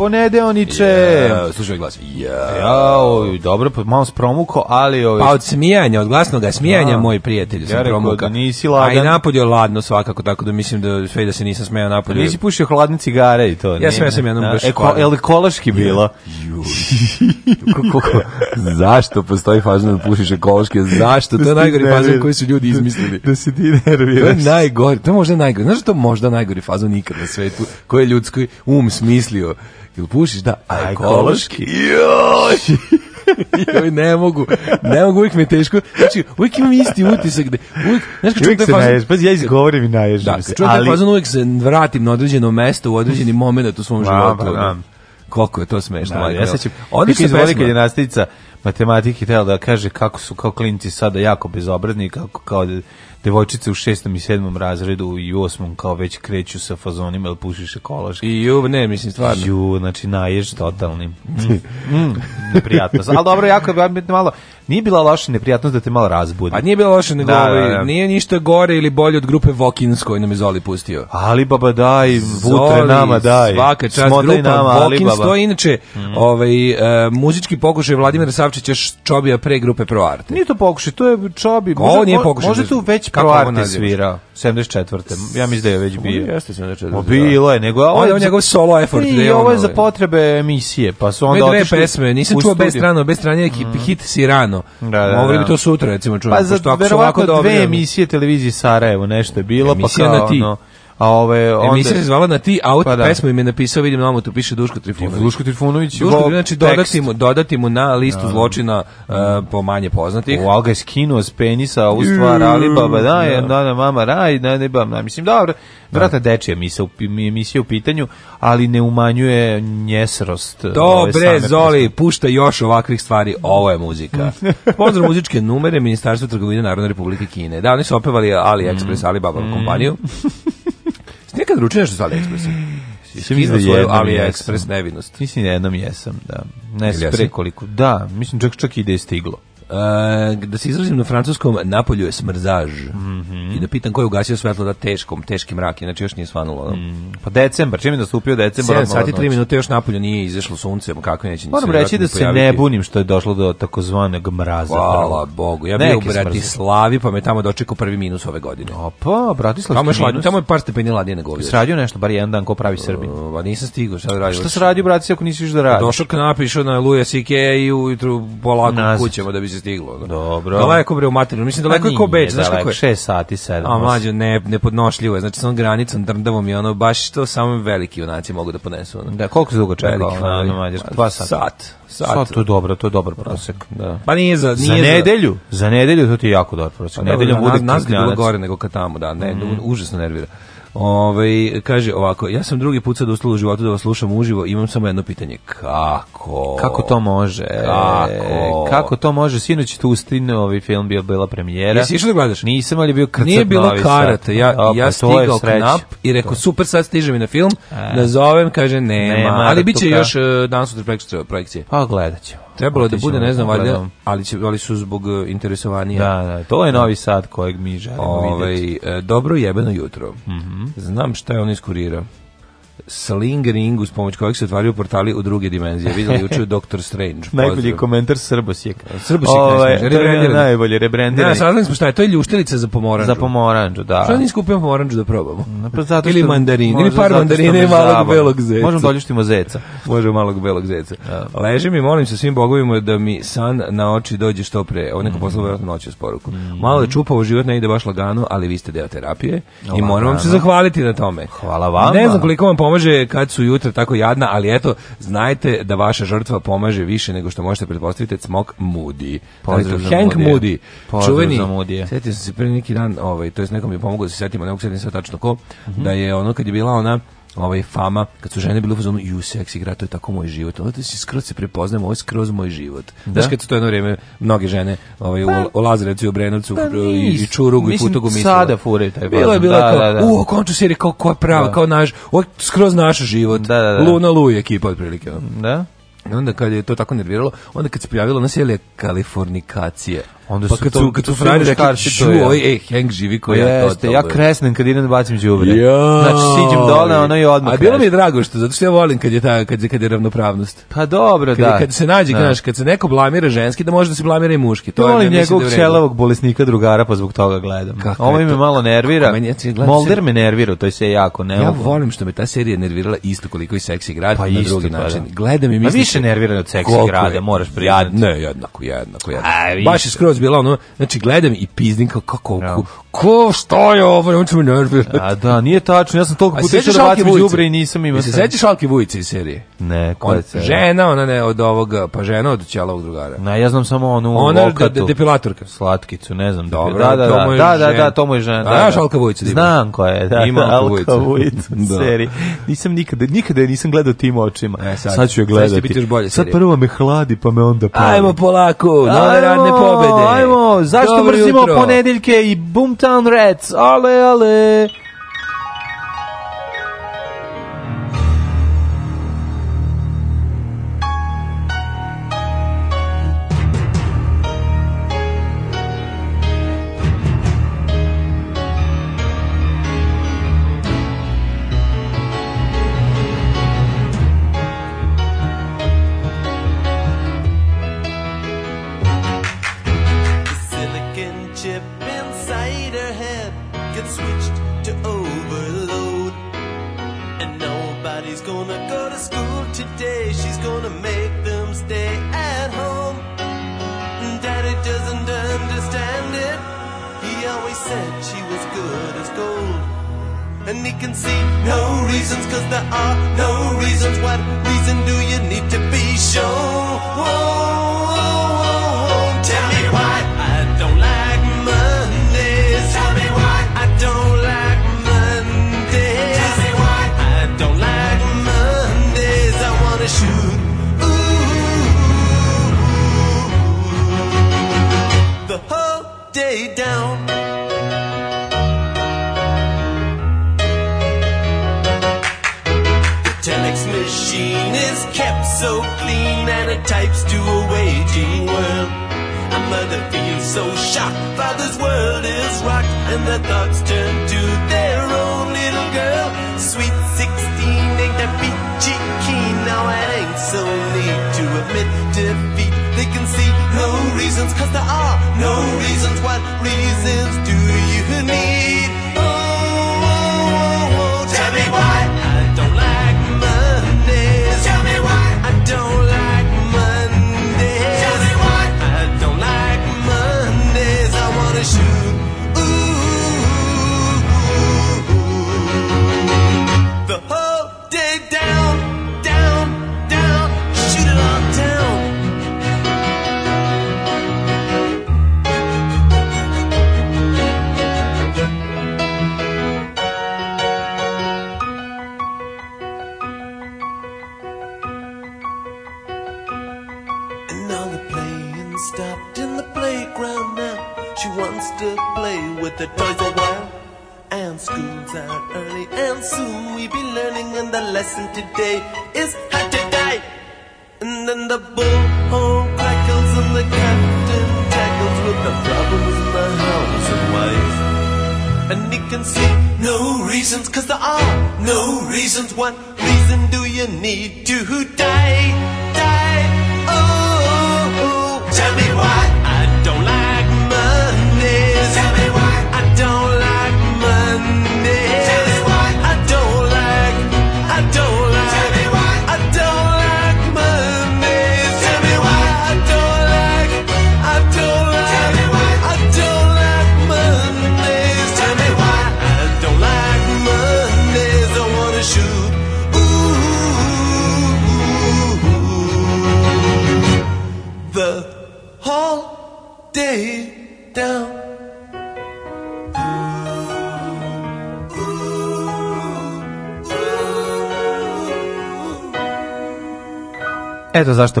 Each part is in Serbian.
ponedeoniče. Ja, slušaj glas. Ja. ja dobro, pa malo spromuko, ali ovaj Pa od smijanja, od glasnog da. smijanja, ja. moj prijatelj, ja sam promuka. Da nisi lagan. A i napolje je ladno svakako, tako da mislim da sve da se nisam smejao napolje. Nisi pušio hladne cigare i to. Ja sam ja sam jednom da, baš. Eko, el ekološki bilo. Kako zašto postoji faza da pušiš ekološki? Da zašto? To je najgori fazon koji su ljudi izmislili. Da se ti nerviraš. To je najgori, to je možda najgori. Znaš to možda najgori fazon ikad na svetu, koji je ljudski um smislio Jel pušiš? Da, a ekološki. Joj! Joj, ne mogu, ne mogu, uvijek mi je teško. Znači, uvijek imam isti utisak. Gde, da- uvijek, znaš, kad uvijek se fazan, naješ, pazi, ja izgovorim i naježim da, se. Da, ali... fazan, uvijek se vratim na određeno mesto u određeni moment u svom da, životu. Pa, da. Koliko je to smešno. Da, ja sećam, odlično izvoli kad je nastavica matematike htjela da kaže kako su kao klinci sada jako bezobrazni, kako kao devojčice u šestom i sedmom razredu i u osmom kao već kreću sa fazonima ili pušiš ekološki. I ju, ne, mislim, stvarno. Ju, znači, naješ totalni. Mm, mm, neprijatnost. Ali dobro, jako je malo, nije bila loša neprijatnost da te malo razbudi. A pa nije bila loša, nego da, da, da. nije ništa gore ili bolje od grupe Vokins koju nam je Zoli pustio. Ali baba daj, vutre nama daj. Svaka čast Smotaj grupa nama, Vokins, to je inače mm. ovaj, uh, muzički pokušaj Vladimira Savčića Čobija pre grupe Pro Arte. Nije to pokušaj, to je Čobi. Možda, nije pokušaj. Možda tu već Kroati svirao, 74. Ja mislim da je već bio. Jeste 74. O, da. bilo je, nego... on je njegov solo effort. I ovo je za ovaj- potrebe emisije, pa su onda otišli... pesme, nisam čuo bez strano, bez strano neki mm. hit si rano. Da, da, Mogli bi da. to sutra, recimo, čuo. Pa za verovatno dve emisije televizije Sarajevo nešto je bilo, pa kao... na ti. A ove onda Emisija se zvala na ti aut pa da. pesmu im je napisao vidim namo tu piše Duško Trifunović. Duško Trifunović. Duško, znači dodati mu, dodati mu na listu ja. Da. zločina uh, po manje poznatih. U ga skinuo s penisa ovu stvar Alibaba, da, ja. da, da, mama raj, da, ne bam, da, mislim, dobro. Da. Vrata da. dečija misa, emisija u pitanju, ali ne umanjuje njesrost. Dobre, Zoli, pesme. pušta još ovakvih stvari, ovo je muzika. Pozdrav muzičke numere Ministarstva trgovine Narodne Republike Kine. Da, oni su opevali AliExpress, mm. Alibaba mm. kompaniju. nekad naručio nešto sa AliExpressa? Jesam mi da je ali je ekspres nevinost. Mislim jednom jesam, da. Ne, prekoliko. Da, mislim čak čak i da je stiglo. Eh, da se izrazim na francuskom, napolju je smrzaž. Mm -hmm. I da pitam ko je ugasio svetlo da teškom, teški mrak, inače još nije svanulo. Mm. Pa decembar, čim je nastupio decembar? 7 sati 3 minute još napolju nije izašlo sunce, kako neće ni Moram reći da se pojaviti. ne bunim što je došlo do takozvanog mraza. Hvala Bogu, ja bio u Bratislavi, pa me tamo dočekao prvi minus ove godine. Opa, Bratislav. Tamo je hladno, tamo je par stepeni hladnije nego ovdje. Sradio nešto bar jedan dan ko pravi Srbin. Uh, pa nisam stigao, šta da radio? Šta se radi brate ako nisi išao da pa radiš? Došao išao na Luja Sike i ujutru polako kućemo da bi se stiglo. Da. Dobro. Daleko bre u materinu. Mislim daleko je ko pa Beč, znaš kako je. 6 sati 7. A mlađe ne nepodnošljivo je. Znači sa granicom drndavom i ono baš to samo veliki junaci mogu da ponesu. Ono. Da, koliko dugo čekao? Na, na mađar, 2 sata. Sat. Sat. Sat to je dobro, to je dobar prosek. Da. Pa nije za nije za nedelju. Za nedelju to ti je jako dobar prosek. Pa nedelju bude nas, nas gore nego kad tamo, da, ne, mhm. užasno nervira. Ove, ovaj, kaže ovako, ja sam drugi put sad uslao u životu da vas slušam uživo, imam samo jedno pitanje. Kako? Kako to može? Kako? Kako to može? Sinoć tu ustine ovaj film bio bila premijera. Jesi išao da gledaš? Nisam, ali je bio krcat Nije bilo karata. Ja, Opa, ja stigao knap i rekao, super, sad stižem i na film. E. Nazovem, kaže, nema. nema ali bit će još uh, danas sutra projekcije. Pa gledat ćemo. Trebalo da bude, ne znam, valjda, ali, će, ali su zbog e, interesovanja. Da, da, to je novi sad kojeg mi želimo Ove, ovaj, vidjeti. E, dobro jebeno jutro. Mm -hmm. Znam šta je on iskurirao. Sling Ring uz pomoć kojeg se otvaraju portali u druge dimenzije. Videli juče Doctor Strange. Najbolji komentar Srbosjek. Srbosjek Ove, ovaj, je najbolje rebrendiranje. Ja, saznali smo šta je, to je ljuštilica za pomoranđu. Za pomoranđu, da. Što nisam kupio pomoranđu da probamo? No, pa zato što, ili mandarin, ili par mandarine i malog zabavno. belog zeca. Možemo doljuštimo da zeca. Možemo malog belog zeca. Ja. Da. Ležim i molim se svim bogovima da mi san na oči dođe što pre. Ovo neko mm. poslao vjerojatno noću s poruku. Mm. Malo je čupavo, život ne ide baš lagano, ali vi ste deo terapije Ova, i moram vam se zahvaliti na tome. Hvala vam. Ne znam koliko vam pomaže kad su jutra tako jadna, ali eto, znajte da vaša žrtva pomaže više nego što možete pretpostaviti, smok Moody. Pozdrav Hank Moody. Čuveni. Sjetio sam se pre neki dan, ovaj, to jest nekom je pomogao da se setimo, ne mogu tačno ko, mm -hmm. da je ono kad je bila ona ovaj fama kad su žene bile u fazonu ju seks igra to je tako moj život onda se skroz se prepoznajemo ovo je skroz moj život da? znaš kad su to jedno vrijeme mnoge žene ovaj pa, u, u Lazarevcu i u Brenovcu pa, i, i Čurugu mislim, i Futogu mislile sada furaju taj bilo je bilo da, kao, da, da. u konču se kao ko je prava da. kao naš ovo je skroz naš život da, da, da. Luna Luj ekipa otprilike da onda kad je to tako nerviralo, onda kad se prijavilo nasilje Kalifornikacije. Onda pa su kad su, kad su frajeri rekli, ču, oj, ej, Henk živi ko ja to. Jeste, ja kresnem kad idem da bacim đubre. Ja. Znači, siđem dole, ono i odmah. A bilo mi je drago što, zato što ja volim kad je, ta, kad, je, kad je ravnopravnost. Pa dobro, kad, da. Kad se nađe, da. Znaš, kad se neko blamira ženski, da može da se blamira i muški. To volim da njegovog čelavog bolesnika drugara, pa zbog toga gledam. Kako Ovo me malo nervira. Molder me nervira, to je se jako ne. Ja volim što me ta serija nervirala isto koliko i seksi grad pa na drugi pa način. Da. Gledam i mislim. više da- nervira od seksi grada, moraš prijatiti. Ne, jednako, jednako, jednako. Baš je skroz bila ono, znači gledam i pizdim kao kako, kako, ko što je ovo, on će me nervirati. A da, nije tačno, ja sam toliko puta išao da bacim džubre i nisam imao. Se sećaš Alke Vujice iz serije? Ne, koja je serija? Žena, ona ne od ovoga, pa žena od ćelovog drugara. Na, ja znam samo onu ona, lokatu. Ona depilatorka. Slatkicu, ne znam. Dobro, da, da, da, da, da, da, da, to mu je žena. Da, znaš da. Alka Vujice? Znam koja je, da, Ima Alka Vujice u da. seriji. Nisam nikada, nikada nisam gledao tim očima. E, sad, sad ću je gledati. Sad će bolje Sad prvo me hladi, pa me onda pali. Ajmo polako, nove radne pobede. Ajmo, zašto mrzimo ponedeljke i bum Boomtown Rats, ale, ale.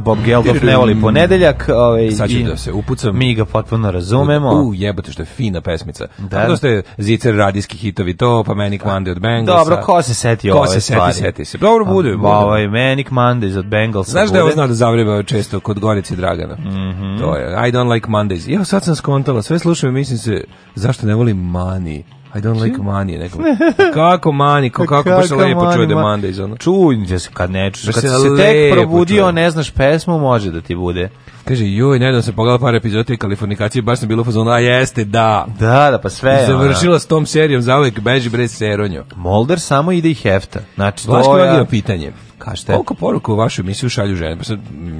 zašto da Bob Geldof ne voli mm. ponedeljak. Ovaj, Sad ću da se upucam. Mi ga potpuno razumemo. U, jebate što je fina pesmica. Da. Zato što je zicer radijski hitovi to, pa Manic Monday od Bengalsa. Dobro, ko se seti ko ove se stvari? Ko se seti, seti se. Dobro, pa, bude. Ovaj, Manic Mondays od Bengalsa. Znaš da je ovo znao da zavreba često kod Gorici Dragana? Mm -hmm. To je, I don't like Mondays. Ja sad sam skontala, sve slušam i mislim se, zašto ne volim Mani? I don't like money, hm? nekom. Kako money, kako, kako baš lepo čuje demanda da iz ono. Čuj, da se kad ne čuješ, da kad se, se tek probudio, čuje. ne znaš pesmu, može da ti bude. Kaže, joj, nedavno sam pogledao par epizoda Kalifornikacije, baš sam bilo fazonu, a jeste, da. Da, da, pa sve. Završila s tom serijom, zauvek beži brez seronjo. Molder samo ide i hefta. Znači, to je... pitanje. Kažete. Koliko poruka u vašu emisiju šalju žene? Pa sad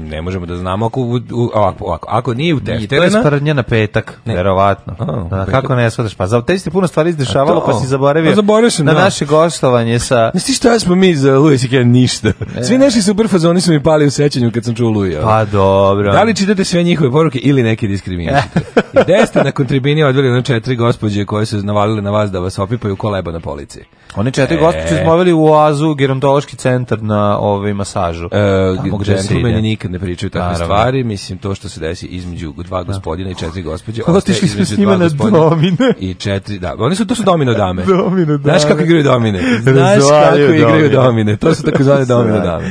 ne možemo da znamo ako, u, u, ovako, ovako, ako nije u tefterena... I to je sprdnja na petak, ne. verovatno. A, da, kako ne shvataš? Pa za te ste puno stvari izdešavalo, pa si zaboravio pa na da. naše gostovanje sa... Misliš šta smo mi za Louis CK ništa. E. Svi naši super fazoni su mi pali u sećanju kad sam čuo Louis. Pa dobro. Da li čitate sve njihove poruke ili neke diskriminacije? E. Gde ste nakon tribini odveli na četiri gospođe koje su navalile na vas da vas opipaju ko leba na policiji? Oni četiri e... gospođe smo oveli u Oazu, gerontološki centar na ovaj masažu. E, Tamo gde se ide. nikad ne pričaju takve Naravno. stvari, mislim to što se desi između dva da. gospodina i četiri gospođe. Otišli smo s njima na domine. I četiri, da, oni su, to su domino dame. domino dame. Znaš kako igraju domine? Znaš kako igraju domine? To su takozvane domino dame.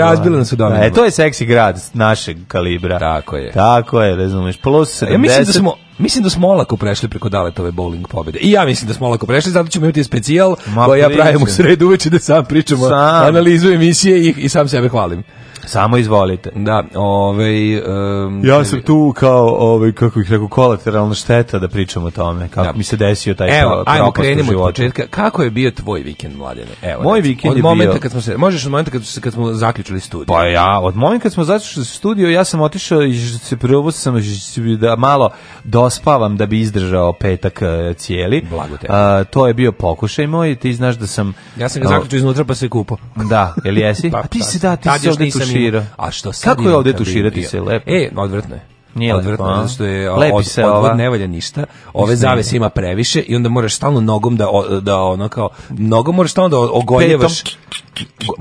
Razbile nas u domine. Da, e, to je seksi grad našeg kalibra. Tako je. Tako je, razumeš. Plus 70. Ja mislim da smo Mislim da smo olako prešli preko Daletove bowling pobjede. I ja mislim da smo olako prešli, zato ćemo imati specijal Ma, koji ja pravim u sredu uveče da sam pričamo, sam. analizu emisije i, i sam sebe hvalim. Samo izvolite. Da, ovaj um, Ja sam tu kao ovaj kako ih reko kolateralna šteta da pričamo o tome. Kako da. mi se desio taj Evo, ajmo krenemo od početka. Kako je bio tvoj vikend, Mladene? Evo. Moj vikend je bio od momenta kad smo se možeš od momenta kad, smo kad smo zaključili studij. Pa ja, od momenta kad smo zaključili studio, ja sam otišao i se probao sam da malo dospavam da bi izdržao petak e, cijeli. Blago te. to je bio pokušaj moj, ti znaš da sam Ja sam ga zaključio iznutra pa se kupo. Da, jel jesi? pa, ti pa, si da, ti si ovdje tuširao. A što sad Kako je ovde tuširati se lepo? E, odvrtno je. Nije odvrtno, zato što je Lepi od, se odvod ne valja ništa. Ove da zavese ima previše i onda moraš stalno nogom da, da ono kao, nogom moraš stalno da ogoljevaš. Petom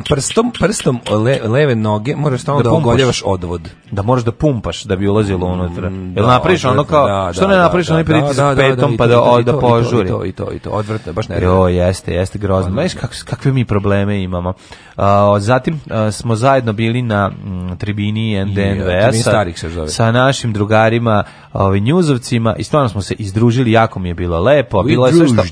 prstom, prstom le, leve noge moraš stalno da, da ogoljavaš odvod. Da možeš da pumpaš da bi ulazilo unutra. Mm, da, Jel da, napraviš ono kao, da, što ne da, napraviš da, onaj da, pritisak petom pa da, da požuri? I to, i to, i to, odvrtno, baš nervno. Jo, jeste, jeste grozno. Pa, Znaš kak, kakve mi probleme imamo. Uh, zatim uh, smo zajedno bili na mm, tribini NDNVS e, sa, sa našim drugarima, ovaj, njuzovcima i stvarno smo se izdružili, jako mi je bilo lepo. Bilo je sve što,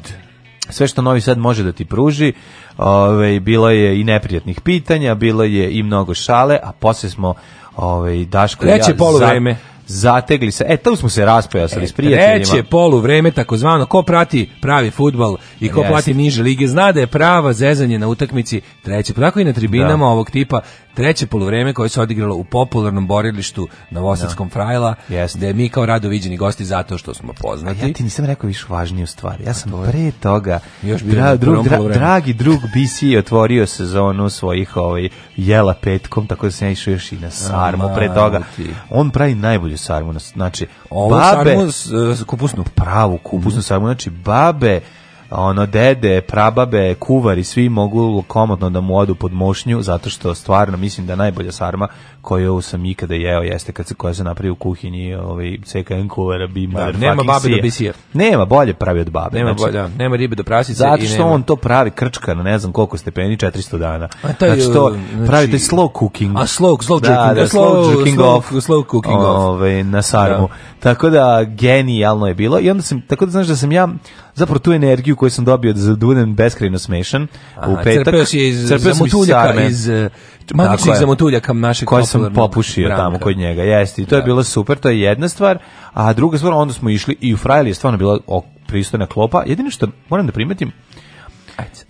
sve što Novi Sad može da ti pruži. Ove, bilo je i neprijatnih pitanja, bilo je i mnogo šale, a posle smo ovaj Daško Treće ja, poluvreme zategli se. E, tu smo se raspojasali e, s prijateljima. Treće polu vreme, takozvano, ko prati pravi futbal i ko yes. plati niže lige, zna da je prava zezanje na utakmici treće. Tako i na tribinama da. ovog tipa treće poluvreme koje se odigralo u popularnom borilištu na Vosadskom da. Frajla, yes. da je mi kao rado viđeni gosti zato što smo poznati. A ja ti nisam rekao više važniju stvar. Ja pa sam to pre toga, još dra, drug, dra, dragi drug BC otvorio sezonu svojih ovaj, jela petkom, tako da sam ja išao još i na sarmu pre toga. On pravi najbolju najbolju sarmu. Znači, Ovo babe, sarmu e, kupusnu. Pravu kupusnu mm -hmm. sarmu. Znači, babe, ono dede, prababe, kuvari, svi mogu komotno da mu odu pod mošnju zato što stvarno mislim da najbolja sarma koju sam ikada jeo jeste kad se koja se napravi u kuhinji, ovaj CKN kuvara bi da, nema babe do bisir. Nema bolje pravi od babe. Nema znači, bolje, da, nema ribe do prasice zato što nema. on to pravi krčka na ne znam koliko stepeni 400 dana. A taj, znači to znači, pravi taj slow cooking. A slow slow da, cooking, da, da, slow, cooking slow, off, slow cooking ove, na da. sarmu. Da. Tako da genijalno je bilo i onda sam tako da znaš da sam ja zapravo tu energiju koju sam dobio za Dunem beskrajno smešan u petak. Crpeo si je iz crpeo zamotuljaka, iz e, magičnih zamotuljaka naše koje sam popušio branka. tamo kod njega. Jeste, i to da. je bilo super, to je jedna stvar. A druga stvar, onda smo išli i u Frajli je stvarno bila pristojna klopa. Jedino što moram da primetim,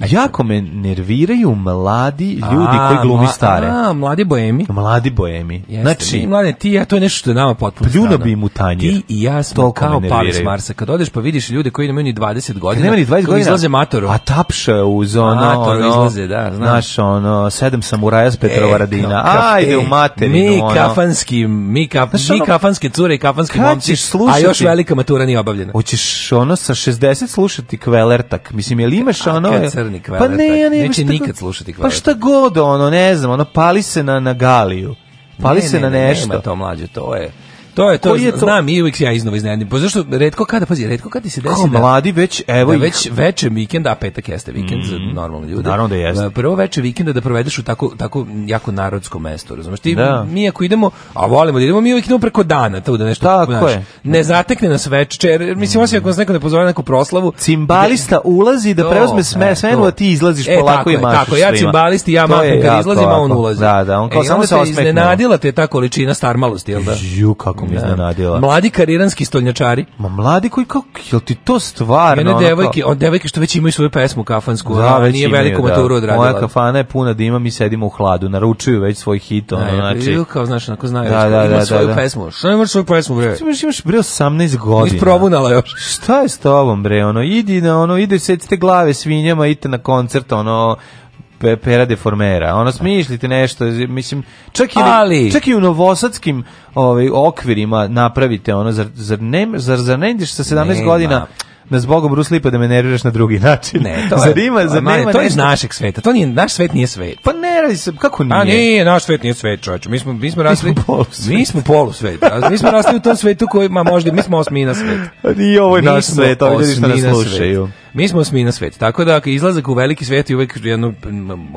Jako me nerviraju mladi ljudi a, koji glumi stare. A, mladi boemi. Mladi boemi. Jeste, znači, mladi ti ja to je nešto što je nama potpuno Pljuno pa bi mu tanje. Ti i ja smo kao pali s Marsa. Kad odeš pa vidiš ljude koji nemaju ni 20 godina. Nemaju ni 20 godina. Izlaze matoru. A tapša uz ono, Mator izlaze, da, znaš. znaš ono, sedam samuraja s e, Petrova e, Radina. Ajde e, u materinu. Mi ono. kafanski, mi, kaf, znaš, mi ono, kafanske cure i kafanski momci, a još velika matura nije obavljena. Hoćeš ono sa 60 slušati kvelertak. Mislim, je li imaš ono je crni kvadrat. Pa, pa ne, ja ne, neće šta, nikad slušati kvadrat. Pa šta god, ono, ne znam, ono, pali se na, na galiju. Pali ne, se ne, na nešto. Ne, nema to mlađe, to je To je to, je to? znam, i uvijek ja iznova iznenadim. Pa zašto, redko kada, pazi, redko kada se desi... Ko da, mladi već, evo da, već večer vikenda, a petak jeste vikend mm. za normalne ljude. Naravno da jeste. Da, prvo večer vikenda da provedeš u tako, tako jako narodsko mesto, razumiješ? Ti, da. mi ako idemo, a volimo da idemo, mi uvijek idemo preko dana, to da nešto... Tako znaš, je. Ne zatekne nas večer, mislim, osim ako nas neko ne pozove na neku proslavu... Cimbalista ulazi da preuzme sme, smenu, a ti izlaziš e, polako i mašaš Tako, ja cimbalisti, ja mahnem kad izlazim, a on ulazi. Da, da, on e, kao samo se osmekne. Iznenadila te ta količina starmalosti, jel da? Ju, kako me iznenadila. Da. Mladi kariranski stolnjačari. Ma mladi koji kako, jel ti to stvarno? Mene devojke, kao... devojke što već imaju svoju pesmu kafansku, da, ona nije imaju, veliku da. maturu odradila. Moja kafana je puna dima, mi sedimo u hladu, naručuju već svoj hit, ono, da, znači. Da, kao znaš, ako znaju, da, da, da, ima da, svoju da, da. pesmu. Šta imaš svoju pesmu, bre? Šta imaš, imaš bre 18 godina. probunala još. Šta je s tobom, bre, ono, idi na ono, ide secite glave svinjama, idite na koncert, ono, pera deformera. Ono smišljite nešto, mislim, čak i, Ali, čak i u novosadskim ovaj, okvirima napravite ono, zar, zar, ne, zar, zar ne sa 17 nema. godina na da zbogom Bruce Lipa da me nerviraš na drugi način. Ne, to je, zar ima, zar nema to je iz našeg sveta. To nije naš svet nije svet. Pa ne radi se kako pa nije. A nije naš svet nije svet, čoveče. Mi smo mi smo rasli. Mi smo polu svet. Mi smo rasli u tom svetu koji ma možda mi smo osmina svet. Nije ovo je naš svet, ovi ljudi što nas slušaju. Svet. Mi smo smi na svet. Tako da izlazak u veliki svet je uvek jedno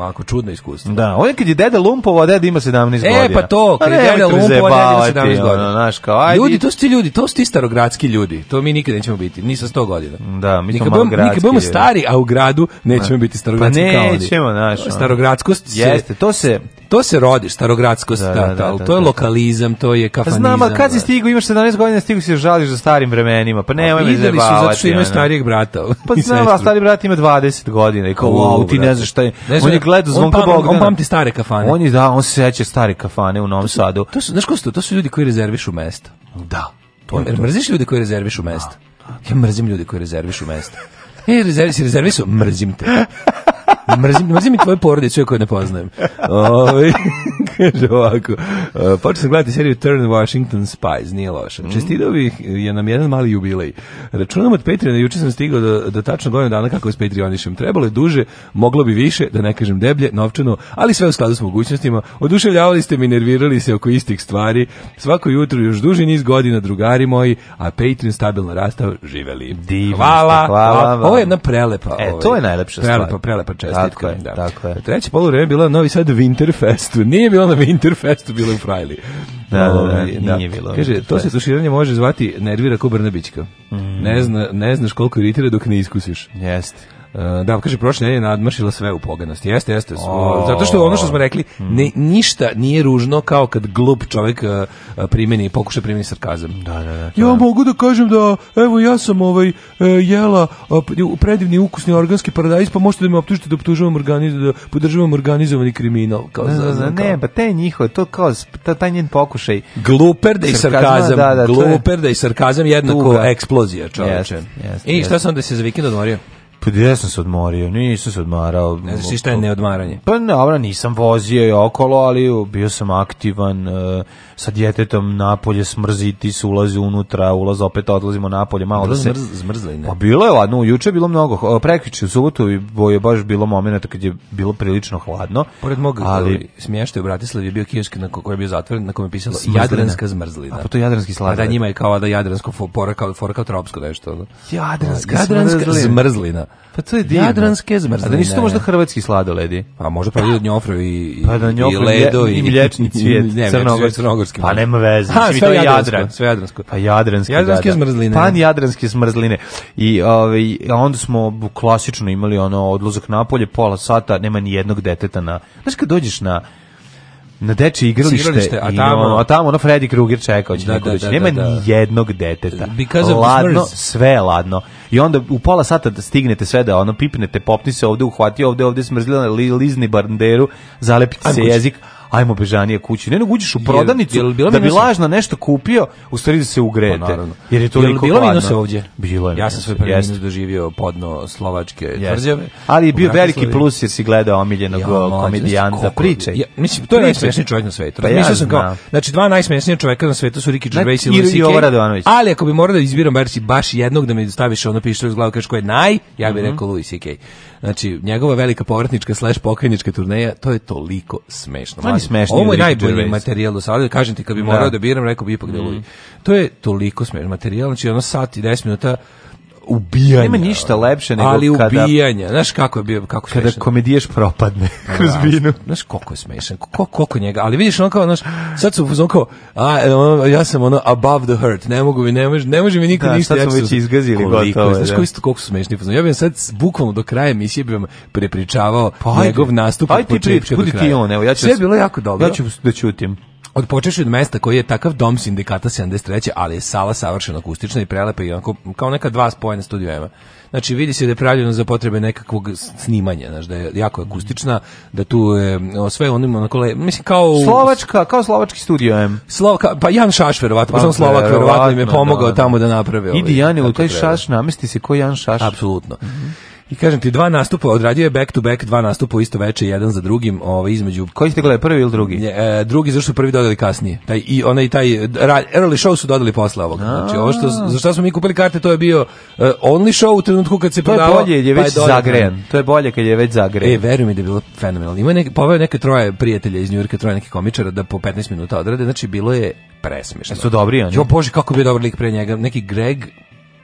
ako čudno iskustvo. Da, onaj kad je deda lumpovo, deda ima 17 godina. E pa to, pa kad je deda lumpovo, deda ima 17 godina. Naš, kao, ajde. Ljudi, to su ti ljudi, to su ti starogradski ljudi. To mi nikad nećemo biti, ni sa 100 godina. Da, mi smo nikad malogradski. Nikad budemo stari, a u gradu nećemo da. biti pa starogradski kao oni. Pa nećemo, naš. Starogradskost jeste, to se To se rodi, starogradsko da, da, da, da, to je lokalizam, to je kafanizam. Znam, a kad si stigu, imaš 17 godina, stigu si žališ za starim vremenima, pa nemoj me zebavati. su zato što imaju starijeg brata. Pa znam, a stari brat ima 20 godina i kao, wow, ti ne znaš šta je. On je gledao zvonko Bogdana. On pamti stare kafane. On je, da, on se seća stare kafane u Novom Sadu. To su, znaš ko su to? To su ljudi koji rezervišu mesto. Da. To je, mrziš ljude koji rezervišu mesto? Ja mrzim ljude koji rezervišu mesto. E, rezervi si, rezervi su, mrzim te. Mrzim, mrzim i tvoju porodicu koje ne poznajem. Ove, ovaj, kaže ovako, uh, počeo sam gledati seriju Turn Washington Spies, nije loša. Mm. Čestitao bih je nam jedan mali jubilej. Računam od Patreona, juče sam stigao do, do tačno godinu dana kako s Patreonišem. Trebalo je duže, moglo bi više, da ne kažem deblje, novčano, ali sve u skladu s mogućnostima. Oduševljavali ste mi, nervirali se oko istih stvari. Svako jutro još duže niz godina, drugari moji, a Patreon stabilno rastao, živeli. Divno. Hvala. hvala vam. Ovo je jedna prelepa. E, to ovaj, je najlepša prelepa, stvar. Prelepa, prelepa čestitka. Tako je, da. tako je. Treće poluvreme bila Novi Sad Winterfest. Nije bilo na Winterfestu bilo u Frajli. Da, da, ovaj, da, da, nije bilo. Kaže, to se tuširanje može zvati nervira ko Brnabićka. Mm. Ne, zna, ne znaš koliko iritira dok ne iskusiš. Jeste. Eh, da kaže prošle nedelje nadmašila sve u poganosti. Jeste, jeste. O, zato što ono što smo rekli, ne, ništa nije ružno kao kad glup čovjek eh, eh, primeni pokuša primeni sarkazam. Da, da, da. Ja mogu da kažem da evo ja sam ovaj jela predivni ukusni organski paradajz, pa možete da me optužite da optužujem organizam da podržavam organizovani kriminal kao ne, da, da, da, za, ne, pa te njihovo to kao ta, taj njen pokušaj gluperda i sarkazam, da, da, gluperda i sarkazam jednako eksplozija, čoveče. Yes, yes, I šta yes. sam da se za vikend odmorio? Pa ja sam se odmorio, nisam se odmarao. Ne znaš šta je neodmaranje? Pa dobro, nisam vozio i okolo, ali bio sam aktivan, e, sa djetetom napolje smrziti, se ulazi unutra, ulaz opet odlazimo napolje, malo da, da se... Zmrz, zmrzli, ne? Pa bilo je ladno, juče je bilo mnogo, e, prekriči u subotu je baš bilo momenta kad je bilo prilično hladno. Pored mog ali... Ovaj, smještaja u Bratislavi je bio kiosk na koji je bio zatvoren, na kojem je pisalo zmrzlina. Jadranska zmrzlina. A pa to je Jadranski sladoled. da njima je kao da Jadransko fora kao, fora kao tropsko nešto. Jadranska, jadranska zmrzlina. Pa to je divno. Jadranske zmrzline. A da nisu to da, možda da. hrvatski sladoledi? Pa možda pravi od njofra i, pa da i ledo i... I mlječni cvijet, ne, crnogorski. crnogorski. Pa nema veze, ha, sve to je Jadran. Sve jadransko. Pa jadranski, jadranske da, da. zmrzline. Pan jadranske zmrzline. I ovaj, onda smo klasično imali ono odlazak napolje, pola sata, nema ni jednog deteta na... Znaš kad dođeš na na dečje igralište, igralište a tamo, ono, a tamo ono Freddy Krueger čekao će da, da, da, nema da, da. ni jednog deteta Because ladno, sve je ladno i onda u pola sata da stignete sve da ono pipnete, popni se ovde, uhvati ovde, ovde smrzli smrzlila lizni barnderu zalepite se jezik ajmo bežanije kući. Ne, nego uđeš u prodavnicu jel, jel da bi lažno nešto kupio, u stvari da se ugrete. Pa, jer je to jel, bilo minus ovdje? Bilo je. Ja sam sve prvi minus doživio podno slovačke jest. tvrđave. Ali je bio veliki plus jer si gledao omiljenog ja, komedijanta priče. Ja, mislim, to je najsmješniji čovjek na svetu. Pa ja sam kao, znači dva najsmješnija čovjeka na svetu su Ricky znači, Gervais i Louis C.K. Ali ako bi morao da izbiram baš jednog da mi staviš ono pištolj iz glavu kažeš ko je naj, ja bih mhm. rekao Louis C.K. Znači, njegova velika povratnička slash pokajnička turneja, to je toliko smešno. On je Ovo je najbolji materijal do sada, kažem ti, kad bi da. morao da biram, rekao bi ipak da mm. To je toliko smešno materijal, znači ono sat i 10 minuta ubijanja. Nema ništa lepše nego ali kada... ubijanja. Znaš kako je bio, kako smešan. Kada komedijaš propadne kroz binu. Da, znaš koliko je smešan, koliko njega. Ali vidiš ono kao, znaš, sad su ono kao, a, ono, ja sam ono above the hurt, ne mogu mi, ne može, ne može mi niko da, ništa. Da, sad smo već izgazili gotovo. Znaš da. koji isto koliko su smešni. Ja bih sad bukvalno do kraja emisije bih vam prepričavao pa, njegov nastup. Ajde ti prič, budi ti on, evo, ja ću... Sve je bilo jako dobro. Ja ću da ćutim od počeši od mesta koji je takav dom sindikata 73. ali je sala savršeno akustična i prelepa i onako kao neka dva spojena studio ema. Znači vidi se da je pravljeno za potrebe nekakvog snimanja, znači da je jako akustična, da tu je sve onim onako le, mislim kao Slovačka, kao slovački studio em. Slovaka, pa Jan Šaš verovatno, pa sam Slovak verovatno im je pomogao da, da. tamo da naprave. Idi ovaj Jane, u taj Šaš namesti se ko Jan Šaš. Apsolutno. Mm -hmm. I kažem ti, dva nastupa, odradio je back to back, dva nastupa isto veče, jedan za drugim, ovaj, između... Koji ste gledali, prvi ili drugi? E, drugi, zašto su prvi dodali kasnije. Taj, I onaj, taj early show su dodali posle ovog. Znači, ovo što, za što smo mi kupili karte, to je bio uh, only show u trenutku kad se prodavao. je bolje, pa je već pa zagrejan. To je bolje kad je već zagrejan. E, veruj mi da je bilo fenomenalno. Ima neke, poveo neke troje prijatelja iz Njujorka, troje nekih komičara da po 15 minuta odrade, znači bilo je presmešno. E su dobri oni? Jo, bože, kako bi dobar lik pre njega. Neki Greg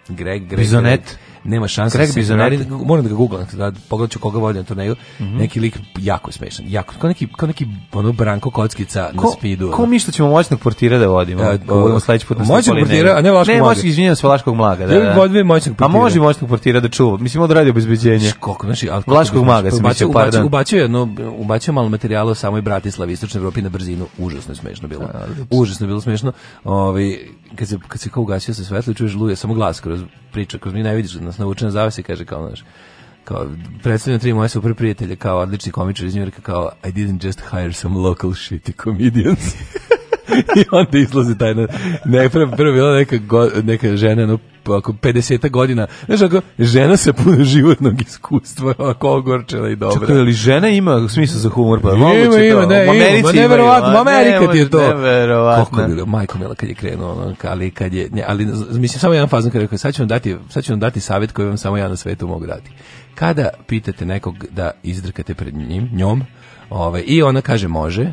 Greg Greg Bizonet. Greg nema šanse. Da Greg Bizonarin, moram da ga googlam, da, da pogledat ću koga vodi na turneju. Mm -hmm. Neki lik jako smešan, jako, kao neki, kao neki ono Branko Kockica ko, na spidu. Ko mi što da ćemo moćnog portira da vodimo? Da o, budemo sledeći put na Moćnog portira, a ne Vlaškog ne, mlaga. Ne, moćnog, izvinjam se, Vlaškog mlaga. Da, da. Ja bih moćnog portira. A može moćnog portira da čuva, mislim da radi obezbeđenje. Koliko, znači, al Vlaškog mlaga se mislim, pardon. Ubacio jedno, ubacio malo materijala o samoj Bratislavi, istočnoj Evropi na brzinu, užasno je smešno bilo. užasno bilo smešno. Ovaj kad se kad se kao ugasio sa svetlo, čuješ luje, samo glas kroz priča, kroz mi ne vidiš na nas naučena zavisi, kaže kao naš kao predstavljam tri moje super prijatelje kao odlični komičar iz Njujorka kao I didn't just hire some local shitty comedians. I onda izlazi taj ne prvo prvo bila neka go, neka žena no oko 50 godina, znaš, ako žena se puno životnog iskustva, ako ogorčena i dobra. Čekaj, ali žena ima smisla za humor, pa moguće ima, ima, da, ne, u Americi ima, neverovatno, u Amerika ti je to. Neverovatno. Kako bilo, majko mila kad je krenuo, ali kad je, ne, ali mislim samo jedan fazon kad je rekao, sad ću vam dati, sad ću vam dati savjet koji vam samo ja na svetu mogu dati. Kada pitate nekog da izdrkate pred njim, njom, ovaj, i ona kaže može,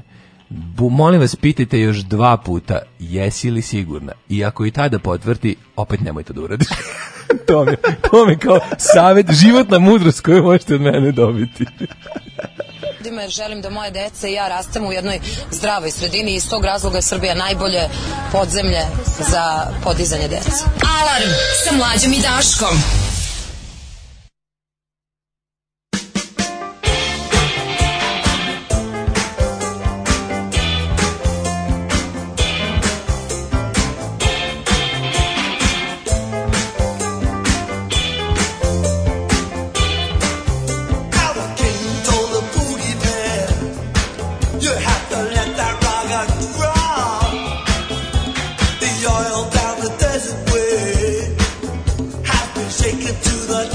Bu, molim vas, pitajte još dva puta, jesi li sigurna? I ako i tada potvrdi, opet nemoj to da uradiš. to, mi, to mi kao savjet, životna mudrost koju možete od mene dobiti. jer želim da moje dece i ja rastemo u jednoj zdravoj sredini i iz tog razloga je Srbija najbolje podzemlje za podizanje dece. Alarm sa mlađom i Daškom.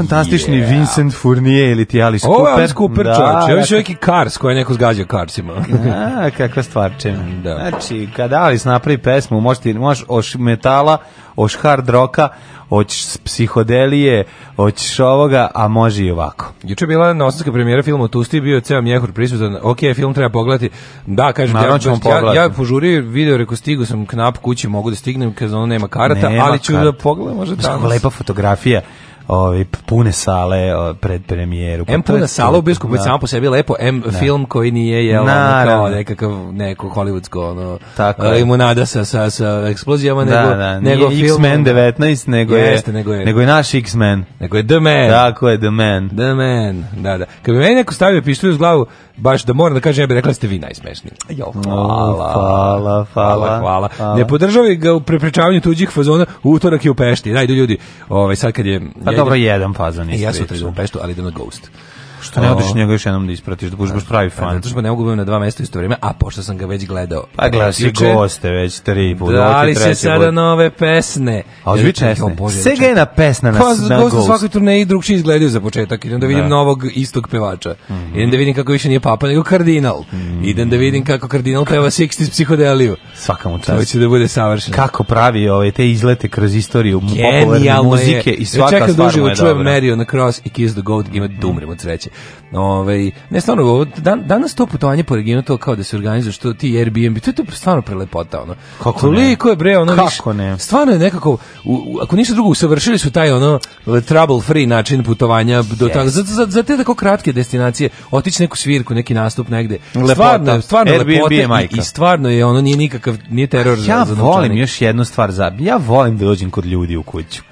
fantastični yeah. Vincent Fournier ili ti Alice Cooper. Ovo je Alice Cooper, da, čovječe. Ovo je dakle- čovjek i Cars, koja neko zgađa Carsima. A, da, kakva stvar čem. Da. Znači, kada Alice napravi pesmu, možete, ti, možeš oš metala, oš hard roka, hoćeš psihodelije, hoćeš ovoga, a može i ovako. Juče bila na novosadska premijera filma Tusti, bio je ceo mjehur prisutan. Ok, film treba pogledati. Da, kažem, znači, ja, ja, ja požurio video, reko stigu sam knap kući, mogu da stignem, kad ono nema karata, nema ali ću kart. da pogledam, može tamo. Lepa fotografija ovaj pune sale pred premijeru. Pa M puna sala u Biskupu da. samo po sebi lepo, M da. film koji nije je ono kao nekakav neko hollywoodsko ono Tako e, je. limunada sa sa sa eksplozijama da, nego da, nije nego X-Men 19 nego jeste, nego je nego je naš X-Men. Nego je The Man. Tako je The Man. The Man. Da, da. Kad bi meni neko stavio pištolj uz glavu, baš da moram da kažem, ja bih rekla da ste vi najsmešniji. Jo, hvala, hvala, hvala, hvala. hvala. Ne podržavi ga u prepričavanju tuđih fazona, utorak je u Pešti. Ajde ljudi, ovaj sad kad je Pa dobro jedan fazon E, Ja sutra idem u Peštu, ali idem na Ghost. Što ne odeš njega još jednom da ispratiš, da budeš baš pravi fan. Zato što ne mogu na dva mesta isto vrijeme, a pošto sam ga već gledao. Pa gledao si goste već tri put. Da li se sada nove pesne? A ozvi pesne. Sega je na pesna na, pa, na gost. Pa svakoj i drugčije izgledaju za početak. Idem da vidim da. novog istog pevača. Mhm. Idem da vidim kako više nije papa, nego kardinal. Mhm. Idem da vidim kako kardinal peva 60s psihodeliju. Svaka mu čast. To će da bude savršeno. Kako pravi ove te izlete kroz istoriju popularne muzike i svaka stvar mu je dobra. Čekam da uživo čujem Mary on the Cross i Kiss the Goat ima dumrem da mhm. od sreće sledeće. Ove, ovaj, ne, stvarno, ovo, dan, danas to putovanje po regionu, to kao da se organizuje, što ti Airbnb, to je to stvarno prelepota, ono. Kako Koliko ne? je, bre, ono, Kako viš, ne? stvarno je nekako, u, ako ništa drugo, usavršili su taj, ono, trouble-free način putovanja, do yes. tako, za, za, za te tako kratke destinacije, otići neku svirku, neki nastup negde. Lepota. Stvarno, stvarno Airbnb je majka. i stvarno je, ono, nije nikakav, nije teror ja za, za volim još jednu stvar, za, ja volim da dođem kod ljudi u kuću.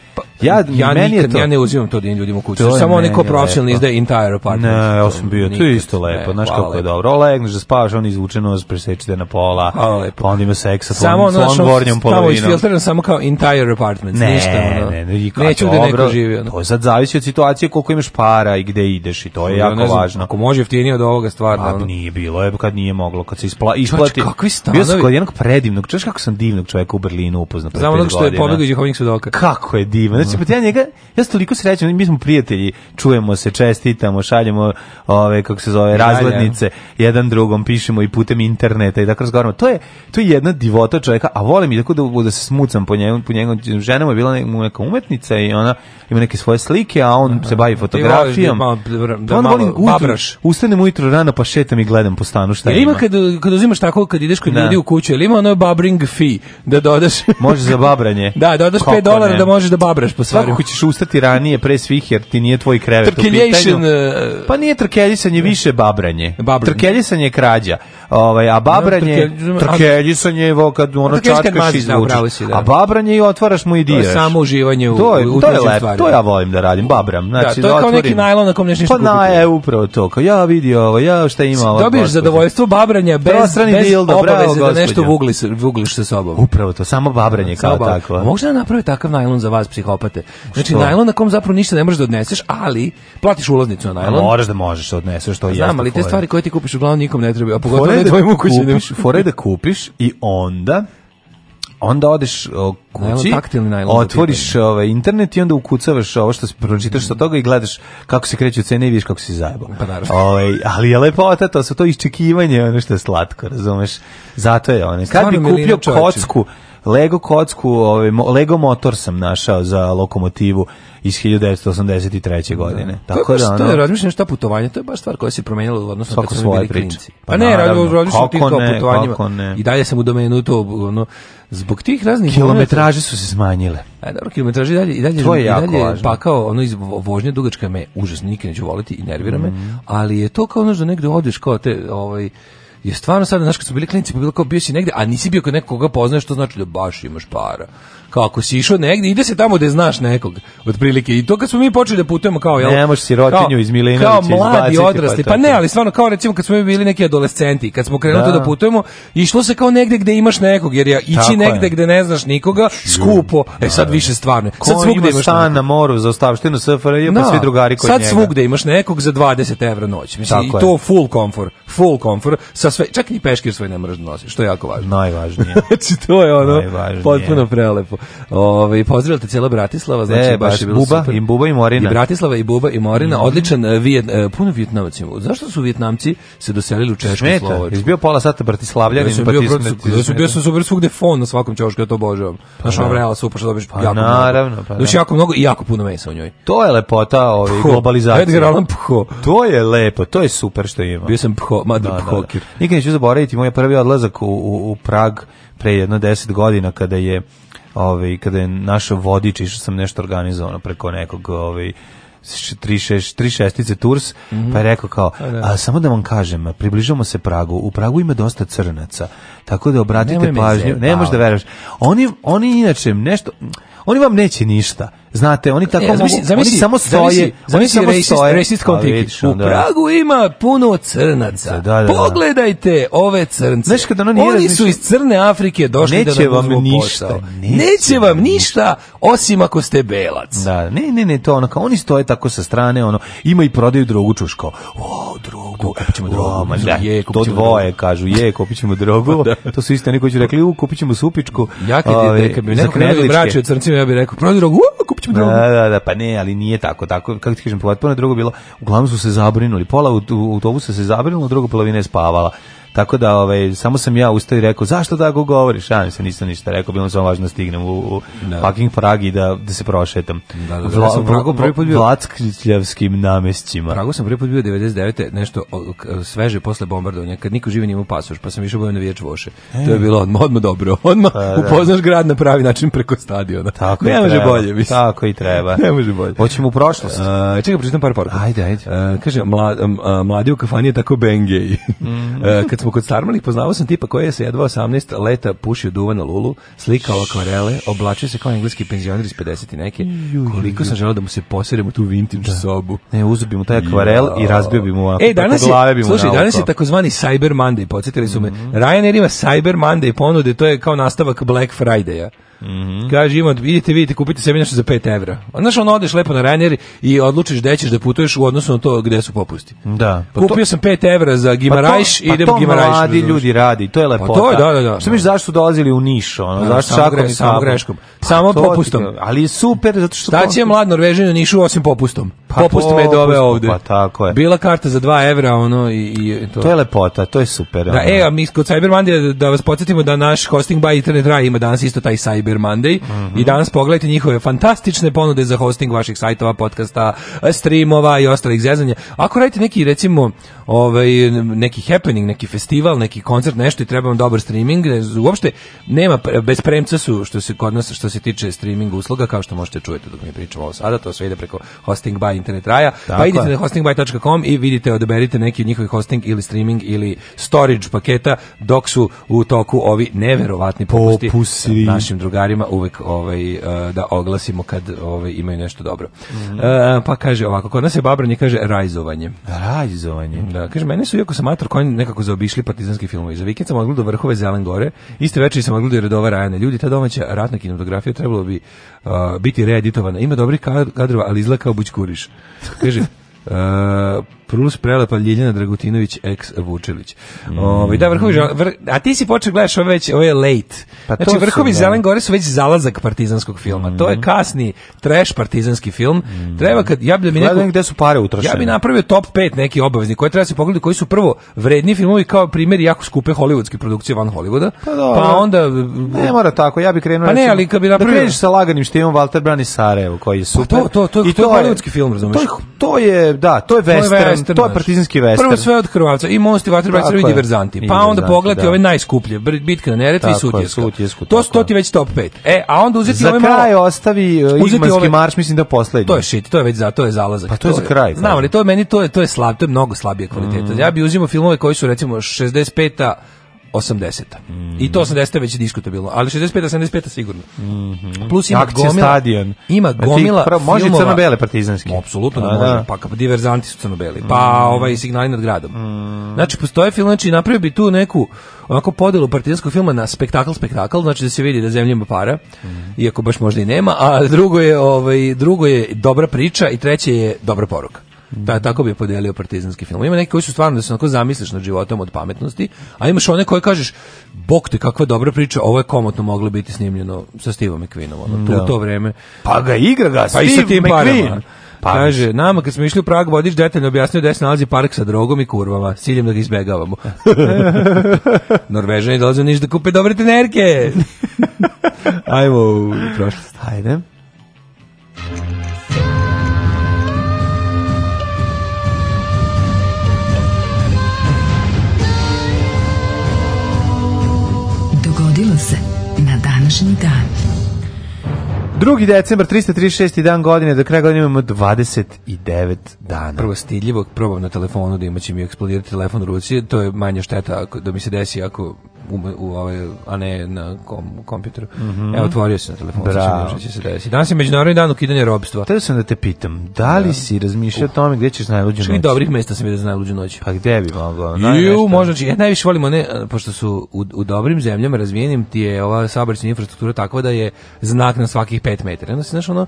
Ja, ja meni nikad, je to... ja ne uzimam to da im ljudima u kuću. Samo onaj ko profesionalno izdaje entire apartment. Ne, ja sam bio, to je isto lepo, znaš kako je dobro. Legneš da spavaš, on izvuče nos, presečite na pola, pa onda ima seksa tvojom gornjom polovinom. Samo isfiltriram samo kao entire apartment, ne, ništa. Ono. Ne, ne, i kao, Neću da neko živi. Ono. To sad zavisi od situacije koliko imaš para i gde ideš i to je jako važno. Ako može jeftinije od ovoga stvarno. Pa nije bilo, je kad nije moglo, kad se ispla, isplati. kakvi stanovi? Bio sam kod jednog predivnog, čuješ kako sam divnog čoveka u Berlinu upoznao pre 5 godina. Znamo što je pobegao iz Jehovnih svedoka. Kako je divan znači, hoće, znači, pa ja njega, ja sam toliko srećan, mi smo prijatelji, čujemo se, čestitamo, šaljemo ove, kako se zove, razglednice, jedan drugom, pišemo i putem interneta i tako razgovaramo. To je, to je jedna divota čovjeka, a volim i tako da, da se smucam po njemu, po njegovim ženama je bila neka umetnica i ona ima neke svoje slike, a on se bavi fotografijom. Da malo, da, pa on volim ujutro, ustanem ujutro rano pa šetam i gledam po stanu šta ima. Ima kad, kad uzimaš tako, kad ideš kod da. ljudi u kuću, ili ima ono babring fee da dodaš... Može za babranje. da, dodaš 5 dolara da možeš da babraš po stvari. Svako ćeš ustati ranije pre svih jer ti nije tvoj krevet u pitanju. E, pa nije trkeljisanje, više babranje. Babranje. Trkeljisanje je krađa. Ovaj, a babranje... Trkeljisanje je kad ono čatkaš izvučiš. Da, a babranje i otvaraš mu i diraš. Samo uživanje u, u, u to je lepo. To da. ja volim da radim, babram. Da, znači, da, to je kao neki najlon na kom nešto Pa na, je upravo to. Kao ja vidi ovo, ja šta ima ovo. Dobiješ zadovoljstvo babranja bez, bez dildo, obaveze bravo, da nešto vugliš, vugliš sa sobom. Upravo to, samo babranje kao samo tako. Možda da napravi takav najlon za vas psihopate. Znači, što? najlon na kom zapravo ništa ne možeš da odneseš, ali platiš ulaznicu na najlon. Moraš da možeš da odneseš, to je Znam, ali te stvari koje ti kupiš uglavnom nikom ne treba, a pogotovo ne da tvojim ukućenim. Fore da kupiš i onda onda odeš kući, taktilni otvoriš ovaj, internet i onda ukucavaš ovo što pročitaš sa toga i gledaš kako se kreću cene i vidiš kako si zajebao. Pa ovaj, ali je lepota, to su to iščekivanje, ono što je slatko, razumeš? Zato je ono. Kad bi kupio čovječi. kocku, Lego kocku, ovaj, Lego motor sam našao za lokomotivu iz 1983. Da. godine. Da. Tako da, ono, je razmišljam šta putovanje, to je baš stvar koja se promenila u odnosu na kad smo bili klinci. Pa, pa ne, razmišljam ti kao putovanjima. I dalje sam u domenu to, ono, zbog tih raznih kilometraže su se smanjile. A e, dobro, kilometraže dalje i dalje to je i dalje važno. pa ono iz vožnje dugačka me užasno nikad neću voliti i nervira mm me, mhm. ali je to kao ono što negde odeš kao te ovaj je stvarno sad, znaš, kad su bili klinici, pa bilo kao bio si negde, a nisi bio kod nekoga poznaš, što znači da baš imaš para kao ako si išao negde, ide se tamo gde znaš nekog, otprilike. I to kad smo mi počeli da putujemo kao, jel? Ne možeš sirotinju iz Milinovića Kao mladi pa odrasli, pa, pa, ne, ali stvarno kao recimo kad smo mi bili neki adolescenti, kad smo krenuli da. da putujemo, išlo se kao negde gde imaš nekog, jer ja ići Tako negde je. gde ne znaš nikoga, skupo, e, da, e sad da. više stvarno. Ko sad svugde imaš stan na moru za ostavštinu SFRJ, pa da. svi drugari kod sad njega. Sad svugde imaš nekog za 20 evra noć. Mislim, i to je. full komfor, full komfor, sa sve, čak i peškir svoj ne moraš da što je jako važno. Najvažnije. znači, to je ono, potpuno prelepo. Ovaj pozdravljate cela Bratislava, znači e, baš, baš Buba, super. i Buba i Morina. I Bratislava i Buba i Morina, mm odličan e, Vijet, e, puno Vjetnamaca. Zašto su Vjetnamci se doselili u Češku i Slovačku? Izbio pola sata Bratislavljanin, pa ti smeti. Da su bio sam super svugde fon na svakom ćošku, ja to obožavam. Pa Znaš, ona vrela da. super što dobiš pa, jako. Naravno, pa. Znači jako mnogo i jako puno mesa u njoj. To je lepota ove globalizacije. Edgar Allan Poe. To je lepo, to je super što ima. Bio sam Poe, ma da, da Nikad neću zaboraviti moj prvi odlazak u, u, u Prag pre jedno 10 godina kada je ovaj, kada je naš vodič, išao sam nešto organizovano preko nekog ovaj, 3 šestice Turs, mm -hmm. pa je rekao kao, da, da. a, samo da vam kažem, približamo se Pragu, u Pragu ima dosta crnaca, tako da obratite pažnju, ne možeš da veraš. Oni, oni inače nešto, oni vam neće ništa, Znate, oni tako e, zamisli, mogu, zamisli, oni samo stoje, zamisli, oni samo racist, stoje. Racist konflikt. Pa u Pragu ima puno crnaca. Da, da, da. Pogledajte ove crnce. Znaš, kada ono nije oni su iz Crne Afrike došli da neće da vam ništa, Neće, neće vam ništa, osim ako ste belac. Da, ne, ne, ne, to ono, kao oni stoje tako sa strane, ono, ima i prodaju drogu čuško. O, drogu, kupit ćemo drogu. da, je, to dvoje kažu, je, kupit ćemo drogu. da. To su isto neki koji su rekli, u, kupit ćemo supičku. Ja kad, je, kad bi neko ne braću crncima, ja bih rekao, prodaju drogu, u, kupit Da, da, da, pa ne, ali nije tako, tako, kako ti kažem, potpuno drugo bilo, uglavnom su se zabrinuli, pola u, autobusa se zabrinula, druga polovina je spavala. Tako da ovaj samo sam ja ustao i rekao zašto da tako govoriš? Šalim se, nisam ništa rekao, bilo samo važno da stignem u, da. fucking Prag i da da se prošetam. Da, da, da, Vla, ja sam Pragu prvi put bio Vlackljevskim namestima. Pragu sam prvi put bio 99. nešto sveže posle bombardovanja, kad niko živi nije imao pasoš, pa sam išao bojem na viječ voše. E. To je bilo odmah, odmah dobro. Pa odmah da, da. upoznaš grad na pravi način preko stadiona. Tako ne može bolje, mislim. Tako i treba. Ne može bolje. Hoćemo u prošlost. Uh, čekaj, pročitam par poruka. Ajde, ajde. Uh, kaže mlad, uh, mladi u kafani je tako bengej. Mm. uh, kad smo kod starmalih, poznavao sam tipa koji je se jedva 18 leta pušio duva na lulu, slikao akvarele, oblačio se kao engleski penzioner iz 50 i neke. Koliko sam želeo da mu se posjedem u tu vintage da. sobu. Ne, uzeo bi mu taj akvarel i razbio bi mu ovako. E, danas je, slušaj, danas je takozvani Cyber Monday, podsjetili su me. Mm -hmm. Ryanair ima Cyber Monday ponude, to je kao nastavak Black Friday-a. Mm -hmm. Kaže, ima, vidite vidite, kupite sebi nešto za 5 evra. A znaš, ono odeš lepo na Rainer i odlučiš gde ćeš da putuješ u odnosu na to gde su popusti. Da. Pa Kupio to... sam 5 evra za pa Gimarajš, pa to, idem to Gimarajš. mladi ljudi radi, to je lepota. Pa to je, da, da, da. Što misliš, zašto su dolazili u Niš? Ono, da, zašto samo, gre, samo greškom. Pa samo popustom. Ti, ali je super, zato što... Šta će mlad Norvežanin u Nišu osim popustom? Pa Popust me dove ovde. Pa tako je. Bila karta za 2 evra, ono, i, i to. To je lepota, to je super. Da, e, a mi kod Cyber Monday, da vas podsjetimo da naš hosting by internet raj ima danas isto taj Cyber Cyber Monday mm -hmm. i danas pogledajte njihove fantastične ponude za hosting vaših sajtova, podcasta, streamova i ostalih zezanja. Ako radite neki recimo ovaj neki happening, neki festival, neki koncert, nešto i treba vam dobar streaming, uopšte nema bez premca su što se kod nas što se tiče streaming usluga kao što možete čujete dok mi pričamo ovo sada, to sve ide preko hosting by internet raja. pa idite na hostingby.com i vidite odaberite neki od njihovih hosting ili streaming ili storage paketa dok su u toku ovi neverovatni popusti, popusti. našim drugarima drugarima uvek ovaj, eh, da oglasimo kad ovaj, imaju nešto dobro. Mm -hmm. pa kaže ovako, kod nas je babranje, kaže rajzovanje. Rajzovanje. Da, kaže, meni su, iako sam mator, konj nekako zaobišli partizanski filmovi. Za vikend sam odgledao vrhove Zelen gore, iste večeri sam odgledao redova Rajane. Ljudi, ta domaća ratna kinematografija trebalo bi uh, biti reeditovana. Ima dobrih kadrova, ali izlaka kao bućkuriš. Kaže, Uh, Plus prelepa Ljiljana Dragutinović ex Vučelić. Mm. Ove, ovaj, da, vrhovi, vr, a ti si počeo gledaš ove već, ove late. Pa znači, to vrhovi su, da. Zelen Gore su već zalazak partizanskog filma. Mm. To je mhm. kasni trash partizanski film. Mm. Treba kad, ja bi da mi neko, gde su pare utrošene. Ja bih napravio top 5 neki obavezni koje treba da se pogledati koji su prvo vredni filmovi kao primjeri jako skupe holivudske produkcije van Hollywooda. Pa, do, pa onda... Ne mora tako, ja bih krenuo... Pa ne, ali kad bi napravio... Da sa laganim štimom Walter Brani Sarajevo koji je super. Pa to, to, to, I to, je holivudski film, razumiješ? To, to je, da, to je western western. To je partizanski western. Prvo sve od Hrvavca i Most i Vatrbac i Diverzanti. Pa onda pogledati da. ove najskuplje, bitka na Neretvi i Sutjeska. To su to ti već top 5. E, a onda uzeti ove malo. Za kraj ostavi e, Igmanski marš, mislim da poslednji. To je shit, to je već za, to je zalazak. Pa to je za kraj. Znam, pa. ali to meni to je to je slab, to je mnogo slabije kvaliteta. Mm. Ja bih uzimao filmove koji su recimo 65-a 80. Mm. I to 80 već diskutabilno, ali 65 75 sigurno. Mm Plus ima Akcija gomila, stadion. Ima gomila ti, prvo, može crno-bele partizanski. Apsolutno da, može, da. pa diverzanti su crno-beli. Mm. Pa mhm. ovaj signali nad gradom. Mm. Znači postoje film, znači napravio bi tu neku onako podelu partizanskog filma na spektakl spektakl, znači da se vidi da zemlja ima para, mm. iako baš možda i nema, a drugo je ovaj drugo je dobra priča i treće je dobra poruka. Ta, pa tako bi podelio partizanski film. Ima neki koji su stvarno da se onako zamisliš nad životom od pametnosti, a imaš one koje kažeš, bok te kakva dobra priča, ovo je komotno moglo biti snimljeno sa Steveom McQueenom, ono, tu, da. to vreme. Pa ga igra ga, pa Steve McQueen. Parama. Pa, Kaže, nama kad smo išli u Prag, vodič detaljno objasnio da se nalazi park sa drogom i kurvama, s ciljem da ga izbegavamo. Norvežani dolaze Niš da kupe dobre tenerke. Ajmo u prošlost. Ajde. se na današnji dan. 2. decembar, 336. dan godine, do kraja godine imamo 29 dana. Prvo stidljivo, probam na telefonu da imaće mi eksplodirati telefon u ruci, to je manja šteta ako, da mi se desi ako u, u ovaj, a ne na kom, kompjuteru. Mm -hmm. Evo, otvorio se na telefonu, Bravo. Što će da se desiti. Danas je međunarodni dan ukidanja robstva. Treba sam da te pitam, da li da. si razmišljao o tome gdje ćeš najluđu noć? Čak dobrih mesta sam je da najluđu noć. Pa gde bi mogao? Ju, možda je Ja najviše volimo ne eh, pošto su u, u dobrim zemljama razvijenim, ti je ova saobraćajna infrastruktura takva da je znak na svakih 5 metara. Onda se, znaš, ono,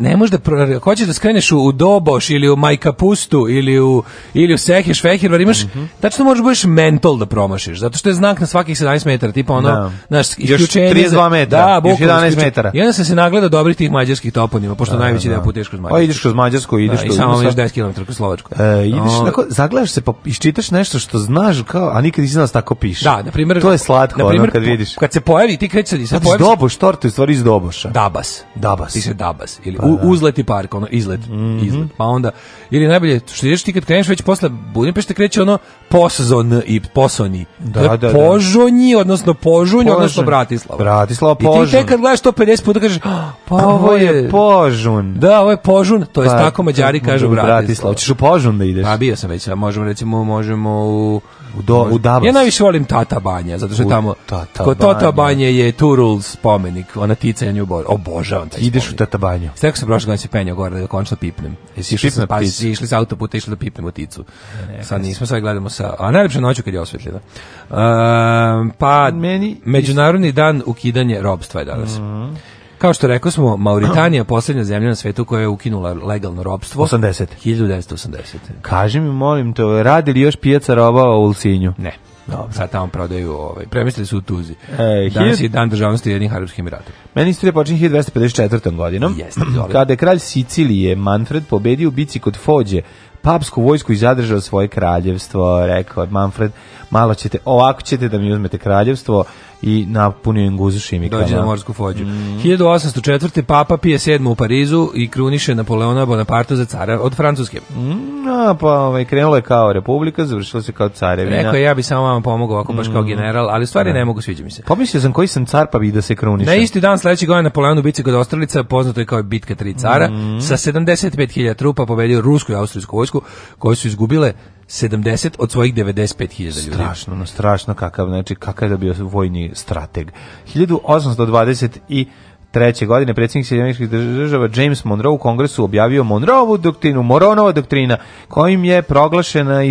ne može da pro, hoćeš da skreneš u, u Doboš ili u Majkapustu ili u ili u Sehir Švehir, imaš mm -hmm. tačno možeš budeš mental da promašiš, zato što je znak na svakih 17 metara, tipa ono, da. isključenje. Još 32 metra, da, bukalo, još 11 metara. I onda se se nagleda dobrih tih mađarskih toponima, pošto da, najveći da. deo da. puta ideš kroz pa Mađarsku. Pa ideš kroz Mađarsku, da, ideš da, i samo ideš 10 km kroz Slovačku. E, ideš o, tako, zagledaš se pa iščitaš nešto što znaš kao, a nikad nisi znao tako piše. Da, na primjer, to je slatko, na primjer, ono, kad vidiš. Kad se pojavi ti krećeš da se pojavi. Doboš torte, u stvari iz Doboša. Dabas. Dabas. Ti se Dabas Abbas ili pa, u, da. uzlet park, ono izlet, mm -hmm. izlet. Pa onda ili najbolje što ideš ti kad kreneš već posle Budimpešte kreće ono posezon i Posoni. Da, da, da. Požonji, odnosno Požunj, Požun. odnosno Bratislava. Bratislava Požun. I ti tek kad gledaš to 50 puta kažeš, ah, pa ovo je Požun. Da, ovo je Požun, to jest pa, tako Mađari kažu Bratislava. Bratislava. Hoćeš u Požun da ideš? Pa bio sam već, a možemo recimo možemo u U, do, u Dabas. Ja najviše volim Tata Banja, zato što je tamo, tata kod Tata Banje je Turul spomenik, ona ticanju u Boru. Obožavam taj Ideš spomenik. u Tata Banju. Stekao sam prošle godine se penjao gore da ga končno pipnem. Jesi išli, sam, pa, išli s autoputa, išli da pipnemo ticu. E, ne, sad nismo, sad gledamo sa... A najlepša noću kad je osvetljena. Uh, ehm, pa, Meni, Međunarodni dan ukidanje robstva je danas. Mm -hmm. Kao što rekao smo, Mauritanija posljednja zemlja na svetu koja je ukinula legalno robstvo. 80. 1980. Kaži mi, molim te, radi li još pijaca roba u Ulcinju? Ne. Dobro. Sad tamo prodaju, ovaj, premislili su u Tuzi. E, Danas je dan državnosti jednih arapskih emirata. Meni istorija počinje 1254. godinom, Jeste, kada je kralj Sicilije Manfred pobedio u bici kod Fođe, papsku vojsku i zadržao svoje kraljevstvo, rekao Manfred, malo ćete, ovako ćete da mi uzmete kraljevstvo, i napunio Enguzu šimikama. Dođe na da. morsku fođu. Mm. 1804. Papa pije sedmu u Parizu i kruniše Napoleona Bonaparte za cara od Francuske. Mm, a, pa ovaj, krenula je kao republika, završila se kao carevina. Rekao je, ja bi samo vama pomogao ako baš kao mhm. general, ali stvari ne, da. ne mogu, sviđa mi se. Pomislio sam koji sam car pa bi da se kruniše. Na isti dan sledeći godin Napoleon u bici kod Ostralica, poznato je kao bitka tri cara, mm. sa 75.000 trupa pobedio rusku i austrijsku vojsku, koje su izgubile 70 od svojih 95.000 ljudi. Strašno, no strašno kakav, znači kakav je bio vojni strateg. 1820 i treće godine predsjednik Sjedinjenih država James Monroe u kongresu objavio Monroevu doktrinu, Moronova doktrina, kojim je proglašena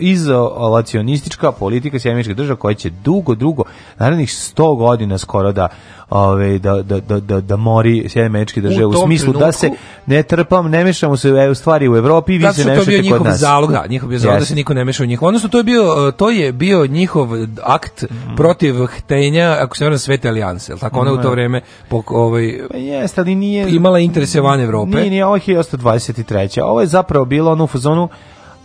izolacionistička politika Sjedinjenih država koja će dugo, dugo, narednih 100 godina skoro da ove, da, da, da, da, mori Sjedinje američke države, u, u smislu trenutku, da se ne trpam, ne mešamo se u stvari u Evropi i vi se ne mešate kod nas. što to bio njihov zalog, da, njihov bio zalog yes. da se niko ne meša u njih. Odnosno, to je bio, to je bio njihov akt mm. protiv htenja, ako se ne varam, Svete alijanse, ali tako ona mm. u to vreme pok, ovaj, pa jeste, ali nije, imala interese van Evrope. Nije, nije, ovo je 1823. Ovo je zapravo bilo ono u fazonu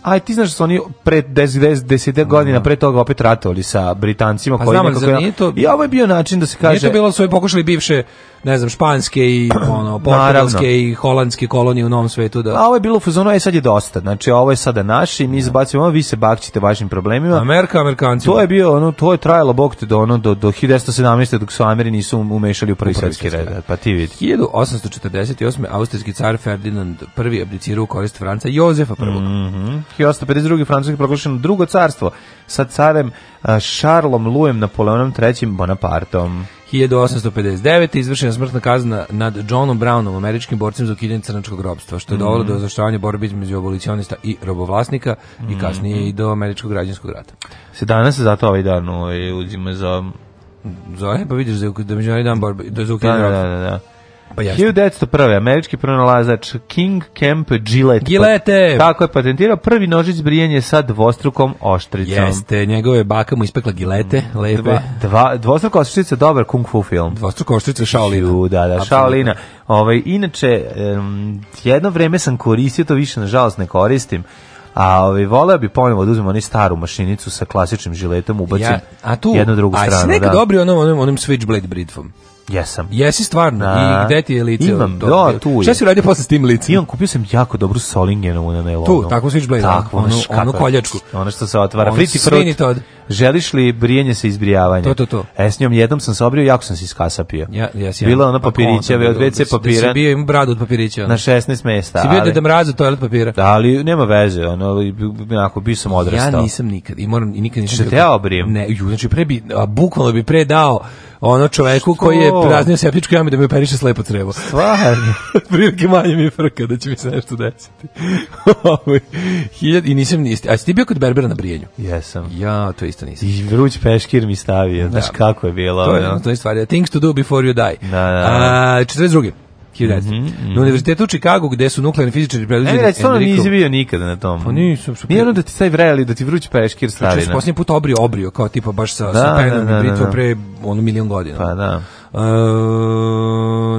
A ti znaš da su oni pre 10 10 godina pre toga opet ratovali sa Britancima koji nekako. Ja, ovo je bio način da se kaže. Nije to bilo da su pokušali bivše ne znam, španske i ono, portugalske i holandske kolonije u Novom svetu. Da. A ovo je bilo u fazonu, e sad je dosta, znači ovo je sada naše i mi izbacujemo, da. vi se bakćite vašim problemima. Amerika, Amerikanci. To je bio, ono, to je trajalo, bog te, do, ono, do, do 1917. dok su Ameri nisu umešali u prvi, svetski red. Pa ti vidi. 1848. austrijski car Ferdinand I abdicirao u korist Franca Jozefa I. Mm -hmm. 1852. Francuski proglašeno drugo carstvo sa carem Šarlom Lujem Napoleonom III. Bonapartom. 1859. izvršena smrtna kazna nad Johnom Brownom, američkim borcem za ukidanje crnačkog robstva, što je mm -hmm. dovelo do zaštavanja borbi između abolicionista i robovlasnika mm -hmm. i mhm. kasnije i do američkog građanskog rata. Se danas zato ovaj dan ovaj, uzima za... Za, pa vidiš da, da je međunarodni dan borbe, da je za da, ukidanje da, da, Da, da, da. Pa jasno. 1901. američki pronalazač King Camp Gillette. Gillette! Tako je patentirao prvi nožić brijanje sa dvostrukom oštricom. Jeste, njegove baka mu ispekla Gillette, mm, lepe. Dva, dva, dvostruka oštrica, dobar kung fu film. Dvostruka oštrica Shaolina. Ču, da, da, Shaolina. Ovaj, inače, um, jedno vreme sam koristio, to više nažalost ne koristim, a ovaj voleo bi ponovo da uzmem onu staru mašinicu sa klasičnim žiletom, ubacim ja, a tu, jednu drugu stranu. A si nekad da. dobri onom, onom, onom switchblade bridvom. Jesam. Jesi stvarno? A, I da. gde ti je lice? Imam, do, do, da, tu je. Šta si uradio posle s tim licem? Imam, kupio sam jako dobru Solingenovu na nailonu. Tu, takvu Switchblade. Da. Takvu, ono, ono koljačku. Ono što se otvara. Ono Friti Frut. Želiš li brijanje sa izbrijavanjem? To, to, to. E, s njom jednom sam se obrio, jako sam se iskasapio. Ja, ja ja. Bila ona papirićeva, od WC papira. Da si bio im bradu od papirića. Na 16 mesta. Si bio ali, da mrazu toalet papira. Da, ali nema veze, ono, onako, bi sam odrastao. Ja nisam nikad, i moram, i nikad nisam... Što da te ja obrijem? Ne, ju, znači, pre bi, a, bukvalno bi pre dao ono čoveku Što? koji je praznio septičku jamu da mi operiše slepo crevo. Stvarno. Prilike manje mi frka da će mi se nešto desiti. Ovaj, hiljad, I nisam, niste, a si ti bio kod Berbera na brijenju? Jesam. Ja, to isto ništa nisam. I vruć peškir mi stavio, znaš da. kako je bilo. To je, no? to je stvar, things to do before you die. Da, da, da. 42. Mm -hmm, Na univerzitetu u Čikagu gde su nuklearni fizičari predviđeni Enrico. Ne, stvarno nisi bio nikada na tom. Pa nisam. Nije ono da ti saj vreli, da ti vruć peškir stavi. Znači, posljednji put obrio, obrio, kao tipa baš sa, da, sa penalnim da, da, da, britvom da. pre ono milion godina. Pa da. Uh,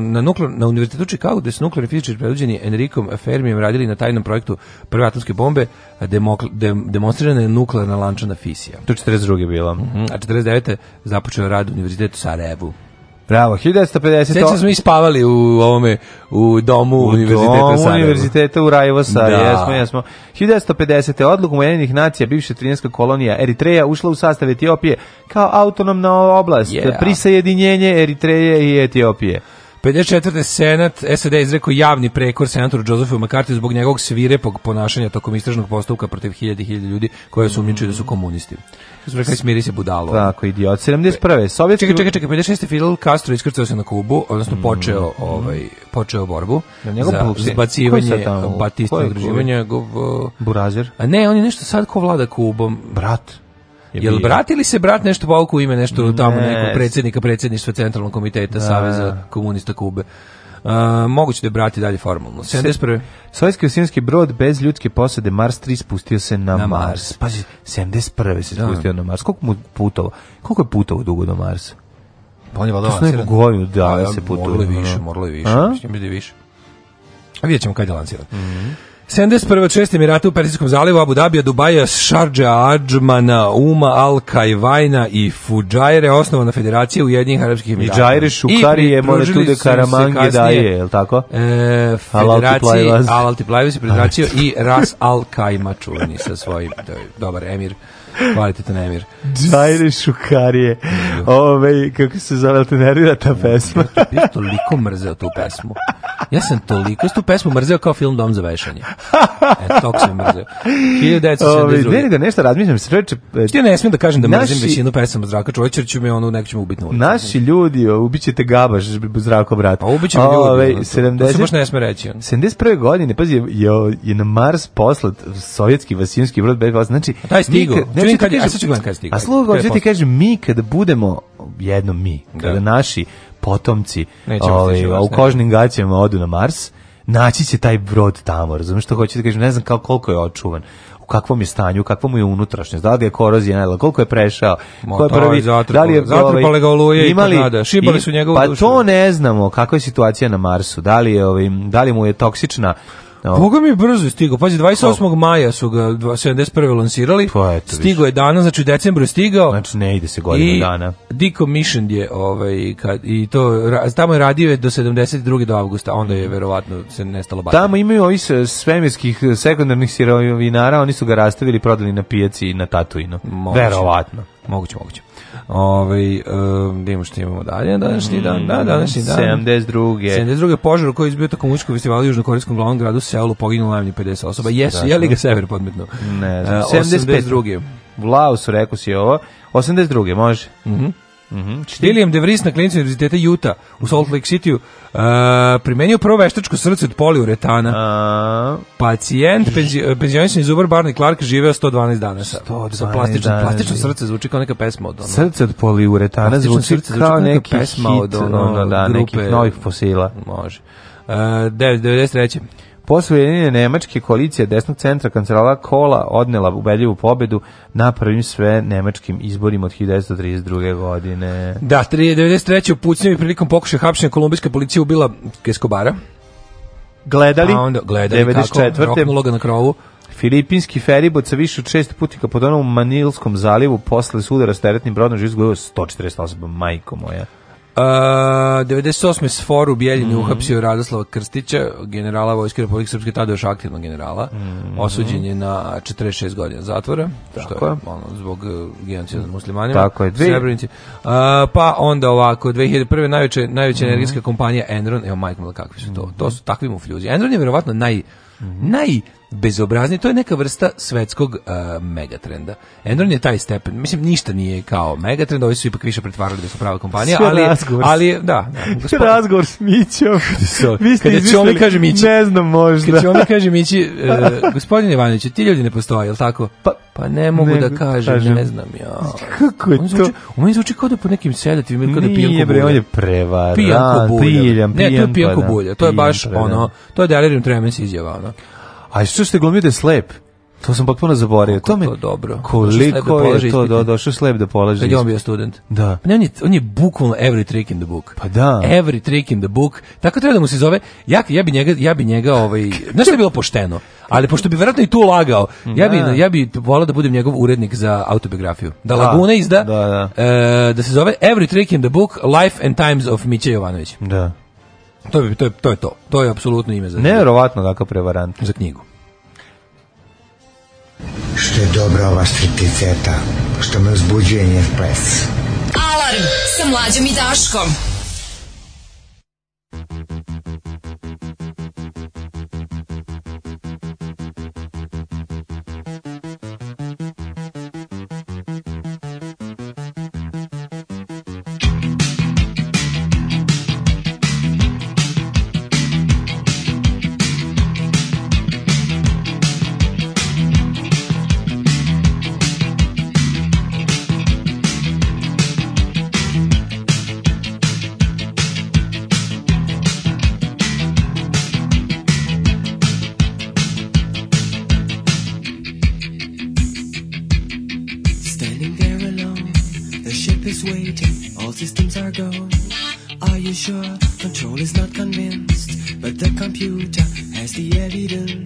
na, nuklear, na univerzitetu Chicago gde su nuklearni fizičari predvođeni Enrikom Fermijem radili na tajnom projektu prve atomske bombe demokl, dem, demonstrirana je nuklearna lančana fisija. To je 42. bila. Mm -hmm. A 49. započeo rad u univerzitetu Sarajevu. Bravo, 1950. Sećam smo i u ovome u domu u univerziteta domu Sarajevo. univerziteta u Rajevo Sarajevo, da. jesmo, jesmo. 1950. odlukom Ujedinjenih nacija, bivša trinjanska kolonija Eritreja ušla u sastav Etiopije kao autonomna oblast, yeah. prisajedinjenje Eritreje i Etiopije. 54. Senat SAD izrekao javni prekor senatoru Josephu McCarthy zbog njegovog svirepog ponašanja tokom istražnog postupka protiv hiljade i hiljade ljudi koje su umničili da su komunisti. Rekli smiri se budalo. Tako, idiot. 71. Sovjetski... Čekaj, čekaj, čekaj, 56. Fidel Castro iskrcao se na Kubu, odnosno mm. počeo, ovaj, počeo borbu da, za zbacivanje Batista i ogreživanja. Burazir? A ne, on je nešto sad ko vlada Kubom. Brat. Je Jel brati li se brat nešto pauku ime nešto tamo nekog predsjednika predsjedništva Centralnog komiteta da. Saveza da. komunista Kube? Uh, moguće da je brati dalje formalno. 71. Sovjetski osinski brod bez ljudske posade Mars 3 spustio se na, na Mars. Mars. Pazi, 71. se da. spustio da. na Mars. Koliko mu putovo? Koliko je putovo dugo do Marsa? Pa on je valjda To su neku godinu pa, se putuje. Moralo je više, moralo je više. Mislim da je više. A vidjet ćemo kad je lanciran. Mm -hmm. 71. od šest Emirata u Persijskom zalivu, Abu Dhabija, Dubaja, Šarđa, Ađmana, Uma, Al-Kajvajna i Fuđajre, osnovana federacija Ujedinjenih Arabskih Emirata. I Džajre Šukari je Monetude Karamangi daje, je li tako? E, federacija, Al-Altiplajvas i federacija i Ras Al-Kajma čuveni sa svojim, dobar emir. Kvalitetan emir. Dajne šukarije. Ove, ovaj, kako se zove, te nervira ta pesma? Ja toliko mrzeo tu pesmu. Ja sam toliko tu pesmu mrzeo kao film Dom za vešanje. E, toliko sam mrzeo. 1972. Ovaj, ne, da nešto razmišljam. Sreće, ja e, ne smijem da kažem da mrzim naši, većinu pesama Zdravka Čovića, ću me ono, neko će me ubiti na ulicu. Naši ljudi, ubićete gabaš, Zdravko brat. Pa ubiće me ljudi. 70, ovaj, to se baš ne sme reći. On. 71. godine, pazi, je, je, je na Mars poslat sovjetski vasijonski brod B-2. Znači, taj stigo vidim kad, kažem, a sad ću gledam kad stiga. A sluga, ti kaže, mi kada budemo, jedno mi, da. kada da. naši potomci ovaj, u kožnim gaćama odu na Mars, naći će taj brod tamo, razumiješ što hoćete, kažem, ne znam kao koliko je očuvan kakvom je stanju, kakva mu je unutrašnjost, da li je korozija najela, koliko je prešao, ko je prvi, da li je zatrpale ga ovaj, oluje imali, i tornada, šibali i, su njegovu Pa dušu. to ne znamo, kakva je situacija na Marsu, da li, je, ovaj, da li mu je toksična No. Boga mi je brzo stigao. Pazi, 28. Oh. maja su ga 71. lansirali. Pa, stigao je danas, znači u decembru je stigao. Znači ne ide se godinu I dana. I decommissioned je, ovaj, kad, i to, tamo je radio je do 72. do avgusta, onda je verovatno se nestalo batina. Tamo imaju ovi svemirskih sekundarnih sirovinara, oni su ga rastavili, prodali na pijaci i na Tatuinu. Moguće. Verovatno. Moguće, moguće. Ovaj vidimo da što imamo dalje današnji dan, da, mm, današnji dan. 72. 72. požar koji je izbio tokom muzičkog festivala u južnokorejskom glavnom gradu Seulu poginulo najmanje 50 osoba. Jesu, je li ga sever podmetno? Ne, znam. 72. U Laosu, rekao si ovo. 82. može. Mhm. Mm Mhm. Mm William De na klinici univerziteta Utah u Salt Lake Cityju uh, e, primenio prvo veštačko srce od poliuretana. A... Pacijent penzi, penzionisan iz Uber Barney Clark živeo 112 dana sa, 112 sa plastično, dana. plastično da, da, srce da. zvuči kao neka pesma od ono. Srce od poliuretana zvuči, srce zvuči kao, kao neka pesma hit, od ono, ono da, grupe, nekih novih fosila. Može. Uh, e, 93. Posle nemačke koalicije desnog centra kancelara Kola odnela ubedljivu pobedu na prvim sve nemačkim izborima od 1932. godine. Da, 1993. u Pucnjevi prilikom pokušaja hapšenja kolumbijska policija ubila Keskobara. Gledali, a pa onda gledali 94. kako roknulo ga na krovu. Filipinski feribot sa više od šest putnika pod onom Manilskom zalivu posle sudara s teretnim brodom je izgledao 148 majko moja. Uh, 98. s foru Bijeljin mm -hmm. uhapsio Radoslava Krstića, generala Vojske Republike Srpske, tada još aktivnog generala. Mm -hmm. Osuđen je na 46 godina zatvora, Tako što je, je ono, zbog e, genocida mm muslimanima. Tako je, Srebrenici. Uh, pa onda ovako, 2001. najveća, najveća mm -hmm. energetska kompanija Enron, evo majkom, kakvi su to, to mhm. su takvi mu Enron je verovatno naj, mhm. naj bezobrazni, to je neka vrsta svetskog uh, megatrenda. Enron je taj stepen, mislim ništa nije kao megatrend, ovi su ipak više pretvarali da su prava kompanija, Sve ali razgovor. ali da, da razgovor s Mićom. Vi ste kada kaže Mići. Ne znam, možda. Kada ćemo mi kaže Mići, uh, gospodine Ivanoviću, ti ljudi ne postoje, jel tako? Pa pa ne mogu ne, da kažem, kažem, ne znam ja. Kako je on zvuči, to? On meni zvuči kao da po nekim sedativima ili kao da pijanko bulja. bre, on je prevaran. Pijanko bulja. Piljan, piljan, ne, to je pijanko pa da. bulja. To je baš, pa da. ono, to je Delirium Tremens izjava, ono. A što ste glumio da je slep? To sam potpuno zaboravio. To me dobro. Da koliko je to do došo slep da polaže. Kad je on bio student. Da. Pa ne, on je on je bukvalno every trick in the book. Pa da. Every trick in the book. Tako treba da mu se zove. Ja ja bi njega ja bi njega ovaj znaš šta je bilo pošteno. Ali pošto bi verovatno i tu lagao. Ja bi da. ja bi volao da budem njegov urednik za autobiografiju. Da, da Laguna izda. Da, da. E, da se zove Every trick in the book Life and Times of Miće Jovanović. Da. To, je to, je, to je to. To je apsolutno ime za knjigu. Neverovatno takav prevarant. Za knjigu. Što je dobra ova stripticeta, što me uzbuđuje njen ples. Alarm sa mlađom i Daškom. Virgo. Are you sure? Control is not convinced, but the computer has the evidence.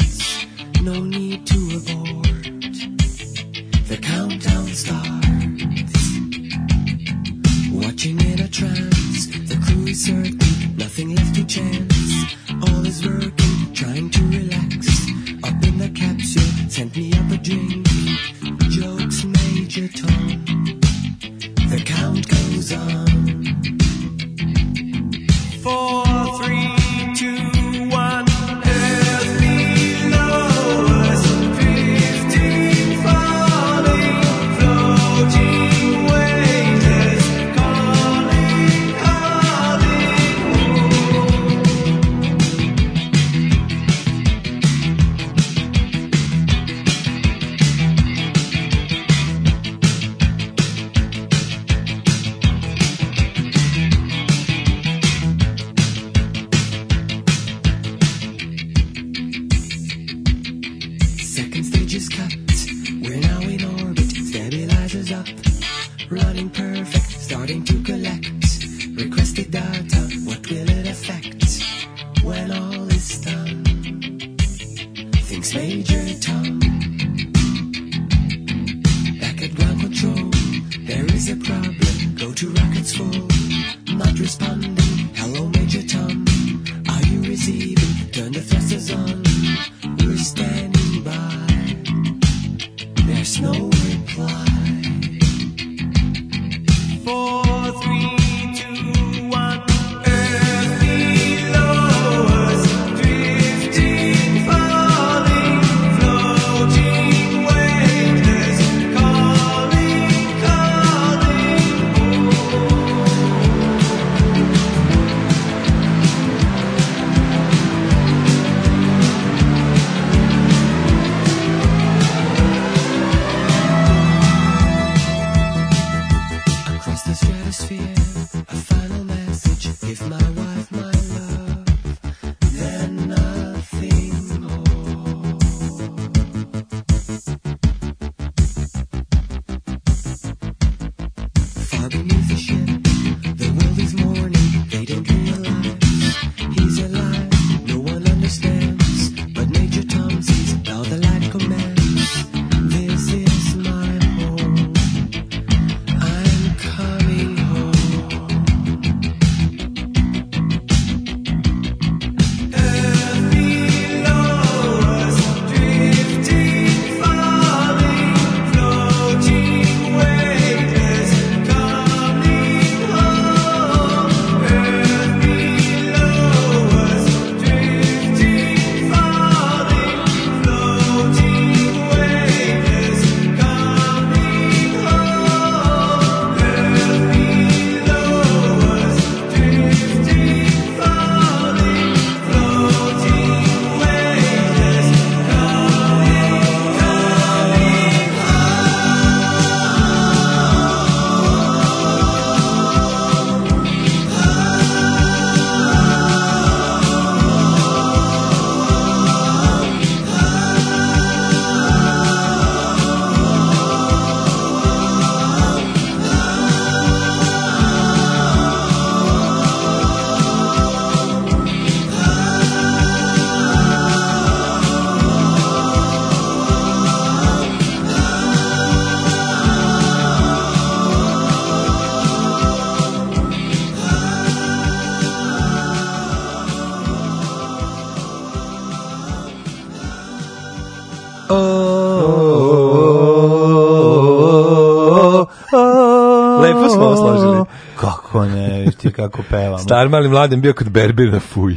kako pevam. Star mali mladen bio kod Berbir na fuj.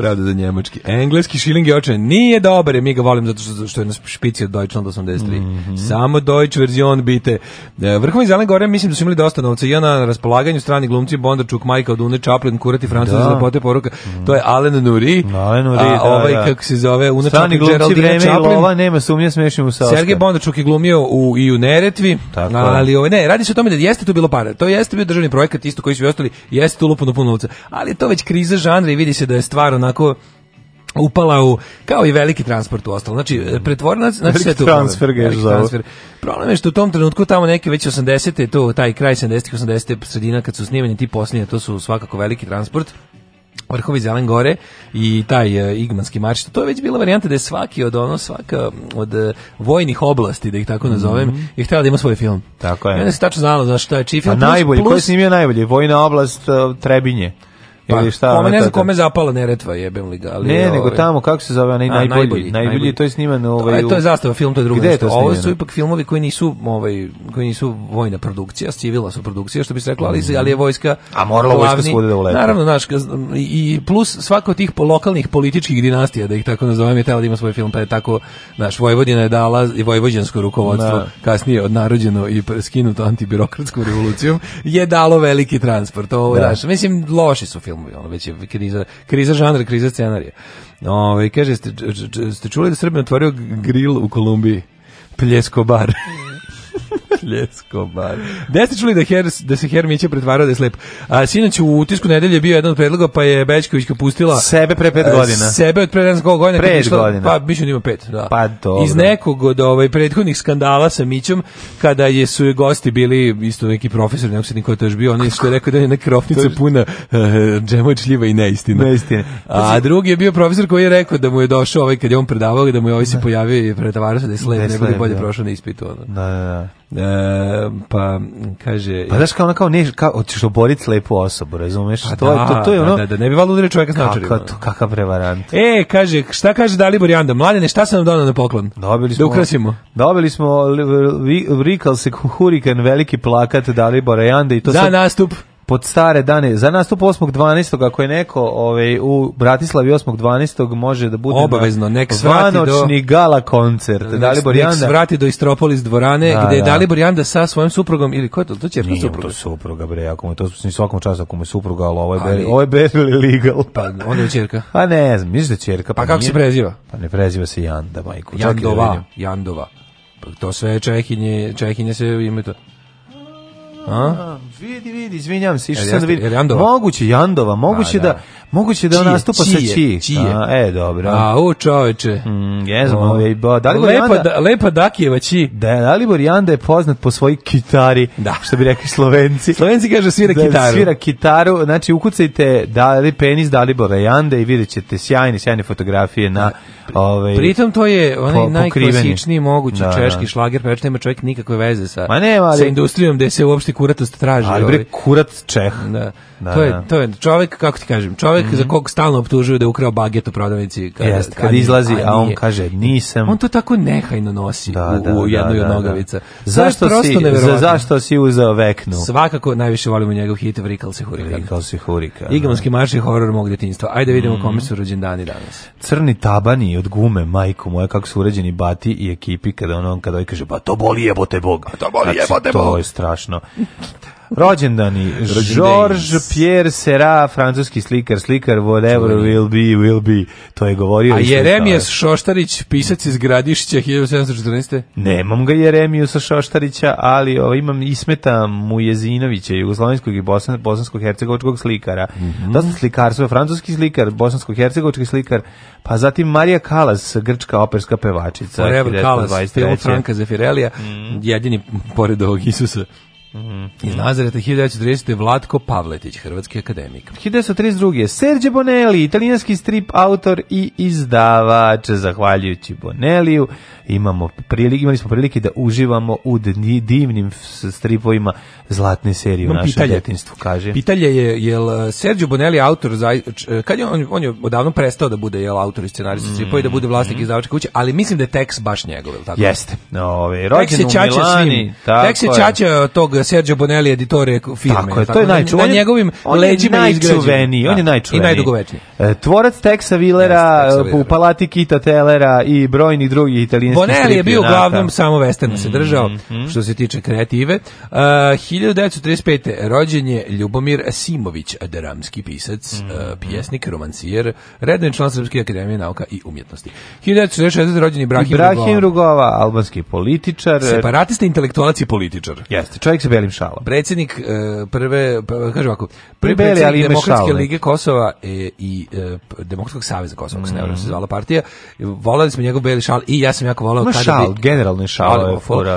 Pravda za njemački. Engleski šiling je očen. Nije dobar, je, mi ga volim zato što, što je na špici od Deutschland 83. Mm -hmm. Samo Deutsch verzion bite. E, Vrhovi Zelene Gore mislim da su imali dosta novca. I na raspolaganju strani glumci Bondarčuk, Michael Odune, Chaplin, Kurati, Francuz, da. Lepote, poruka. Mm. To je Alen Nuri. No, Alen Nuri, da, ovaj, da. kako se zove, Una strani Chaplin, Geraldina vreme Chaplin. I lova, nema sumnje, smešim u sa Sergej Bondarčuk je glumio u, i u Neretvi, Tako ali ovaj, ne, radi se o tome da jeste to bilo para. To jeste bio državni projekat, isto koji su ostali, jeste tu lupuno puno novca. Ali to već kriza žanra i vidi se da je stvar onako upala u kao i veliki transport u ostalo. Znači pretvorena znači sve tu transfer, problem. Veliki transfer. Problem je što u tom trenutku tamo neke već 80-te to taj kraj 70 80-te sredina kad su snimeni ti posljednje to su svakako veliki transport. Vrhovi Zelen Gore i taj uh, Igmanski marš. To je već bila varijanta da je svaki od ono, svaka od uh, vojnih oblasti, da ih tako mhm. nazovem, mm -hmm. je htjela da ima svoj film. Tako je. I onda se tačno znalo za šta je čiji film. A najbolji, plus, koji je snimio najbolji? Vojna oblast uh, Trebinje. Pa, ili šta? Kome ne znam kome zapala Neretva, jebem li ga. Ali, ne, ove, nego ovaj- tamo, kako se zove, onaj najbolji, najbolji, najbolji, najbolji, to je snimano ovaj, to, e, to je zastava film, to je drugo. Gde nešto. Ovo su ipak filmovi koji nisu, ovaj, koji nisu vojna produkcija, civilna su produkcija, što bi se reklo, ali, mhm. ali je vojska A morala vojska svuda da uleta. Naravno, znaš, i plus svako od tih lokalnih političkih dinastija, da ih tako nazovem, je tela da ima svoj film, pa je tako, naš Vojvodina je dala i vojvođansko rukovodstvo, da. kasnije odnarođeno i skinuto antibirokratskom revolucijom, je dalo veliki transport. Ovo, da. Naš, mislim, loši su film filmu, ono, već je kriza, kriza žanra, kriza scenarija. Ove, ovaj, kaže, ste, ste čuli da Srbin otvorio grill u Kolumbiji? Pljesko bar. Pljeskobar. Gde ste čuli da, her, da se Hermića pretvarao da je slep? A, sinoć u utisku nedelje je bio jedan od predloga, pa je Bečković pustila... Sebe pre pet godina. A, sebe od pre 11 godina. Pre godina. Pa, Mićun da ima pet, da. Pa, dobro. Iz nekog od ovaj, prethodnih skandala sa Mićom, kada je su gosti bili isto neki profesor, nekog se niko to još bio, on je što je rekao da je neka krofnica je... puna uh, eh, džema i neistina. Neistina. A znači- drugi je bio profesor koji je rekao da mu je došao ovaj kad je on predavao, da mu je ovaj se da. pojavio i pretavarao se da je slep, ne, ne bude bolje da. prošao na ispitu. Ono. Da, da, da. E, pa kaže pa daš kao ona kao ne kao hoćeš oboriti lepu osobu razumeš pa to, da, to, to je da, ono da, da, ne bi valjda udario čovjeka s naočarima kakav kakav prevarant e kaže šta kaže Dalibor Janda mladene šta sam nam donao na poklon dobili da smo da ukrasimo dobili smo rikal se hurikan veliki plakat Dalibora Janda i to da sad, nastup pod stare dane. Za nastup 12. ako je neko ovaj, u Bratislavi 12. može da bude Obavezno, nek svati do... gala koncert. Nek, Dalibor nek svrati do Istropolis dvorane, da, gde je da. Dalibor Janda sa svojim suprugom, ili ko je to? To će Nije supruga. to supruga, bre, ako mu to ni svakom času, ako mu je supruga, al ovo je, ali, ovo je beri legal. Pa onda ćerka a pa ne znam, misliš da ćerka Pa, pa kako se preziva? Pa ne preziva se Janda, majko. Da Jandova, da Jandova. Pa to sve čehinje, čehinje se ime to. A? Da. Vidi, vidi, izvinjavam se, išao sam da vidim. Jandova? Moguće Jandova, moguće A, pa da, da, moguće da on nastupa čije, sa Čiji. Čije. A, e, dobro. A, u čoveče. Mm, jezmo, oh. ovaj, ba, da lepa, Janda, da, lepa Dakijeva Čiji. Da, Dalibor Janda je poznat po svojoj kitari, da. što bi rekli Slovenci. Slovenci kaže svira da, da, kitaru. Svira kitaru, znači ukucajte Dali penis Dalibora Janda i vidjet ćete sjajne, sjajne fotografije na da. ovaj Pritom to je onaj po, najklasičniji mogući da, da. češki da. šlager, pa nema čovjek nikakve veze sa, Ma nema, ali, sa industrijom gde se uopšte kuratost traži. Ali bre, ovaj. kurat Čeh. Da. da. to, je, da. to je čovjek, kako ti kažem, čovjek mm -hmm. za mhm. kog stalno optužuju da je ukrao baget u prodavnici. Kada, Jest, kad, kad izlazi, a, a on kaže, nisam. On to tako nehajno nosi da, da, u, u jednoj da, od da, nogavica. Zašto, si, za, zašto si uzeo veknu? Svakako najviše volimo njegov hit Vrikal se hurika. Vrikal se hurika. Igamonski marš je horor mog detinjstva. Ajde vidimo mm. kome su rođendani danas. Crni tabani od gume, majko moja, kako su uređeni bati i ekipi kada on, kada on ovaj kaže, pa to boli jebote bog. to boli znači, jebote bog. To je strašno. Rođendani. Georges Pierre Serra, francuski slikar, slikar whatever will be, will be. To je govorio. A Jeremijas Šoštarić, pisac iz Gradišća 1714. Nemam ga Jeremiju Šoštarića, ali o, imam Ismeta Mujezinovića, jugoslovenskog i bosan, bosansko-hercegovačkog slikara. Mm -hmm. Da su slikarstvo, francuski slikar, bosansko-hercegovački slikar, pa zatim Marija Kalas, grčka operska pevačica. Forever Kalas, film Franka Zefirelija, mm. jedini pored ovog Isusa Mm -hmm. Iz Nazareta 1930. Vlatko Pavletić, hrvatski akademik. 1932. Sergio Bonelli, italijanski strip autor i izdavač. Zahvaljujući Bonelliju imamo prilike, imali smo prilike da uživamo u divnim stripovima zlatne serije Imam u našem djetinstvu, kaže. Pitanje je, jel eh, Sergio Bonelli autor, za, eh, kad je on, on je odavno prestao da bude jel, autor i scenarista mm -hmm. stripova i da bude vlasnik mm -hmm. izdavačke kuće, ali mislim da je tekst baš njegov, tako? Jeste. Ove, rođen Tek se u Milani. Tek se čače tog Sergio Bonelli editore firme. Tako je, to je da najčuveniji. Na njegovim on leđima je najčuveniji, on je da, najčuveniji. I najdugovečniji. E, tvorac Texa Villera, yes, u da. palati Kita Tellera i brojni drugi italijanski Bonelli je bio uglavnom samo westerna se držao, mm, mm. što se tiče kreative. E, uh, 1935. rođen je Ljubomir Simović, dramski pisac, uh, pjesnik, romancijer, redni član Srpske akademije nauka i umjetnosti. 1946. rođen je Ibrahim, Ibrahim Rugova, albanski političar. Separatista, intelektualac i političar. Jeste, čovjek se belim šalom. Predsednik e, prve, pa, kažem ovako, prvi Beli, predsjednik ali Demokratske lige Kosova e, i e, Demokratskog saveza Kosova, mm -hmm. se zvala partija, volali smo njegov beli šal i ja sam jako voleo Ma kada šal, bi... generalno je šal.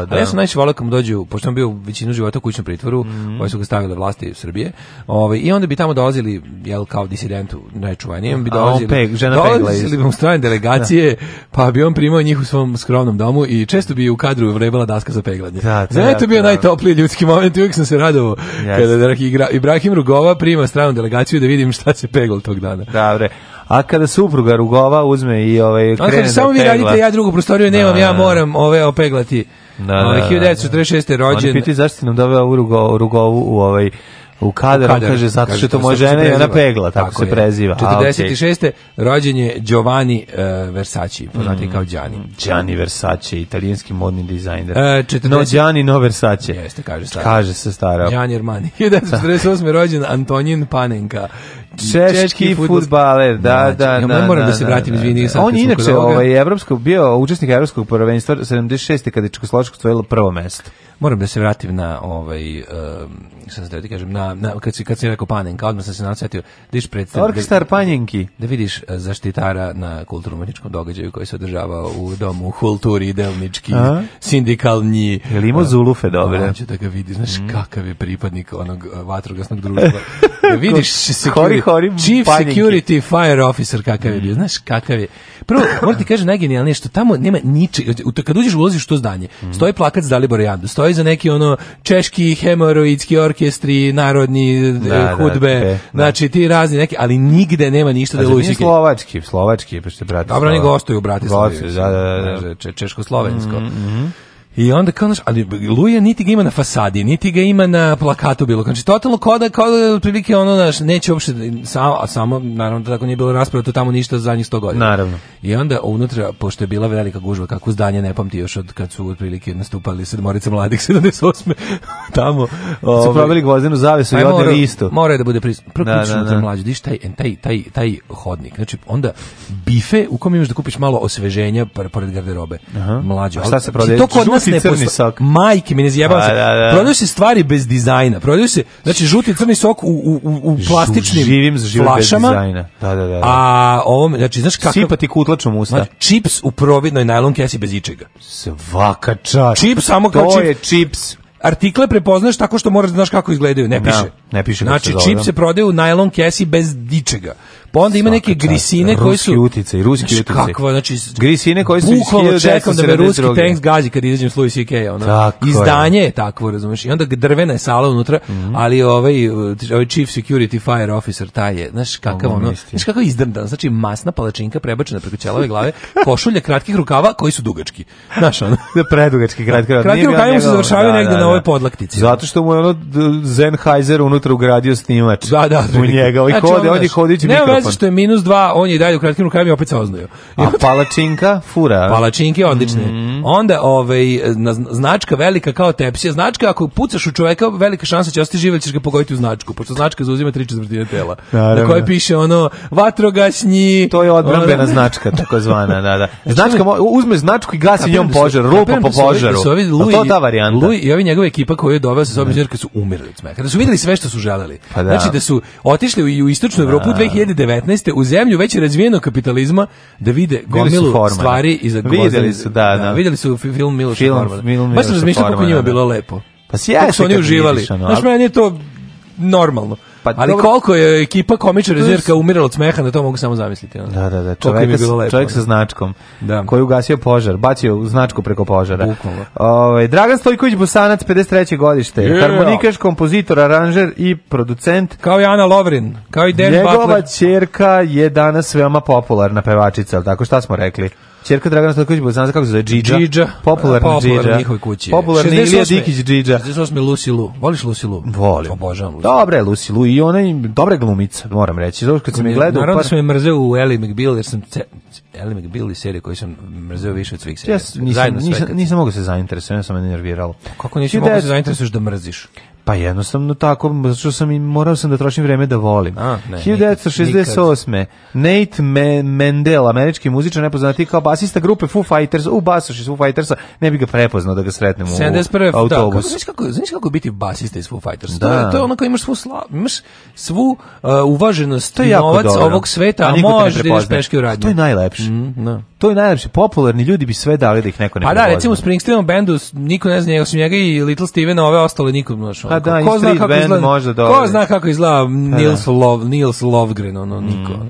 da. ja sam najviše voleo kad mu dođu, pošto on bio većinu života u kućnom pritvoru, mm -hmm. koji su ga stavili vlasti u Srbije, ovaj, i onda bi tamo dolazili, jel, kao disidentu najčuvanije, bi dolazili, A on peg, žena dolazili bi mu strane delegacije, da. pa bi on primao njih u svom skromnom domu i često bi u kadru vrebala daska za peglanje. Da, da, Zato je bio da. najtopliji ljudski neki moment uvijek sam se radovao yes. kada Ibrahim Rugova prima stranu delegaciju da vidim šta se pegol tog dana. Dobre. A kada supruga Rugova uzme i ovaj krene da samo vi radite, ja drugu prostoriju da, nemam, da, ja da. moram ove opeglati. Da, da, ovaj, da, da. 1946. rođen. Oni piti zašto nam doveo Rugovu u ovaj U kadar, on kaže, zato što je to moja žena i ona pegla, tako, tako se preziva. 46. Okay. rođen je Giovanni uh, Versace, poznati mm. kao Gianni. Gianni Versace, italijanski modni dizajner. Uh, e, 40... No Gianni, no Versace. Jeste, kaže stara. Kaže se stara. Gianni Armani. 1948. rođen Antonin Panenka. Češki, češki futbaler, da, da da, da, da. Ja moram da se vratim, da, izvini. On je inače ovaj, evropsko, bio učesnik evropskog prvenstva 76. kada je Čekoslovačka stvojila prvo mesto moram da se vratim na ovaj um, sam da ti kažem na, na kad si kad si rekao panenka odmah sam se nasetio da iš predstav Orkstar panjenki da vidiš eh, zaštitara na kulturno umetničkom događaju koji se održava u domu kulturi i delnički a? sindikalni Limo eh, zulufe dobre hoće da ga vidi znaš mm. kakav je pripadnik onog eh, vatrogasnog društva da vidiš security, hori, hori, chief panjenki. security fire officer kakav je bio mm. znaš kakav je Prvo, morate kaže najgenijalnije što tamo nema niče, kad uđeš ulaziš u to zdanje, mhm. stoji plakat za Dalibor Jandu, stoji za neki ono češki hemoroidski orkestri, narodni e, da, da, hudbe, da, te, znači ti razni neki, ali nigde nema ništa da Luisi. Slovački, slovački, pa što brate. Dobro, nego ostaju brate. Da, da, da, da. češko-slovensko. Mm -hmm. I onda kao naš, ali Luja niti ga ima na fasadi, niti ga ima na plakatu bilo. Znači totalno koda kao da, da otprilike ono naš neće uopšte samo a samo naravno da tako nije bilo rasprave to tamo ništa za zadnjih 100 godina. Naravno. I onda unutra pošto je bila velika gužva kako zdanje ne pamti još od kad su otprilike nastupali sedmorica mladih 78 tamo. Ovaj, su probili gvozdenu zavesu i odneli isto. Mora da bude prisutno. Da, prvo da, da, da. mlađi, diš taj, taj, taj, taj hodnik. Znači onda bife u kom imaš da kupiš malo osveženja pored garderobe. Mlađe. Šta se prodaje? ne crni sok. Majke, mi ne zjebam da, se. Da, da. Prodaju se stvari bez dizajna. Prodaju se, znači, žuti i crni sok u, u, u plastičnim živim, živim flašama. Bez dizajna. Da, da, da, da. A ovo, znači, znaš kakav... Sipati kutlačom usta. Znači, čips u providnoj najlon kesi bez ičega. Svaka čast. Čips samo kao čips. To je čips artikle prepoznaš tako što moraš da znaš kako izgledaju, ne piše. No, ne piše. Znači, čip se prodaje u najlon kesi bez dičega. Pa onda ima neke grisine koji su utice, ruski utice. Kakva, znači grisine koji su bukvalno čekam da me ruski tanks gađi kad izađem s Louis CK, ono. Izdanje je. takvo, razumeš? I onda drvena je sala unutra, mhm. ali ovaj ovaj chief security fire officer taj je, znaš kakav ono, isti. znaš kakav izdrdan, znači masna palačinka prebačena preko čelove glave, košulja kratkih rukava koji su dugački. Znaš ono, da predugački kratki rukavi. Kratki rukavi se završavaju da, negde da, na ovoj da. podlaktici. Zato što mu je ono Zenheiser unutra ugradio snimač. Da, da, u njega, ovaj hodi, hodi, hodi, veze što je minus 2, on je i dalje u kratkim rukavima opet se oznojio. A palačinka fura. Palačinke odlične. Mm. Onda ovaj, značka velika kao tepsija. Značka, ako pucaš u čoveka, velika šansa će ostati živ, ćeš ga pogoditi u značku, pošto značka zauzima tri četvrtine tela. Naravno. Na kojoj piše ono, vatrogasnji... To je odbrambena značka, zvana, da, da. E, značka, uzme značku i gasi njom da požar, lupa po požaru. Da su ovi, da Louis, to ta varijanta. Louis i ovi njegove ekipa koju je doveo sa sobom, su umirali od smeka. Da su videli sve što su želeli. Pa da. Znači da su otišli u istočnu Evropu 2009 19. u zemlju već razvijenog kapitalizma da vide gomilu stvari iza gvozdene. Videli su, da, da, da. Videli su film Miloš film, Formana. Film Baš sam razmišljao kako njima bilo da. lepo. Pa sjajno. Kako su oni uživali. Znaš, meni je to normalno. Pa, Ali dobro... koliko je ekipa komičara Zerka umirala od smeha, da to mogu samo zamisliti. Ono. Da, da, da. Čovjek, je bilo lepo, čovjek sa značkom da. koji ugasio požar, bacio značku preko požara. Bukvalno. Ove, ovaj, Dragan Stojković Busanac, 53. godište. Yeah. Harmonikaš, kompozitor, aranžer i producent. Kao i Ana Lovrin, kao i Dan Njegova Butler. Njegova čerka je danas veoma popularna pevačica, ali tako šta smo rekli? Ćerka Dragana Stojković Bosanca kako se zove Džidža. Džidža. Popularna Popularna Džidža. njihovoj kući. Popularna Ilija Dikić Džidža. 68. Lucy Lu. Voliš Lucy Lu? Volim. Obožavam Lucy. Dobre Lucy Lu i ona je dobra glumica, moram reći. Zato kad sam je gledao... Naravno da par... sam je mrzeo u Ellie McBeal jer sam Ellie McBeal i serije koju sam mrzeo više od svih serija. Ja nisam, nisam, nisam, nisam mogao se zainteresovati, ja sam me nervirao. Kako nisi mogao se zainteresuješ da mrziš? Pa jednostavno tako, zato sam i morao sam da trošim vreme da volim. A, ne, 1968. Nikad. Nate Mendel, američki muzičar nepoznati kao basista grupe Foo Fighters, u basoš iz Foo Fightersa, ne bi ga prepoznao da ga sretnem 71. u da. autobusu. Znaš kako, znaš kako biti basista iz Foo Fighters? Da. To, je, to je ono kao imaš svu, sla, imaš svu uh, uvaženost i novac dobro. ovog sveta, a, a možeš da ideš peške u radnju. To je najlepše. Mm, no. Da. To je najlepše. Popularni ljudi bi sve dali da ih neko ne Pa da, recimo u Springsteenom bendu niko ne zna, osim njega i Little Stevena, ove ostale nikom ne zna. Pa da, ko, ko da zna kako izgleda, možda pa dole. Ko zna kako izgleda Nils, Lov, Nils Lovgren, ono, mm. niko. Mm.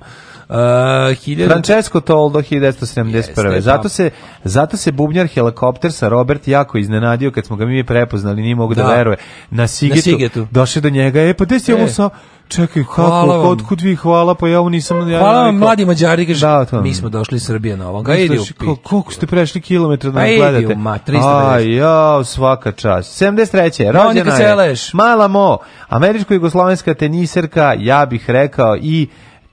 Uh, 1000... Francesco Toldo 1971. zato da. se zato se bubnjar helikopter sa Robert jako iznenadio kad smo ga mi prepoznali, nije mogu da, da veruje. Na Sigetu, na Sigetu. došli do njega, e pa gde si e. ovo sa Čekaj, kako, hvala vam. otkud vi hvala, pa ja ovo nisam... Ja hvala vam, mladi mađari, kaže, da, mi smo došli iz Srbije na ovom, ga idi u pičku. Koliko ste prešli kilometra da pa gledate? Pa idi u ma, 350. Aj, jao, svaka čast. 73. Rođena je, Seleš. mala mo, američko-jugoslovenska teniserka, ja bih rekao, i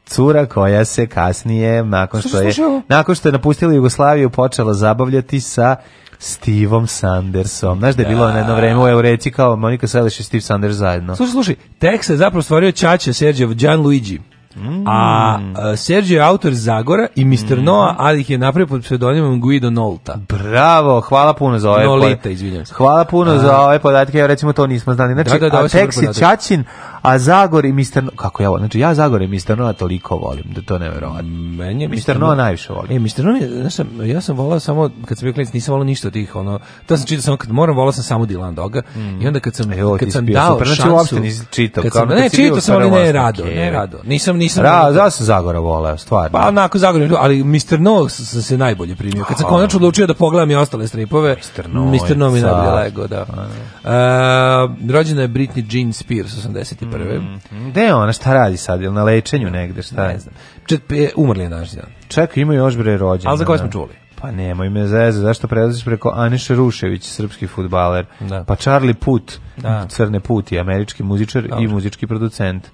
cura koja se kasnije nakon što je nakon što je napustila Jugoslaviju počela zabavljati sa Stevom Sandersom. Znaš da je bilo da. na jedno vreme u Eureci kao Monika Seleš i Steve Sanders zajedno. Slušaj, slušaj, tekst je zapravo stvorio Čače Sergio Gianluigi. Mm. A uh, Sergio je autor Zagora i Mr. Mm. Noa, ali ih je napravio pod pseudonimom Guido Nolta. Bravo, hvala puno za ove. Nolita, po... izvinjam se. Hvala puno a. za ove podatke, ja recimo to nismo znali. Znači, da, da, da, a Teksi Čačin, a Zagor i Mr. Noa, kako ja volim, znači ja Zagor i Mr. Noah toliko volim, da to nevjerovatno. Mm, meni je Mr. Noah najviše volim. E, Mr. Noa, znaš, ja sam volao samo, kad sam bio klinic, nisam volao ništa od tih, ono, to sam čitao samo kad moram, volao sam samo Dylan Doga, mm. i onda kad sam, Evo, kad sam dao šansu, znači, uopšte čitao, kad sam, ne, čitao sam, ali ne rado, ne rado, nisam nisam... Ra, da sam Zagora voleo, stvarno. Pa onako Zagora, ali Mr. No sam se najbolje primio. Kad sam konačno odlučio da pogledam i ostale stripove, Mr. No, Mr. No mi najbolje lego, da. Uh, rođena je Britney Jean Spears, 81. Mm -hmm. Gde je ona, šta radi sad? Ili na lečenju negde, šta ne znam. Čet, umrli je naš dan. Čekaj, ima još bre rođena. Ali za koje da. smo čuli? Pa nemoj me zeze, zašto prelaziš preko Aniše Rušević, srpski futbaler, da. pa Charlie Put, da. crne puti, američki muzičar Dobre. i muzički producent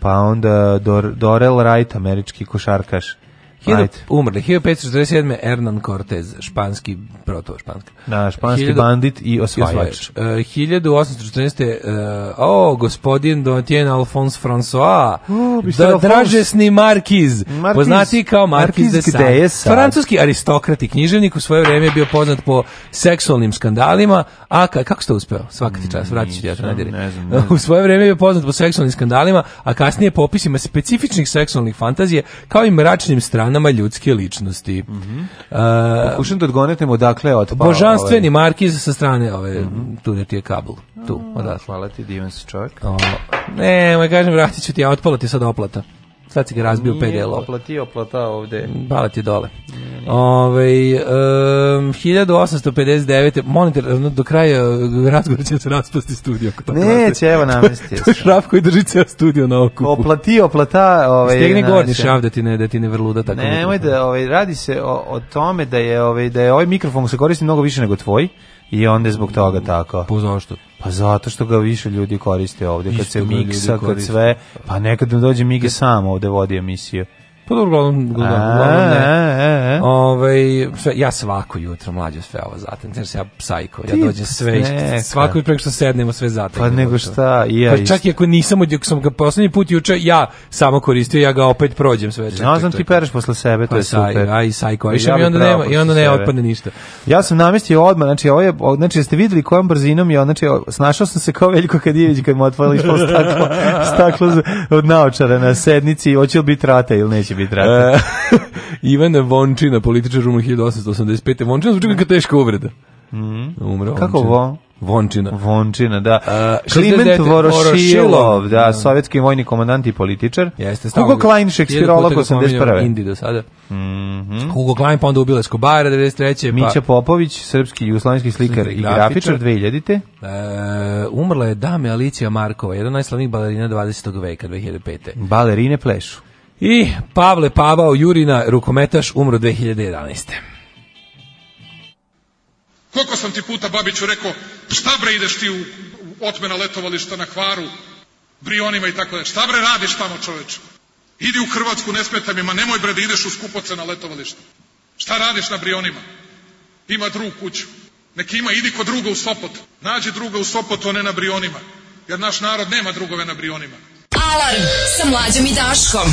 pa onda Dor Dorel Wright, američki košarkaš. Umrli. 1547. Hernan Cortez, španski, proto španski. Da, španski 1000, bandit i osvajač. Uh, 1814. Uh, o, gospodin Donatien Alphonse François, uh, da, dražesni markiz, markiz, poznati kao markiz, markiz de Sade. Francuski aristokrat i književnik u svoje vreme je bio poznat po seksualnim skandalima, a ka, kako ste uspeo? Svaka ti čas, vratit ću ti ja to u svoje vreme je bio poznat po seksualnim skandalima, a kasnije popisima specifičnih seksualnih fantazije, kao i mračnim stranama ravnama ljudske ličnosti. Mm uh, Pokušam da odgonetemo odakle je ovaj. Božanstveni ove... markiz sa strane ove, ovaj, mm -hmm. tu da ti je kabel. Tu, mm, odatle. Hvala ti, divan si čovjek. O, ne, moj kažem, vratit ću ti, ja, otpala ti sad oplata. Sad si ga razbio pet delova. Nije oplatio, oplata ovde. Bala ti dole. Nije, nije. Ove, um, 1859. Monitor, do kraja eh, razgovora će se raspasti studio. Neće, evo namestiti. to je šraf koji drži ceo studio na okupu. Oplatio, oplata. Ovaj, Stegni gorni šraf da ti ne, da ti ne vrluda. Tako Nemoj da, ovaj, radi se o, o tome da je, ovaj, da je ovaj mikrofon se koristi mnogo više nego tvoj i onda je zbog toga tako. Pa zašto? Pa zato što ga više ljudi koriste ovdje, Isto kad se miksa, kad sve, pa nekad dođe Mige sam ovdje vodi emisiju. Pa dobro, uglavnom, uglavnom ne. Ovaj, sve, ja svako jutro mlađo sve ovo zatim, znaš, ja psajko, ja dođem pa sve, svako jutro preko što sednemo sve zatim. Pa nego šta, i ja pa čak i ako nisam, ako sam ga poslednji put juče, ja samo koristio, ja ga opet prođem sve. Čak, no, znam ti pereš posle sebe, to pa je super. Aj, aj, sajko, ja i onda nema, i onda ne otpadne ništa. Ja sam namestio odmah, znači, ovo je, znači, ste videli kojom brzinom je, znači, snašao sam se kao Veljko Kadijević kad mu otvorili staklo, staklo od naočara na sednici, hoće li biti rata ili neće Carbohidrata. E, Ivana Vončina, političar umro 1885. Vončina zvuči kao teška uvreda. Mm. Umro Kako von? Vončina. Vončina, da. Uh, Kliment Vorošilov, da, da, sovjetski vojni komandant i političar. Jeste, Hugo Klein, šekspirolog 81. Indi do sada. Mm -hmm. Hugo Klein, pa onda ubila Eskobara 93. Mića Popović, srpski i jugoslovenski slikar i grafičar, 2000. E, umrla je dame Alicija Markova, jedna najslavnijih balerina 20. veka, 2005. Balerine plešu. I Pavle Pavao Jurina, rukometaš, umro 2011. Koliko sam ti puta Babiću rekao, šta bre ideš ti u, otmena letovališta na kvaru, Brionima i tako da, šta bre radiš tamo čoveče? Idi u Hrvatsku, ne smeta mi, ma nemoj bre da ideš u skupoce na letovališta. Šta radiš na Brionima? Ima drugu kuću. Neki ima, idi kod druga u Sopot. Nađi druga u Sopotu, a ne na Brionima. Jer naš narod nema drugove na Brionima. Alarm sa mlađom i Daškom.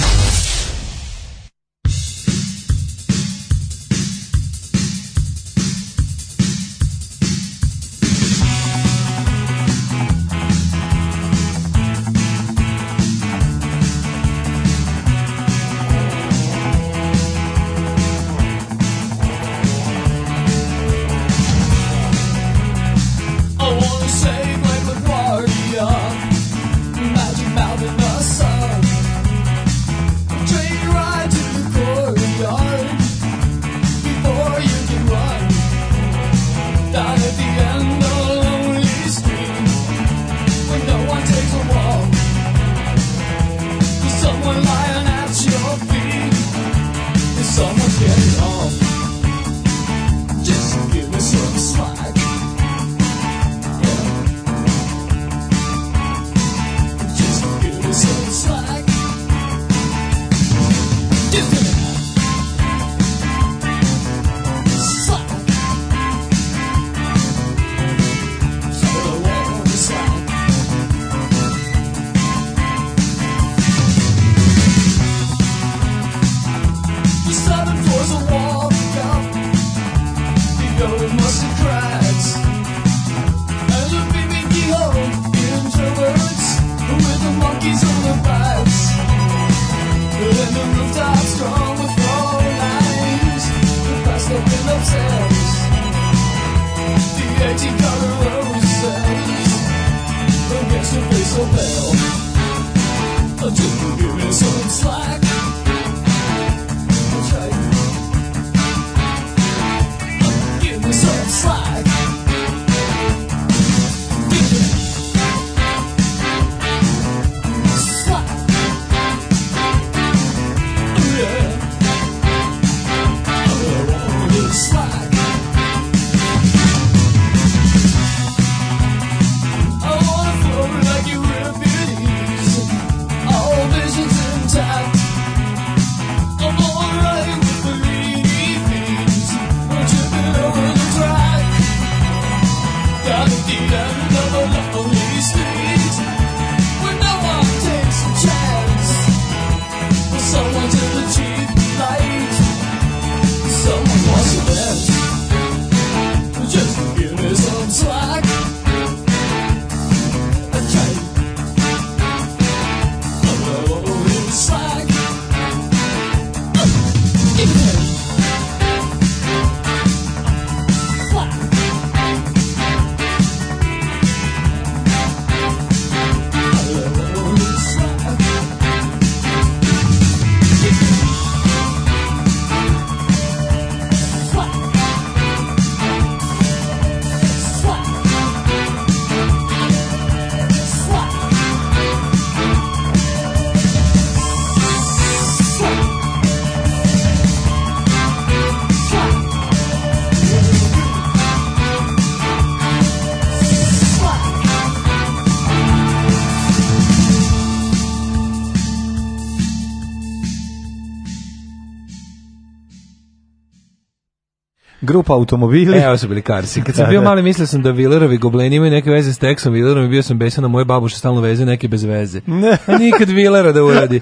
Grupa automobili. Evo su bili karsi. Kad sam da, bio da. mali mislio sam da Villerovi gobleni imaju neke veze s Texom Villerom i bio sam besan na moje babu što stalno veze neke bez veze. A pa nikad Villera da uradi.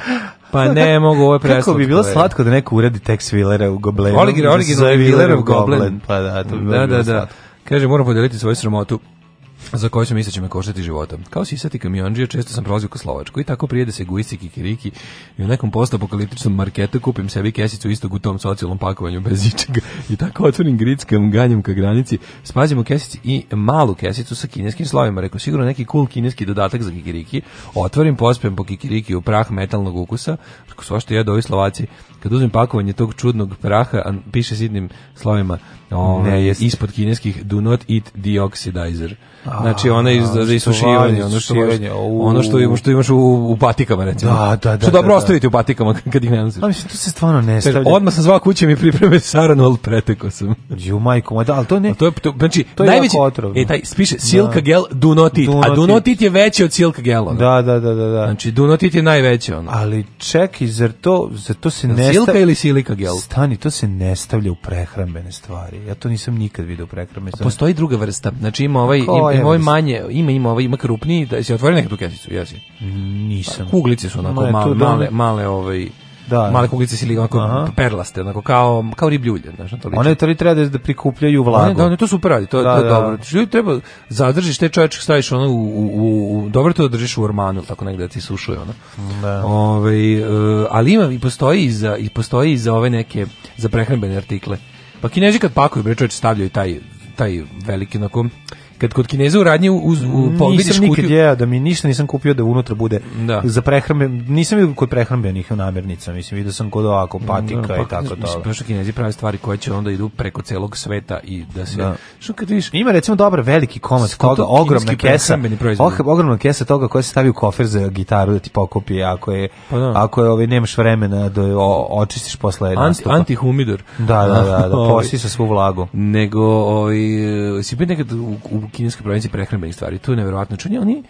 Pa ne mogu ovo je Kako bi bilo slatko da neko uredi Tex Villera u goblenu. Origi, originalni Villerov goblen. goblen. Pa da, to bi da, bilo da, slatko. da. Kaže, moram podeliti svoju sramotu za koje sam mislio da će me koštati života. Kao sisati kamionđija često sam prolazio ka Slovačku i tako prijede se guisti kikiriki i u nekom postapokaliptičnom marketu kupim sebi kesicu istog u tom socijalnom pakovanju bez ičega i tako otvorim grickam ganjem ka granici, spazim u kesici i malu kesicu sa kineskim slovima. Rekao, sigurno neki cool kineski dodatak za kikiriki. Otvorim, pospem po kikiriki u prah metalnog ukusa. Rekao, svašta jedu ovi Slovaci. Kad uzmem pakovanje tog čudnog praha, piše sidnim slovima, Ove, ovaj, ne, jest. ispod kineskih do not eat deoxidizer. A, znači ona iz za isušivanje, ono što imaš, ono što imaš, što imaš u, u patikama recimo. Da, da, da. Što da, dobro da, da. ostaviti u patikama kad ih ne nosiš. A mislim to se stvarno ne stavlja. Odmah sam zvao kući mi pripreme saranu, al preteko sam. Ju majko, da, al to ne. A to je to, znači to je najveći otrovno. E taj piše da. silka da. gel do not eat, do not a do not eat je veći od silka gela. Da, da, da, da, da. Znači do not eat je najveće ono. Ali čeki, zar to, zar to se ne Silka ili silika gel? Stani, to se ne stavlja u prehrambene stvari stvari. Ja to nisam nikad video prekrame. A postoji druga vrsta. Znači ima ovaj ima, ima ovaj manje, ima ima ovaj ima krupniji, da se otvori tu kesicu, jesi. Nisam. kuglice su onako male, tu, male, male ovaj da. Male kuglice ili onako Aha. perlaste, onako kao kao ribljulje, znaš, to liči. One to treba da, da prikupljaju vlagu. One, da, one to super radi, to, da, to je da. dobro. Znači, treba zadržiš te čovečke staviš ono u, u, u, dobro to da držiš u ormanu, tako negde da ti sušuje ono. Da. Ove, ovaj, ali ima i postoji i za i postoji i za ove neke za prehrambene artikle. Pa kinezi kad pakuju, bre, stavljaju taj, taj veliki, onako, kad kod Kineza u radnji uz u, u vidiš nikad kutiju. Je, da mi ništa nisam kupio da unutra bude da. za prehrambe, nisam vidio kod prehrambenih namirnica, mislim vidio sam kod ovako patika da, pa, i tako to. Mislim Kinezi prave stvari koje će onda idu preko celog sveta i da se da. što kad vidiš ima recimo dobar veliki komad Skoto, toga ogromna kesa. Oh, ogromna kesa toga koja se stavi u kofer za gitaru da ti pokupi ako je pa da. ako je ovaj nemaš vremena da o, očistiš posle Ant, nastupa. Antihumidor. Da, da, da, da, da sa svu vlagu. Nego ovaj si bi nekad u, u u kineskoj provinciji prehrambenih stvari. To je neverovatno čudno. Oni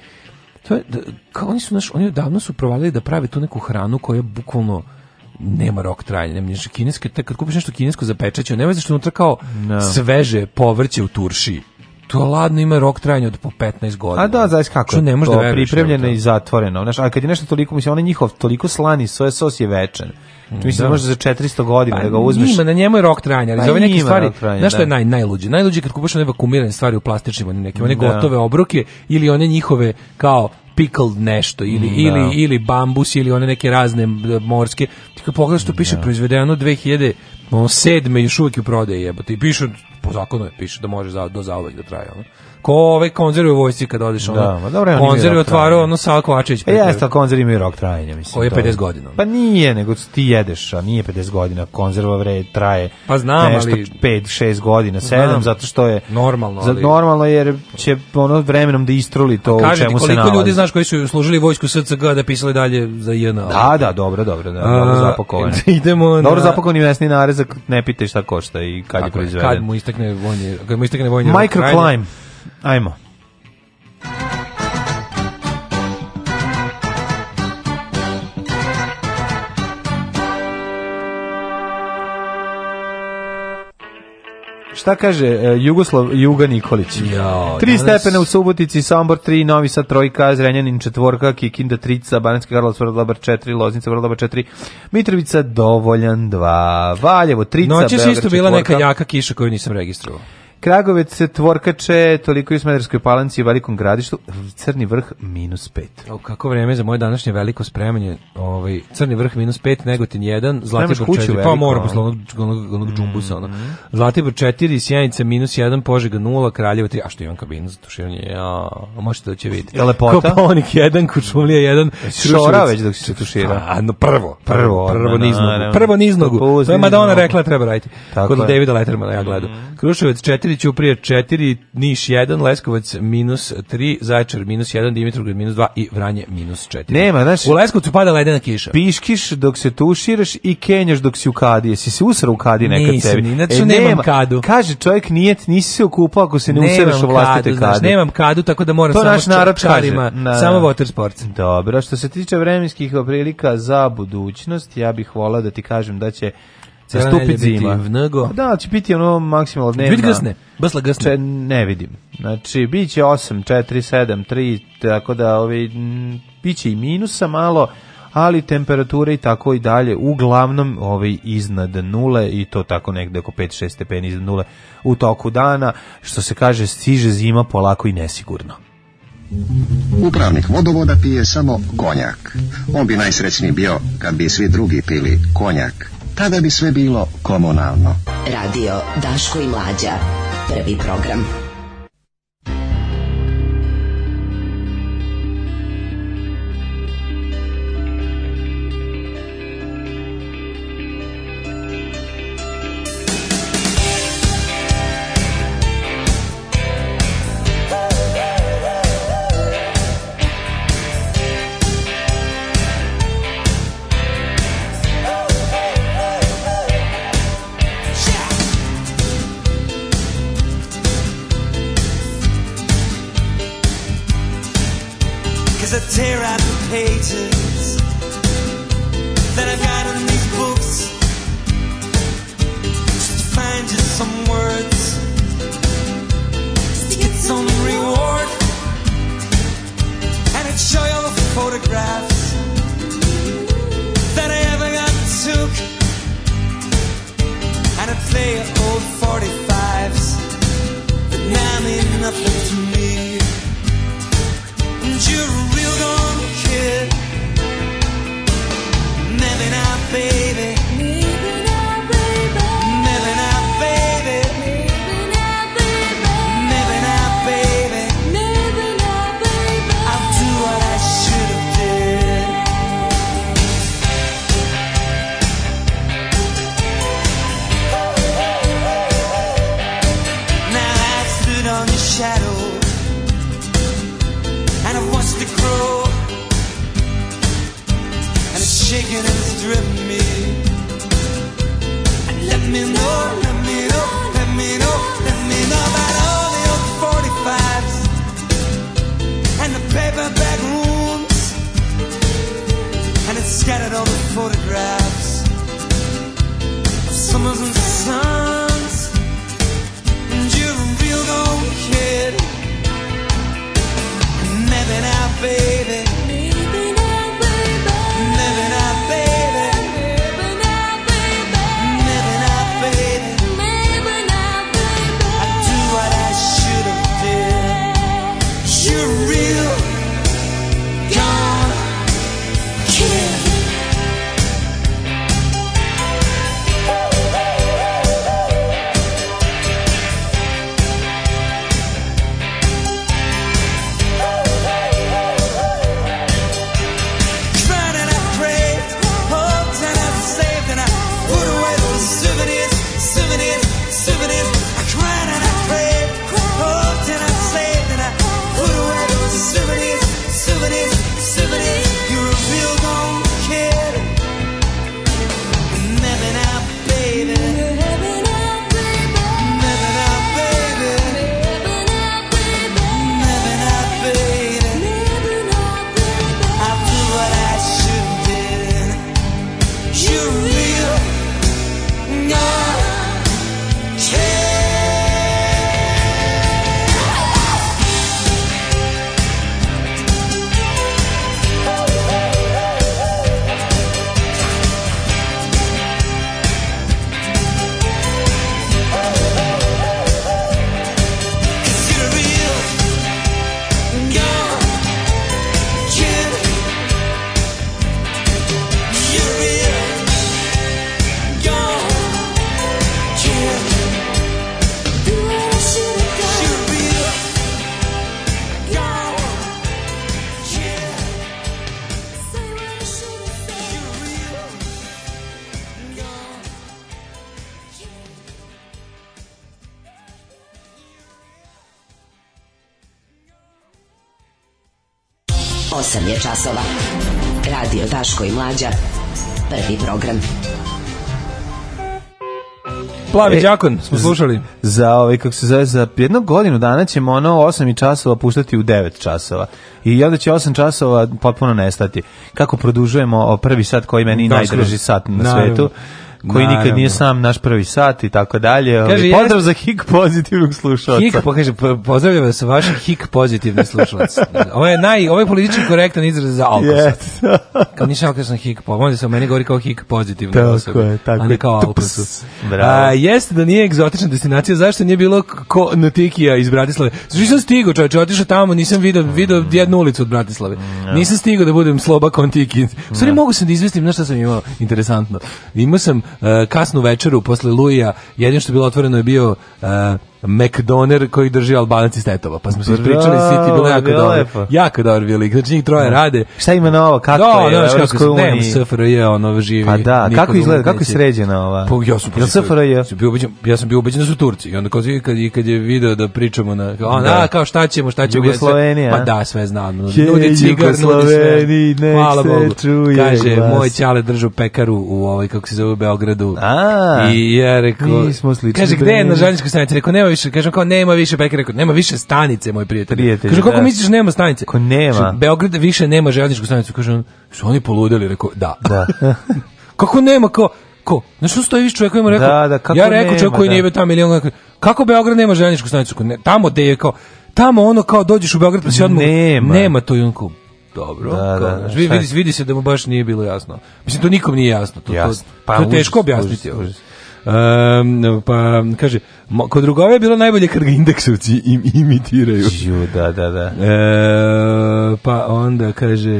to je, da, kao oni su naš, oni odavno su provalili da prave tu neku hranu koja bukvalno nema rok trajanja, nema ništa kineske, tek kad kupiš nešto kinesko za zapečećeno, nema što unutra kao no. Da. sveže povrće u turšiji to ladno ima rok trajanja od po 15 godina. A da, znaš kako je ne možda to da pripremljeno i zatvoreno. Znaš, a kad je nešto toliko, mislim, on je njihov toliko slani, soje sos je večan. Tu mm, mislim da možda za 400 godina pa, da ga uzmeš. Ima, na njemu je rok trajanja, ali pa, za ove neke stvari, znaš što je da. naj, najluđe? Najluđe kad kupuješ one vakumirane stvari u plastičnim, one neke, one da. gotove obroke ili one njihove kao pickled nešto ili mm, da. ili ili bambus ili one neke razne e, morske. Ti kad pogledaš što piše da. proizvedeno 2000 ono sedme još uvijek u prodaji jebote i pišu po zakonu je piše da može za, do zauvek da traje ono ko ovaj konzervi u vojsci kad odeš da, ono. Da, ma dobro, konzervi otvarao ono sa Kovačević. E, jeste, konzervi imaju rok trajanja, mislim. Koje 50 godina. Pa nije, nego ti jedeš, a nije 50 godina, konzerva vre traje. Pa znam, nešto ali 5, 6 godina, 7, zato što je normalno, ali Za normalno jer će ono vremenom da istruli to u čemu se nalazi. koliko ljudi znaš koji su služili vojsku SCG da pisali dalje za JNA. Da, da, dobro, dobro, da, dobro zapakovano. Idemo na Dobro zapakovani mesni narezak, ne pitaj šta košta i kad je proizveden. Kad mu istekne vojni, kad mu istekne vojni. Microclimate. Ajmo. Šta kaže e, Jugoslav Juga Nikolić? Jo, tri danas... stepene u Subotici, Sombor 3, Novi Sad trojka, Zrenjanin četvorka, Kikinda 3, Banacki Karlovac Vrlobar 4, Loznica Vrlobar 4, Mitrovica dovoljan 2, Valjevo 3, Noćas Beograd isto bila neka jaka kiša koju nisam registrovao. Kragovec se tvorkače, toliko i u Smederskoj palanci i Velikom gradištu, Crni vrh minus 5. O, kako vreme za moje današnje veliko spremanje, ovaj, Crni vrh minus 5, Negotin 1, Zlatibor 4, pa mora posle onog, onog, onog mhm. džumbusa, ono. Mm -hmm. Zlatibor 4, Sjenica minus 1, Požega 0, Kraljeva 3, a što imam kabinu za tuširanje, ja, možete doći da vidjeti. Je lepota? Koponik 1, Kučumlija 1, Šora već dok se tušira. A, pa, no, prvo, prvo, prvo niznogu, prvo niznogu, to je Madonna da rekla treba raditi, kod Davida Lettermana ja gledam. Mhm. Kruševac 4, 4, Ćuprije 4, Niš 1, Leskovac minus 3, Zaječar minus 1, Dimitrovgrad minus 2 i Vranje minus 4. Nema, znaš... U Leskovcu pada ledena kiša. Piškiš dok se tuširaš i kenjaš dok si u kadi. Jesi se usra u kadi nekad Nisam, sebi? Nisam, inače e, nemam nema. kadu. Kaže čovjek nije, nisi se okupao ako se ne nemam usiraš u vlastite kadu. Znaš, nemam kadu, tako da moram to samo naš narod čarima, Na, samo water sports. Dobro, što se tiče vremenskih prilika za budućnost, ja bih volao da ti kažem da će Nastupi zima. Mnogo. Pa da, će biti ono maksimalno dnevno. Biti gasne, basla gasne. Če, ne vidim. Znači, bit će 8, 4, 7, 3, tako da ovaj, m, bit će i minusa malo, ali temperature i tako i dalje uglavnom ovaj iznad nule i to tako negde oko 5-6 stepeni iznad nule u toku dana što se kaže stiže zima polako i nesigurno Upravnik vodovoda pije samo konjak on bi najsrećniji bio kad bi svi drugi pili konjak kada bi sve bilo komunalno. Radio Daško i Mlađa. Prvi program. Slavi e, Đakon smo slušali. Za, ovaj, kako se zove, za jednu godinu dana ćemo ono 8 časova puštati u 9 časova. I onda će 8 časova potpuno nestati. Kako produžujemo prvi sat koji meni najdraži sat na Naravno. svetu koji Naravno. nikad nije sam naš prvi sat i tako dalje. Kaže, pozdrav za hik pozitivnog slušalca. Hik, pa kaže, pozdravljam vas vaš hik pozitivni slušalac. Ovo je naj, ovo je politički korektan izraz za alkosat. Yes. kao nisam sam hik, pa onda se meni govori kao hik pozitivno. Tako osobi, je, tako a kao alkosu. A, jeste da nije egzotična destinacija, zašto nije bilo ko na Tikija iz Bratislave? Zašto nisam stigao, čovječe, otišao tamo, nisam video, video jednu ulicu od Bratislave. No. Mm, nisam da. stigao da budem sloba kontiki. Stvari no. Da. mogu sam da izvestim, znaš šta sam imao interesantno. Imao sam kasnu večeru posle Luija, jedino što je bilo otvoreno je bio e, McDoner koji drži Albanac iz Tetova. Pa smo se ispričali svi ti bilo jako dobro. Jako dobro bili. Znači njih troje da. rade. Šta ima na ovo? Kako da, je? je? No, kako je? Ne, SFRJ ono živi. Pa da, kako izgleda? Kako je sređena ova? Pa ja sam bio SFRJ. Bio ja sam bio ubeđen da su Turci. I onda kad kad kad je video da pričamo na kao, da. da. kao šta ćemo, šta ćemo. Jugoslovenija. Pa da, sve znam. Ljudi cigar, ljudi sve. Hvala Bogu. Kaže, moj ćale držao pekaru u ovaj, kako se zove, Beogradu. I ja rekao, kaže, gde je na žaljinskoj stanici? Rekao, nema više, kažem kao nema više pekara, nema više stanice, moj prijatelj. prijatelj kažem kako da. misliš da nema stanice? Ko nema. Kažem, Beograd više nema željezničku stanicu, kaže on. Su oni poludeli, rekao, da. Da. kako nema kao Ko? Na što stoji čovjek koji mu rekao? Da, da, kako ja rekao čovjek koji da. nije tamo milion Kako Beograd nema željezničku stanicu? Ne, tamo gde je kao tamo ono kao dođeš u Beograd pa se odmah nema, nema to junku dobro. Da, kao, da, da, vidi, vidi, se da mu baš nije bilo jasno. Mislim, to nikom nije jasno. To, jasno. to, to, pa, to je teško objasniti. Užas, užas. Um, pa, kaže, kod drugove je bilo najbolje kad ga indeksovci im, imitiraju. Ju, da, da, da. E, pa onda, kaže...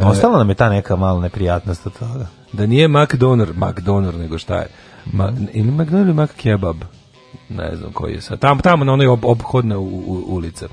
E, ostala nam je ta neka malo neprijatnost od toga. Da nije McDonor, McDonor, nego šta je. Ma, mhm. ili McDonor ili Kebab? ne znam koji je sad. Tam, tamo na onoj ob, obhodna u, u, ulica.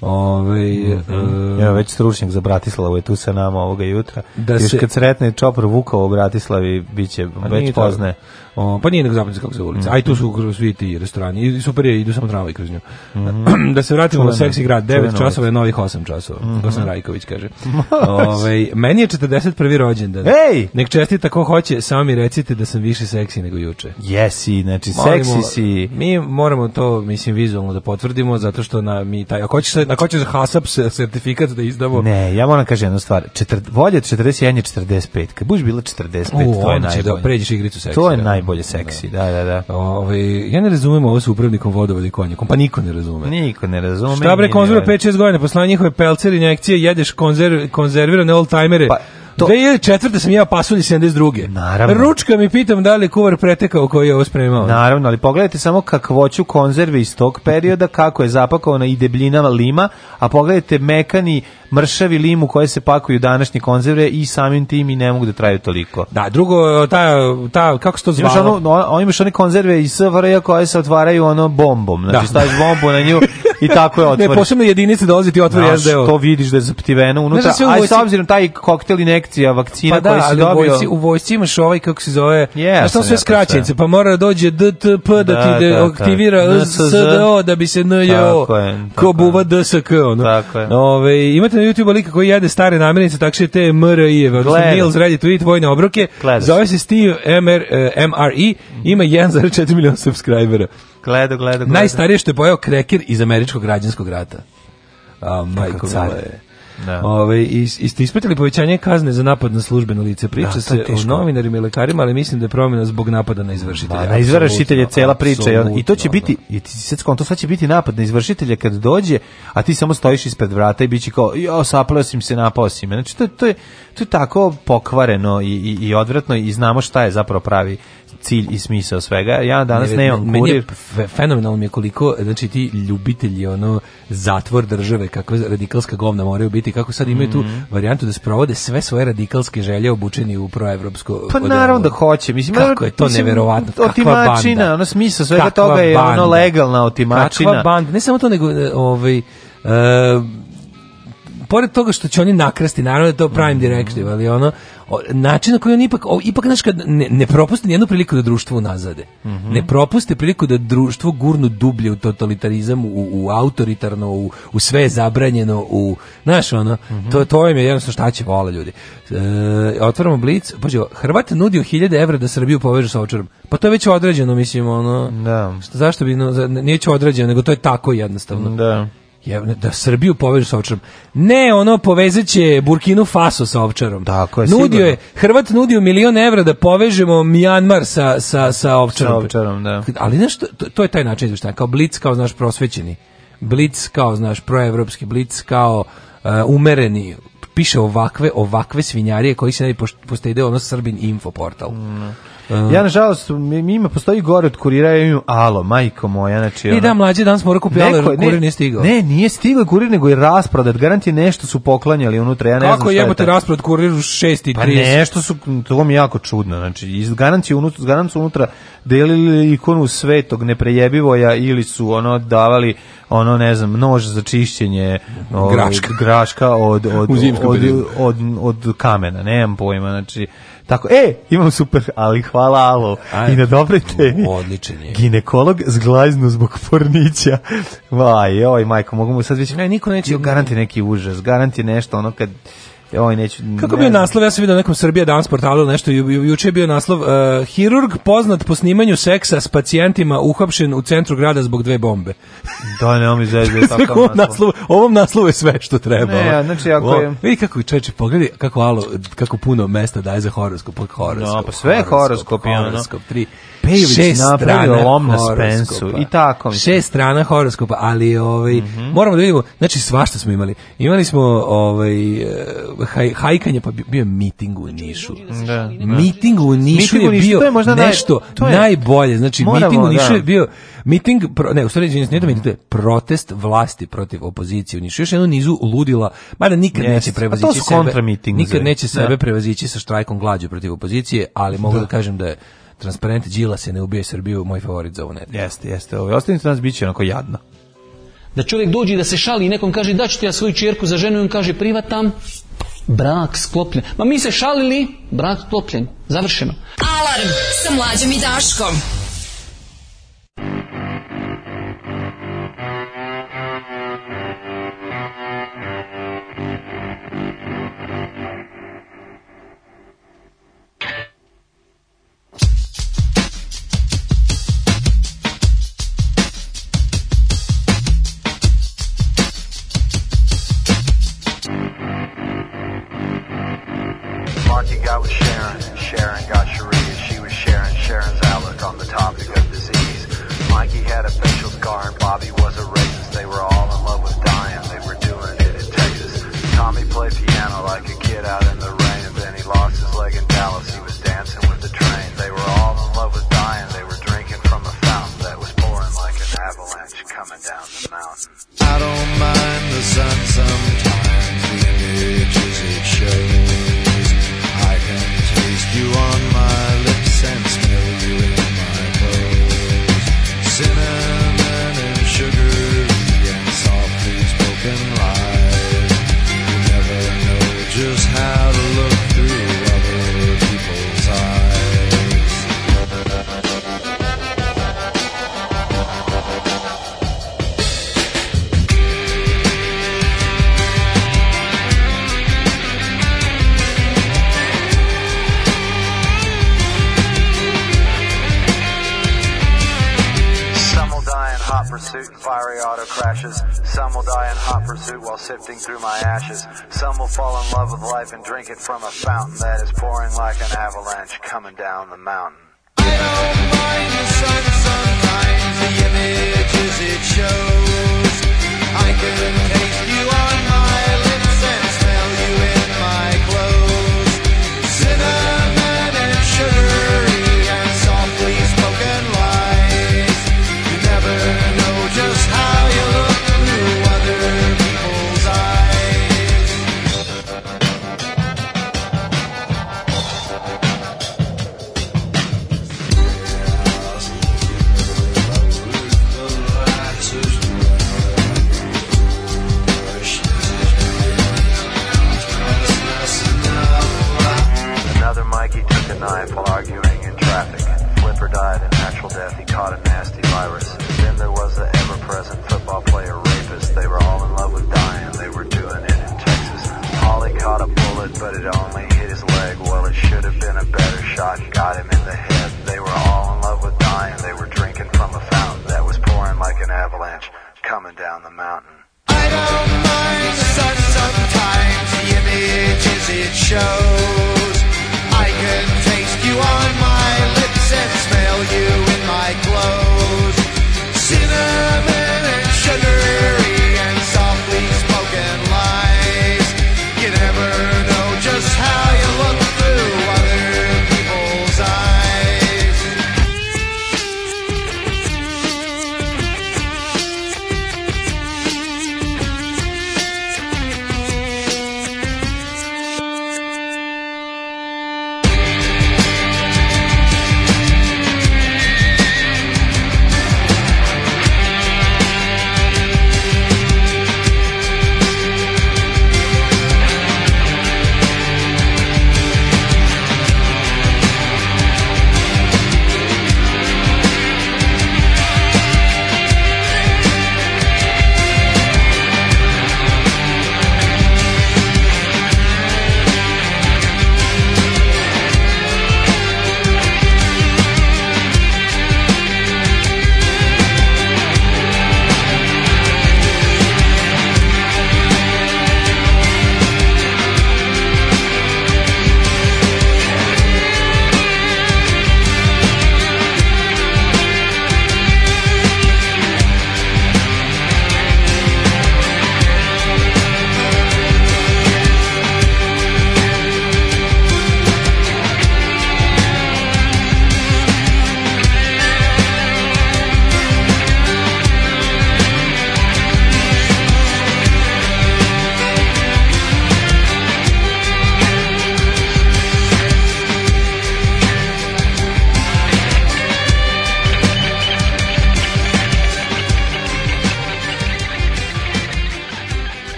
Ove, mm -hmm. e, ja, već stručnjak za Bratislavu je tu sa nama ovoga jutra. Da Još se, kad sretne Čopor Vukov u Bratislavi, bit će pa već pozne. O, pa nije nego zapadnica kako se ulica. Mm. -hmm. Aj tu su mhm. svi ti restorani. I super je, idu samo tramvaj kroz nju. Mm -hmm. da se vratimo na seksi grad. 9 časova je novih 8 časova. Mm -hmm. Gosan Rajković kaže. Ove, ovaj, meni je 41. rođendan. Ej! Nek čestita ko hoće, samo mi recite da sam više seksi nego juče. Jesi, znači Molimo, seksi si. Mi moramo to, mislim, vizualno da potvrdimo, zato što na, mi taj, ako hoćeš, ako hoćeš HASAP sertifikat da izdamo... Ne, ja moram da kažem jednu stvar. Četvr, volje 41 je 45. Kad buš bila 45, o, to je da, najbolje. Da pređeš igricu seksi. To je najbolje najbolje seksi. Da, da, da. Ovi, ovaj, ja ne razumem ovo sa upravnikom vodovoda i konjakom, pa niko ne razume. Niko ne razume. Šta bre, konzerva 5-6 ovaj. godina, posle njihove pelcer injekcije jedeš konzerv, konzervirane old-timere. Pa, To... 2004. sam ja pasulj 72. Naravno. Ručka mi pitam da li kuvar pretekao koji je ovo spremao. Naravno, ali pogledajte samo kakvoću konzerve iz tog perioda, kako je zapakovana i debljina lima, a pogledajte mekani mršavi limu koje se pakuju današnje konzerve i samim tim i ne mogu da traju toliko. Da, drugo, ta, ta kako se to zvalo? Imaš ono, on, imaš one konzerve iz SFRJ koje se otvaraju ono bombom. Znači, da. staviš bombu na nju I tako je otvori. Ne, posebno jedinice dolazi ti otvori jedan deo. to vidiš da je zaptiveno unutra. Znaš, da Aj, s obzirom taj koktel inekcija, vakcina pa da, koji si dobio. Pa da, ali u vojci, u vojci imaš ovaj, kako se zove, yes, znaš, tam sve skraćenice, pa mora da dođe DTP da, da ti da, da, aktivira SDO da bi se NJO, ko buva DSK, ono. Tako je. Ove, imate na YouTube lika koji jede stare namirnice, tako što je te MRI-eve, odnosno Nils radi tweet vojne obroke, zove se Steve MRI, e, ima 1,4 miliona subscribera. Gledo, gledo, gledo. Najstarije što je pojao kreker iz američkog građanskog rata. A, majko, je. Da. Ove, i, i ste ispratili povećanje kazne za napad na službeno lice. Priča da, se o novinarima i lekarima, ali mislim da je promjena zbog napada na izvršitelja. Ba, da, na izvršitelje je cela priča. I to će biti, da. i ti sad sad će biti napad na izvršitelja kad dođe, a ti samo stojiš ispred vrata i bit će kao, jo, saplao sam se, napao si me. Znači, to, to, je, to je tako pokvareno i, i, i odvratno i znamo šta je zapravo pravi cilj i smisao svega. Ja danas ne, nemam meni kurir. Je fenomenalno mi je koliko, znači ti ljubitelji ono zatvor države, kakva radikalska govna moraju biti, kako sad imaju mm -hmm. tu mhm. varijantu da sprovode sve svoje radikalske želje obučeni u proevropsko. Pa naravno da hoće, mislim kako je to mislim, neverovatno. Otimačina, banda. ono smisao svega kakva toga je banda. ono legalna otimačina. Kakva banda, ne samo to nego e, ovaj uh, pored toga što će oni nakrasti, naravno da je to prime directive, ali ono, način na koji on ipak, ipak znači kad ne, ne propuste nijednu priliku da društvo nazade. Mm -hmm. Ne propuste priliku da društvo gurnu dublje u totalitarizam, u, u autoritarno, u, u, sve je zabranjeno, u, znaš, ono, mm -hmm. to, to im je jednostavno šta će vola ljudi. E, otvaramo blic, pađe, Hrvat nudio 1000 evra da Srbiju poveže sa očarom. Pa to je već određeno, mislim, ono, da. Što, zašto bi, no, neću određeno, nego to je tako jednostavno. Da je, da Srbiju povežu sa ovčarom. Ne, ono povezaće Burkinu Faso sa ovčarom. Tako je, nudio sigurno. je, Hrvat nudio milion evra da povežemo Mijanmar sa, sa, sa ovčarom. Sa ovčarom, da. Ali znaš, to, to je taj način izveštanja, kao blic, kao znaš prosvećeni. Blic kao, znaš, proevropski blic, kao uh, umereni, piše ovakve, ovakve svinjarije koji se ne postoji deo ono Srbin info portal. Mm. Ja nažalost mi ima postoji gore od kurira ja imam alo, majko moja, znači. I da mlađi danas mora kupiti alo, kurir nije stigao. Ne, nije stigao kurir, nego je rasprodat. Garanti nešto su poklanjali unutra, ja ne Kako znam. Kako jebote rasprodat kuriru 6 i 30? Pa nešto su to mi je jako čudno, znači iz garancije unutra, garancu unutra delili ikonu svetog neprejebivoja ili su ono davali ono ne znam nož za čišćenje ovaj, graška, graška od od od, od, od, od kamena, nemam pojma, znači Tako, e, imam super, ali hvala alo. I na dobre temi. Odličan je. Ginekolog zglaznu zbog pornića. Vaj, oj, majko, mogu mu sad reći, ne, niko neće, garanti neki užas, garanti nešto, ono kad Oj, ovaj, neću, Kako ne bio naslov? Ja sam vidio na nekom Srbija Danas portalu nešto, ju, ju, juče je bio naslov uh, Hirurg poznat po snimanju seksa s pacijentima uhapšen u centru grada zbog dve bombe. da, ne, mi zezde takav ovom naslovu, ovom naslovu je sve što treba. Ne, znači, ako je... Vidi kako čeče, pogledi kako, alo, kako puno mesta daje za horoskop. horoskop no, da, pa sve horoskop, horoskop, horoskop, horoskop, horoskop, horoskop, Pejović napravio lom na Spensu i tako. Mislim. Šest strana horoskopa, ali ovaj, mm -hmm. moramo da vidimo, znači svašta smo imali. Imali smo ovaj, haj, hajkanje, pa bio miting u Nišu. Znači, da, da, miting u Nišu je bio je možda nešto naj, to je, najbolje. Znači, miting u Nišu da. je bio miting, pro, ne, u stvari, nije da miting, to je protest vlasti protiv opozicije u Nišu. Još jedno nizu ludila, mada nikad yes. neće pa prevazići sebe. Nikad neće sebe da. prevazići sa štrajkom glađu protiv opozicije, ali mogu da, da kažem da je transparent Đila se ne ubije Srbiju, moj favorit za ovu nedelju. Jeste, jeste. Ovo ovaj, ostanite nas biće onako jadno. Da čovjek dođe da se šali i nekom kaže da ti ja svoju čerku za ženu i on kaže privatam, brak sklopljen. Ma mi se šalili, brak sklopljen, završeno. Alarm sa mlađom i Daškom. through my ashes. Some will fall in love with life and drink it from a fountain that is pouring like an avalanche coming down the mountain.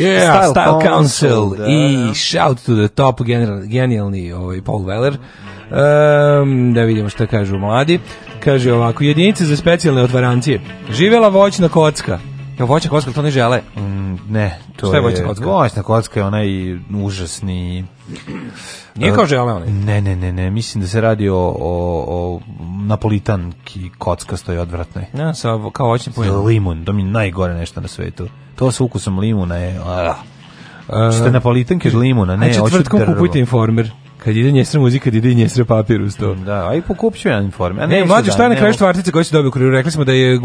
Yeah, Style, Style Council, Council da, i da. Shout to the Top, general, genijalni ovaj, Paul Weller. Um, da vidimo šta kažu mladi. Kaže ovako, jedinice za specijalne otvarancije. Živela voćna kocka. Ja voća kocka to ne žele. Mm, ne, to Šta je, je voćna kocka? Voćna kocka je onaj užasni Nije kao žele onaj. Ne, ne, ne, ne, mislim da se radi o, o, o napolitanki kocka stoji odvratnoj. Ja, da, sa, kao očni pujen. Limun, to mi najgore nešto na svetu. To sa ukusom limuna je... A, a, Ste napolitanke od limuna, ne, hoću četvrtkom kupujte informer. Kad ide njestra muzika, kad ide njestra papir uz to. Da, aj pokupću jedan informer. E, ne, mlađe, da, šta je na kraju štvartice koju si dobio kuriru? Rekli smo da je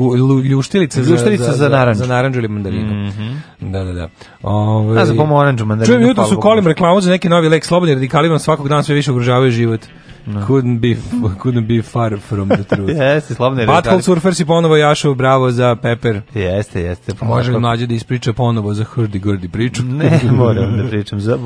ljuštilica, za, za, za, naranđu. za naranđu ili mandarinu. Mm -hmm. Da, da, da. Ove, ovaj- da, za pomoranđu, mandarinu. Čujem jutro su kolim reklamu za neki novi lek slobodni radikali vam svakog dana sve više ugrožavaju život. Da. Couldn't be couldn't be far from the truth. jeste, slobne reči. Da Surfer i ponovo jašu, bravo za Pepper. Jeste, jeste. Može li mlađe da ispriča ponovo za hrdi grdi priču? Ne, moram da pričam za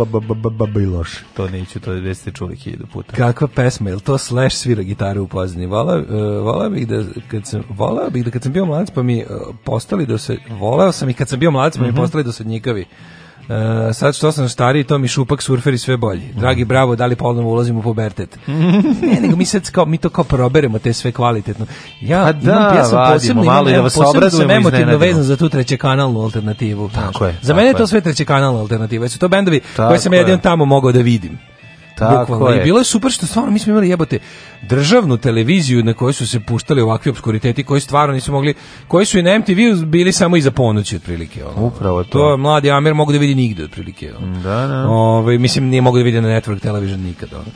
Babiloš. To neću, to već ste čuli hiljadu puta. Kakva pesma, jel to Slash svira gitaru u pozadini? Vola, e, vola bih da kad sam vola bih da kad sam bio mladac pa mi e, postali da se voleo sam i kad sam bio mladac pa mi mhm. postali dosadnjikavi. Da Uh, sad što sam stariji, to mi šupak surferi sve bolji. Dragi, bravo, da li ponovno ulazimo u pubertet? ne, nego mi sad kao, mi to kao proberemo te sve kvalitetno. Ja, A pa da, imam, ja sam malo da vas posebno emotivno vezan za tu trećekanalnu alternativu. Tako je, za tako mene je to sve trećekanalna alternativa. Jer su to bendovi tako koje sam jedino tamo mogao da vidim. Tako bukvalno. Je. I bilo je super što stvarno mi smo imali jebote državnu televiziju na kojoj su se puštali ovakvi obskuriteti koji stvarno nisu mogli, koji su i na MTV bili samo iza ponoći otprilike. Ono. Upravo to. To mladi Amer mogu da vidi nigde otprilike. Ono. Da, da. Ove, ovaj, mislim, nije mogu da vidi na Network Television nikada. Ono.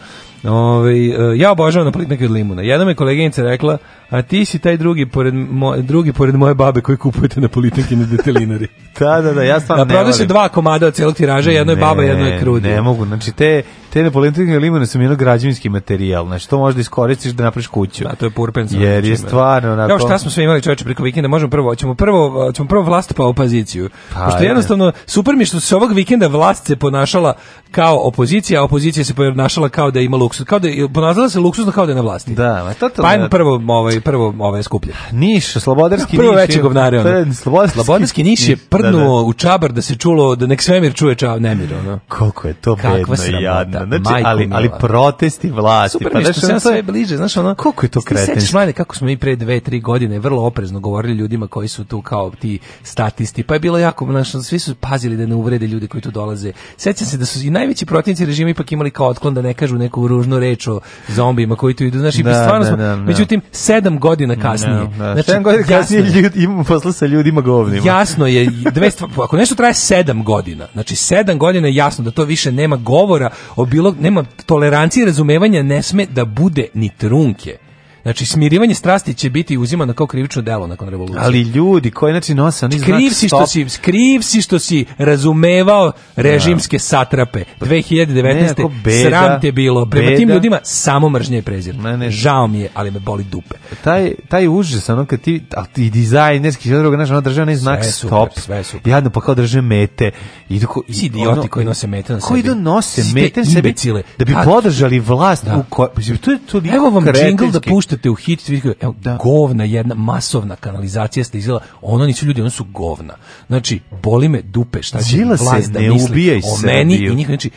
Ove, ovaj, ja obožavam naplitnake da od limuna. Jedna me koleginica rekla, a ti si taj drugi pored, moj, drugi pored moje babe koji kupujete na politnike na detelinari. da, da, da, ja stvarno da, ne volim. se dva komada od celog tiraža, jedno je baba, jedno je krudi. Ne mogu, znači te, te napolitanke limune su mi jedno građevinski materijal, znači to možda iskoristiš da napraviš kuću. Da, to je purpen. Jer je znači, stvarno... Onako... Kao šta smo sve imali čoveče preko vikenda, možemo prvo, ćemo prvo, ćemo prvo vlast pa opoziciju. Pa, Pošto jednostavno, super mi što se ovog vikenda vlast se ponašala kao opozicija, a opozicija se ponašala kao da je imala luksuz, kao da je, ponazala se luksuzno kao da je na vlasti. Da, ma to to. Pa ajmo da. prvo, ovaj, prvo ovaj skuplje. Niš, Slobodarski prvo Niš. Prvo veće govnare, ono. Slobodarski, Slobodarski Niš je da, prdnuo da, da. u čabar da se čulo, da nek svemir čuje čav nemir, ono. Koliko je to Kakva bedno i jadno. Znači, Majko ali, ali protesti vlasti. Super, pa, nešto znači, sve bliže, znaš, ono. Koliko je to kretenstvo? Mlade, kako smo mi pre 2 3 godine vrlo oprezno govorili ljudima koji su tu kao ti statisti, pa je bilo jako, znaš, svi su pazili da ne uvrede ljude koji tu dolaze. Sećam se da su i najveći protivnici režima ipak imali kao otklon da ne kažu neku ružnu ružnu reč o zombijima koji tu idu. Znači, da, stvarno da, smo, da, da, međutim, sedam godina da, kasnije. Da. Znači, sedam godina kasnije ljud, imamo posla sa ljudima govnima. Jasno je, dve stvari, ako nešto traje sedam godina, znači sedam godina je jasno da to više nema govora o bilo, nema tolerancije, razumevanja, ne sme da bude ni trunke. Znači smirivanje strasti će biti uzimano kao krivično delo nakon revolucije. Ali ljudi koji znači nose oni kriv si što si kriv si što si razumevao režimske da. satrape 2019. Pa, beda, sram te bilo. Prema beda. tim ljudima samo mržnje i prezir. Ne, ne. Žao mi je, ali me boli dupe. Taj taj užas ono kad ti a ti dizajnerski zadruga naša ono drže onaj znak sve stop. Super, sve Jadno pa kao drže mete. I doko, i, si idioti ono, koji nose mete na sebi. Koji do nose mete sebi da, da bi podržali vlast u da. kojoj to je to Evo vam džingl da pušta upuštate u hit, vi kao, evo, da. govna jedna, masovna kanalizacija ste izjela, ono nisu ljudi, ono su govna. Znači, boli me dupe, šta će vlast da misli o meni i njih, znači,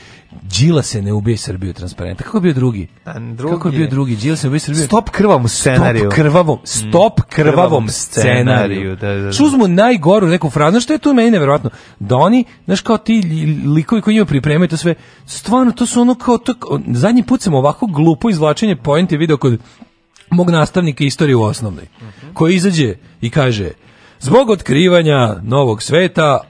Đila se ne ubije Srbiju transparenta. Kako je bio drugi? drugi? Kako je bio drugi? Đila se ubije Srbiju. Stop krvavom scenariju. Stop krvavom, mm. stop krvavom, krvavom scenariju. Da, da, da. Uzmu najgoru neku frazu, što je tu meni neverovatno. Da oni, znaš kao ti likovi koji njima pripremaju to sve, stvarno to su ono kao to, zadnji put sam ovako glupo izvlačenje poente video kod mog nastavnika istorije u osnovnoj, koji izađe i kaže, zbog otkrivanja novog sveta,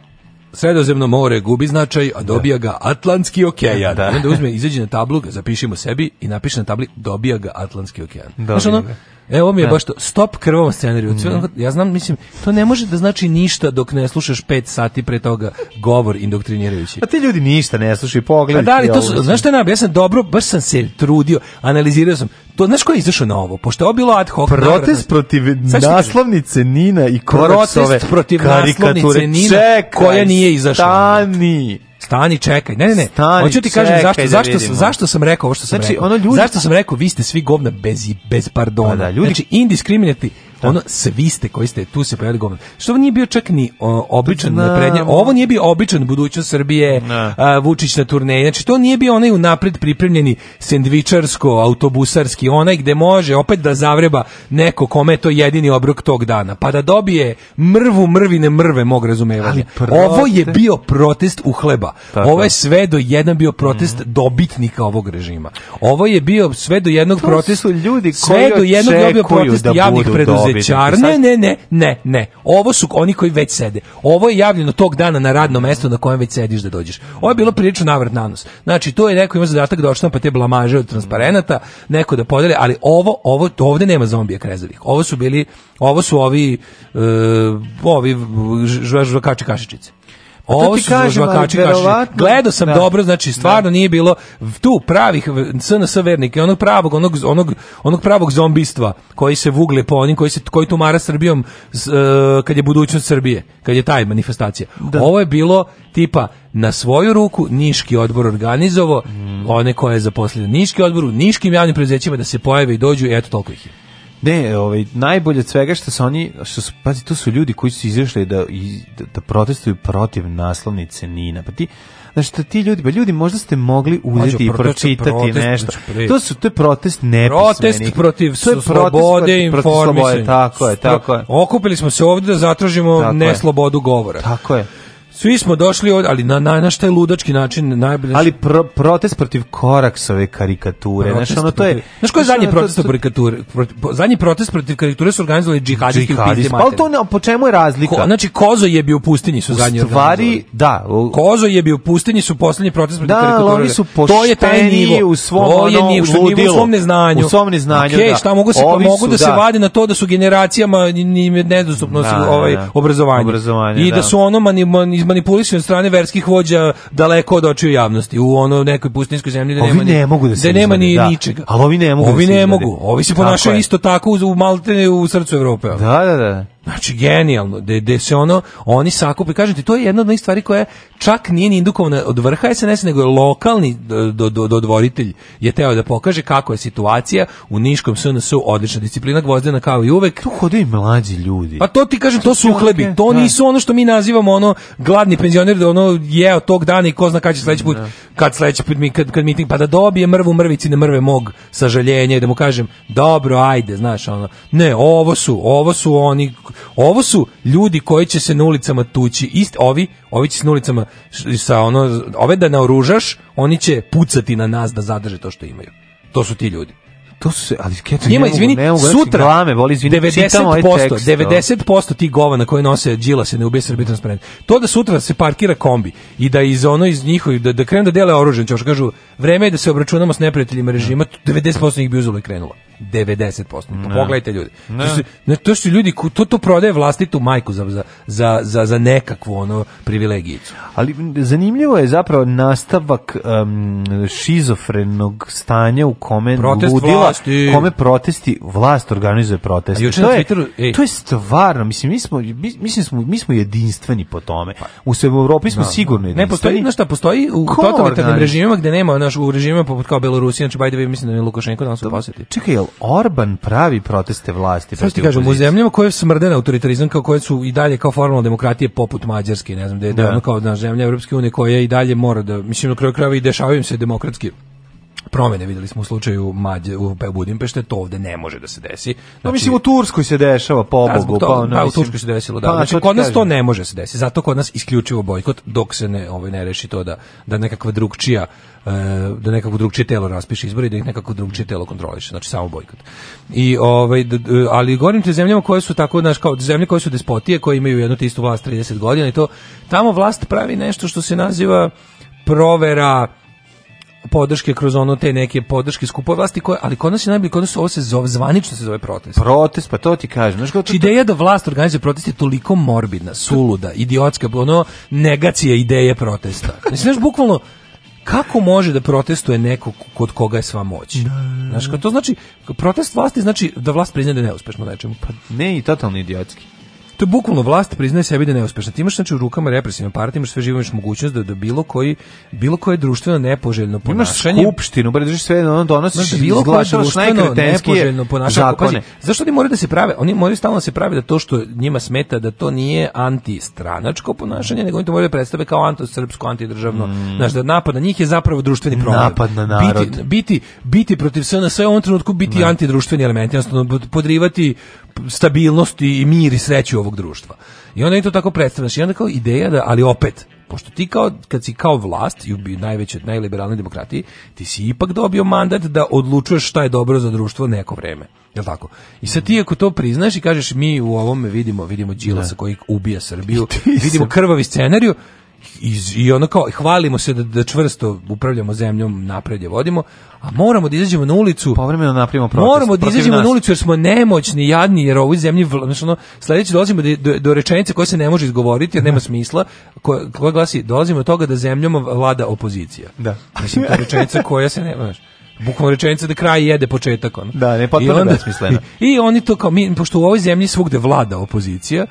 Sredozemno more gubi značaj, a dobija ga Atlantski okean. Da. Onda uzme, izađe na tablu, zapišemo sebi i napiše na tabli, dobija ga Atlantski okean. Dobija. Znači ono, Evo mi je da. baš to, stop krvom scenariju. Mhm. Ja znam, mislim, to ne može da znači ništa dok ne slušaš 5 sati pre toga govor indoktrinirajući. Pa ti ljudi ništa ne slušaju, pogledaj. Pa da li to, su, znaš šta je najbolje? Ja sam dobro, baš sam se trudio, analizirao sam. To, znaš ko je izašao na ovo? Pošto je ovo bilo ad hoc. Protest navrat, protiv naslovnice Nina i Koraksove Protest protiv naslovnice Nina Čekaj, koja nije izašla. Stani! Stani, čekaj. Ne, ne, ne. Stani, Hoću ti kažem zašto da zašto sam, zašto sam rekao ovo što sam znači, rekao. Ono ljudi, zašto sam rekao vi ste svi govna bez bez pardona. Pa da, ljudi, znači indiskriminatni Da. ono svi ste koji ste tu se pojavili govno. Što nije bio čak ni o, običan naprednje, ovo nije bio običan budućnost Srbije, a, Vučić na turneji. Znači to nije bio onaj unapred pripremljeni sendvičarsko, autobusarski, onaj gde može opet da zavreba neko kome je to jedini obrok tog dana, pa da dobije mrvu mrvine mrve mog razumevanja. Ovo je bio protest u hleba. Tako. Ovo je sve do jedan bio protest mm. dobitnika ovog režima. Ovo je bio sve do jednog to protesta ljudi koji sve do jednog bio protest da javnih preduzeća Zećarne, ne, ne, ne, ne. Ovo su oni koji već sede. Ovo je javljeno tog dana na radno mesto na kojem već sediš da dođeš. Ovo je bilo prilično navrat na nos. Znači, to je neko ima zadatak da pa te blamaže od transparenta, neko da podeli, ali ovo, ovo, ovde nema zombija krezovih. Ovo su bili, ovo su ovi, uh, ovi žvažvakači kašičice. Ovo su žvakači verovatno... Gledao sam da. dobro, znači stvarno da. nije bilo tu pravih SNS vernike, onog pravog, onog, onog, onog pravog zombistva koji se vugle po onim, koji, se, koji tumara Srbijom uh, kad je budućnost Srbije, kad je taj manifestacija. Da. Ovo je bilo tipa na svoju ruku Niški odbor organizovao mm. one koje je zaposlio Niški odbor u Niškim javnim preduzećima da se pojave i dođu i eto toliko ih je. Ne, ovaj najbolje od svega što su oni što su pazi to su ljudi koji su izašli da da, da protestuju protiv naslovnice Nina. Pa ti Znači, što ti ljudi, pa ljudi možda ste mogli uzeti i pročitati protest, nešto. Znači, to su to je protest nepismeni. Protest protiv slobode i informisanja. Tako je, tako je. Okupili smo se ovdje da zatražimo tako neslobodu govora. Tako je. Svi smo došli od, ali na na na šta je ludački način najbolje. Ali pro, protest protiv Koraksove karikature, znači ono to je. Znaš koji je zadnji protest protiv karikature? Zadnji protest protiv karikature su organizovali džihadisti u Pizdi Pa to ne, po čemu je razlika? Ko, znači Kozo je bio u pustinji su zadnji. U stvari, da. U... Kozo je bio u pustinji su poslednji protest protiv da, karikature. Da, oni su to je taj nivo u svom to je nivo, što nivo u svom neznanju. U svom neznanju, okay, da. šta mogu se pa Ovi mogu su, da, da se vade na to da su generacijama im nedostupno da, ovaj da, da. obrazovanje. I da su ono izmanipulisan od strane verskih vođa daleko od očiju javnosti u ono nekoj pustinjskoj zemlji da ovi nema ne mogu da se da nema ni da. ničega. Ali ovi ne mogu. Da ovi da ne mogu. Ovi se ponašaju isto tako u malte u srcu Evrope. Da, da, da. Znači, genijalno, da se ono, oni sakupi, kažete, to je jedna od stvari koja čak nije ni indukovana od vrha SNS, nego je lokalni dodvoritelj je teo da pokaže kako je situacija u Niškom SNS-u odlična disciplina gvozdena kao i uvek. Tu hode i mlađi ljudi. Pa to ti kažem, to su uhlebi, to da. nisu ono što mi nazivamo ono gladni penzioner, da ono jeo tog dana i ko zna kad će sledeći put, da. kad sledeći put mi, kad, kad miting, pa da dobije mrvu mrvici na mrve mog sažaljenja i da mu kažem, dobro, ajde, znaš, ono, ne, ovo su, ovo su oni Ovo su ljudi koji će se na ulicama tući, isti ovi, ovi će se na ulicama sa ono ove da naoružaš, oni će pucati na nas da zadrže to što imaju. To su ti ljudi. To su ali keto, Ima izvini, ne mogu, znači, sutra, glame, boli, izvini, 90%, 90% ovaj tih govana koje nose đila se ne ubije srbitom spremni. To da sutra se parkira kombi i da iz ono iz njihovih, da, da krenu da dele oružje, ćeš znači, kažu, vreme je da se obračunamo s neprijateljima režima, 90% da. njih bi uzelo i krenulo. 90%. Pa pogledajte ljudi. To su, to su ljudi to to prodaje vlastitu majku za za za za, za nekakvu ono privilegijicu. Ali zanimljivo je zapravo nastavak um, šizofrenog stanja u kome Protest ludila, vlasti. kome protesti vlast organizuje proteste. Juče to, je, Twitteru, to je stvarno, mislim mi smo mislim smo mi smo jedinstveni po tome. Pa. U svemu Evropi smo no, da. sigurno jedinstveni. Ne postoji, znači šta postoji u totalitarnim režimima gde nema naš u režimima poput kao Belorusija, znači Bajdeve mislim da je Lukašenko danas u poseti. Čekaj, jel Orban pravi proteste vlasti. Sad ti kažem, u zemljama koje smrde na autoritarizam, kao koje su i dalje kao formalne demokratije, poput Mađarske, ne znam, da je da. ono kao na zemlja Evropske unije koja i dalje mora da, mislim, na kraju krajeva i dešavaju se demokratski promene videli smo u slučaju Mađe u Budimpešte to ovde ne može da se desi. Pa znači, no, mislim u Turskoj se dešava da, pobogu, pa ono, pa u Turskoj se desilo da. Pa, znači, kod nas to ne može se desi, Zato kod nas isključivo bojkot dok se ne ovaj ne reši to da da nekakva drugčija e, da nekako drugčije telo raspiše izbori da ih nekako drugčije telo kontroliše znači samo bojkot i ovaj ali govorim te zemljama koje su tako znaš kao zemlje koje su despotije koje imaju jednu istu vlast 30 godina i to tamo vlast pravi nešto što se naziva provera podrške kroz ono te neke podrške skupove vlasti koje ali kod nas je najbolje kod nas ovo se zove zvanično se zove protest. Protest, pa to ti kažem. Znaš kako znači, ideja da vlast organizuje proteste toliko morbidna, suluda, idiotska, ono negacija ideje protesta. Mislim znaš bukvalno kako može da protestuje neko kod koga je sva moć? Da. Znaš, to znači, protest vlasti znači da vlast priznaje da je neuspešno nečemu. Pa ne i totalno idiotski. To je bukvalno vlast priznaje sebi da je neuspešna. Ti imaš znači u rukama represivne partije, imaš sve živo, imaš mogućnost da, da bilo koji bilo koje društveno nepoželjno ponašanje. Imaš skupštinu, bre držiš sve, ono donosiš znaš, bilo koje društveno nepoželjno ponašanje. Pazi, zašto oni moraju da se prave? Oni moraju stalno da se prave da to što njima smeta da to nije antistranačko ponašanje, nego oni to moraju da predstave kao antosrpsko, antidržavno. Mm. Znaš, da napad na njih je zapravo društveni problem. Napad na narod. Biti, biti, biti protiv sve na sve u ovom trenutku biti ne. antidruštveni element, jednostavno podrivati stabilnost i mir i sreću ovog društva. I onda je to tako predstavljaš. I onda kao ideja da, ali opet, pošto ti kao, kad si kao vlast i u najvećoj, najliberalnoj demokratiji, ti si ipak dobio mandat da odlučuješ šta je dobro za društvo neko vreme. Jel tako? I sad ti ako to priznaš i kažeš mi u ovome vidimo, vidimo Đilasa da. koji ubija Srbiju, vidimo krvavi scenariju, i, i ono kao hvalimo se da, da čvrsto upravljamo zemljom, napred je vodimo, a moramo da izađemo na ulicu. Povremeno napravimo protest. Moramo da izađemo na ulicu jer smo nemoćni, jadni, jer ovoj zemlji znači ono sledeće dolazimo do, do, do, rečenice koja se ne može izgovoriti jer nema smisla, koja, koja glasi dolazimo do toga da zemljom vlada opozicija. Da. Mislim to rečenica koja se ne može bukvalno rečenica da kraj jede početak on. Da, ne potpuno I, i, I oni to kao mi pošto u ovoj zemlji svugde vlada opozicija,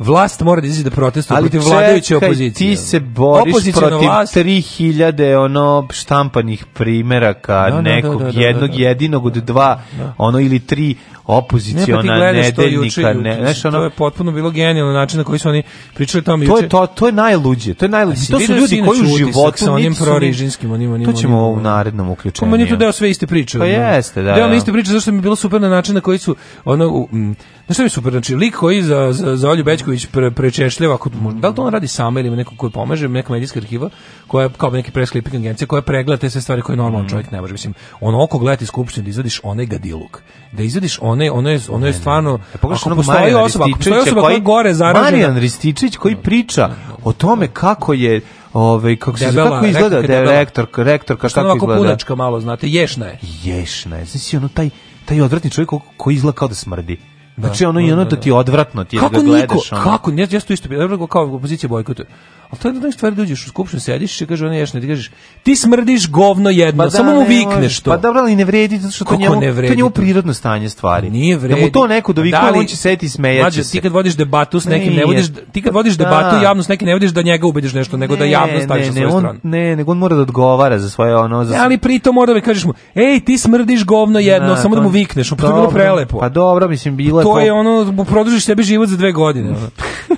vlast mora da izađe da protestuje protiv vladajuće opozicije. ti se boriš protiv vlast. 3000 ono štampanih primeraka da, da, da nekog da, da, da jednog jedinog od dva ono ili tri opoziciona ne, pa nedeljnika, ne, znaš, ono, to je potpuno bilo genijalno način na koji su oni pričali tome to juče. Je to, to je najluđe, to je najluđe. To su ljudi koji u životu sa onim prorižinskim, onim, onim, To ćemo onim, u narednom uključenju. Meni je to deo sve iste priče. Pa jeste, da. Deo mi da. iste priče, zašto mi je bilo super na način na koji su, ono, mm, znaš što je super, znači, lik koji za, za, za Olju Bećković pre, prečešljava, ako, da li to on radi sama ili neko koji pomaže, neka medijska arhiva, koja kao neki press clipping agencija koja pregleda te sve stvari koje normalan mhm. čovjek ne može. Mislim, ono oko gledati skupštinu da izvadiš onaj gadiluk. Da izvadiš onaj ono je, ono je stvarno... E, pogledaš onog Marijan osoba, osoba koji, gore zaražena. Marijan Rističić koji da. priča o tome da. kako je Ovaj kako se debela, kako izgleda da je rektor rektor kako izgleda. Onako punačka malo, znate, ješna je. Ješna je. Znači ono taj taj odvratni čovjek koji izgleda kao da smrdi. Da. Znači ono i ono da ti odvratno ti kako da gledaš. Kako niko, kako, ja isto isto, kao opozicija bojkotuje. A to je da nešto da uđeš u skupštinu, sediš i kažeš ona ješ, ne ti kažeš ti smrdiš govno jedno, pa da, samo da, mu vikneš to. Pa dobro, da, ali ne vredi zato što Kako to njemu, ne vredi to njemu prirodno stanje stvari. Pa nije vredi. Da mu to neko pa dovikuje, da li, on će sedeti i smejaće se. Ti kad vodiš debatu s nekim, ne vodiš, ti kad vodiš da. debatu javno s nekim, ne vodiš da njega ubediš nešto, nego da ne, da javno staviš sa svoje strane. Ne, stranu. Ne, nego on mora da odgovara za svoje ono... Za... Ne, ali pritom mora da kažeš mu, ej, ti smrdiš govno jedno, samo da mu pa vikneš, pa to je bilo prelepo. Pa dobro, mislim, bilo je... To je ono, produžiš sebi život za dve godine.